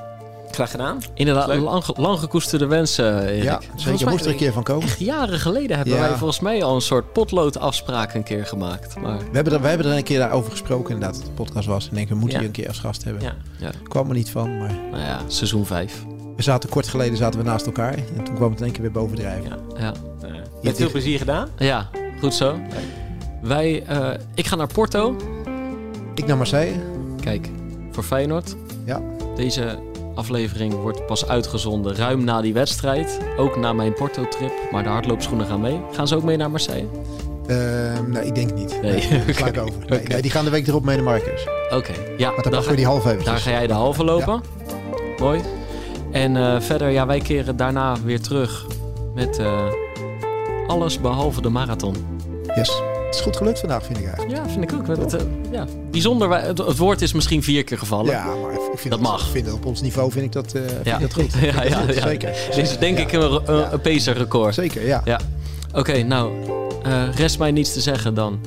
Graag gedaan. Inderdaad, lang, lang gekoesterde wensen, Erik. Ja, zeker. mij- Moest er een keer van komen. Echt jaren geleden hebben Ja. wij volgens mij al een soort potloodafspraak een keer gemaakt. Maar We hebben, er, we hebben er een keer over gesproken, inderdaad, dat de podcast was. En ik denk, we moeten Ja. je een keer als gast hebben. Ja. ja, Kwam er niet van, maar nou ja, seizoen 5. we zaten kort geleden zaten we naast elkaar. En toen kwam het in één keer weer bovendrijven. Ja. Ja. Eh, met veel plezier gedaan. ja, goed zo. Wij, eh, ik ga naar Porto. Ik naar Marseille. Kijk, voor Feyenoord. Ja. Deze aflevering wordt pas uitgezonden ruim na die wedstrijd. Ook na mijn Porto-trip. Maar de hardloopschoenen gaan mee. Gaan ze ook mee naar Marseille? Ehm, nee, ik denk niet. Nee. Nee, dat sla ik over. Nee, die gaan de week erop mee naar Marcus. Oké, ja. Maar dan dan we die half eventjes. Daar ga jij de halve lopen. Mooi. En eh, verder, ja, wij keren daarna weer terug met eh, alles behalve de marathon. Yes. Het is goed gelukt vandaag, vind ik eigenlijk. Ja, vind ik ook. We hebben het, eh, ja, bijzonder. Het, het woord is misschien vier keer gevallen. Ja, maar ik vind Dat dat, mag. Ik vind op ons niveau vind ik dat, eh, vind Ja. ik dat goed. Ja, ja, ja. Zeker. Dit is denk Ja. ik een, een, Ja. pacer-record. Zeker, ja. Oké, nou, eh, rest mij niets te zeggen dan.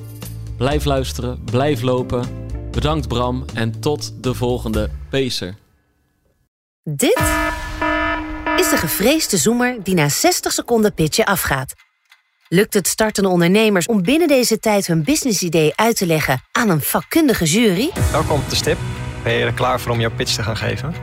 Blijf luisteren, blijf lopen. Bedankt Bram en tot de volgende pacer. Dit is de gevreesde zoemer die na 60 seconden pitchen afgaat. Lukt het startende ondernemers om binnen deze tijd hun businessidee uit te leggen aan een vakkundige jury? Welkom op de stip. Ben je er klaar voor om jouw pitch te gaan geven?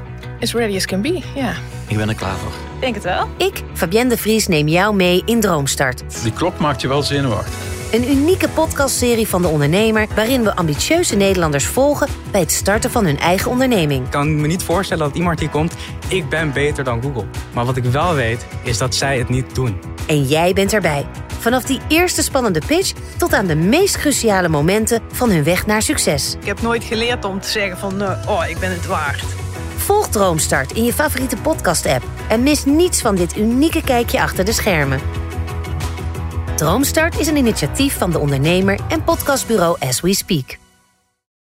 As ready as can be, ja. Ik ben er klaar voor. Denk het wel. Ik, Fabienne de Vries, neem jou mee in Droomstart. Die klok maakt je wel zenuwachtig. Een unieke podcastserie van de ondernemer waarin we ambitieuze Nederlanders volgen bij het starten van hun eigen onderneming. Ik kan me niet voorstellen dat iemand hier komt, ik ben beter dan Google. Maar wat ik wel weet, is dat zij het niet doen. En jij bent erbij. Vanaf die eerste spannende pitch tot aan de meest cruciale momenten van hun weg naar succes. Ik heb nooit geleerd om te zeggen van, uh, oh, ik ben het waard. Volg Droomstart in je favoriete podcast-app en mis niets van dit unieke kijkje achter de schermen. Droomstart is een initiatief van de ondernemer en podcastbureau As We Speak.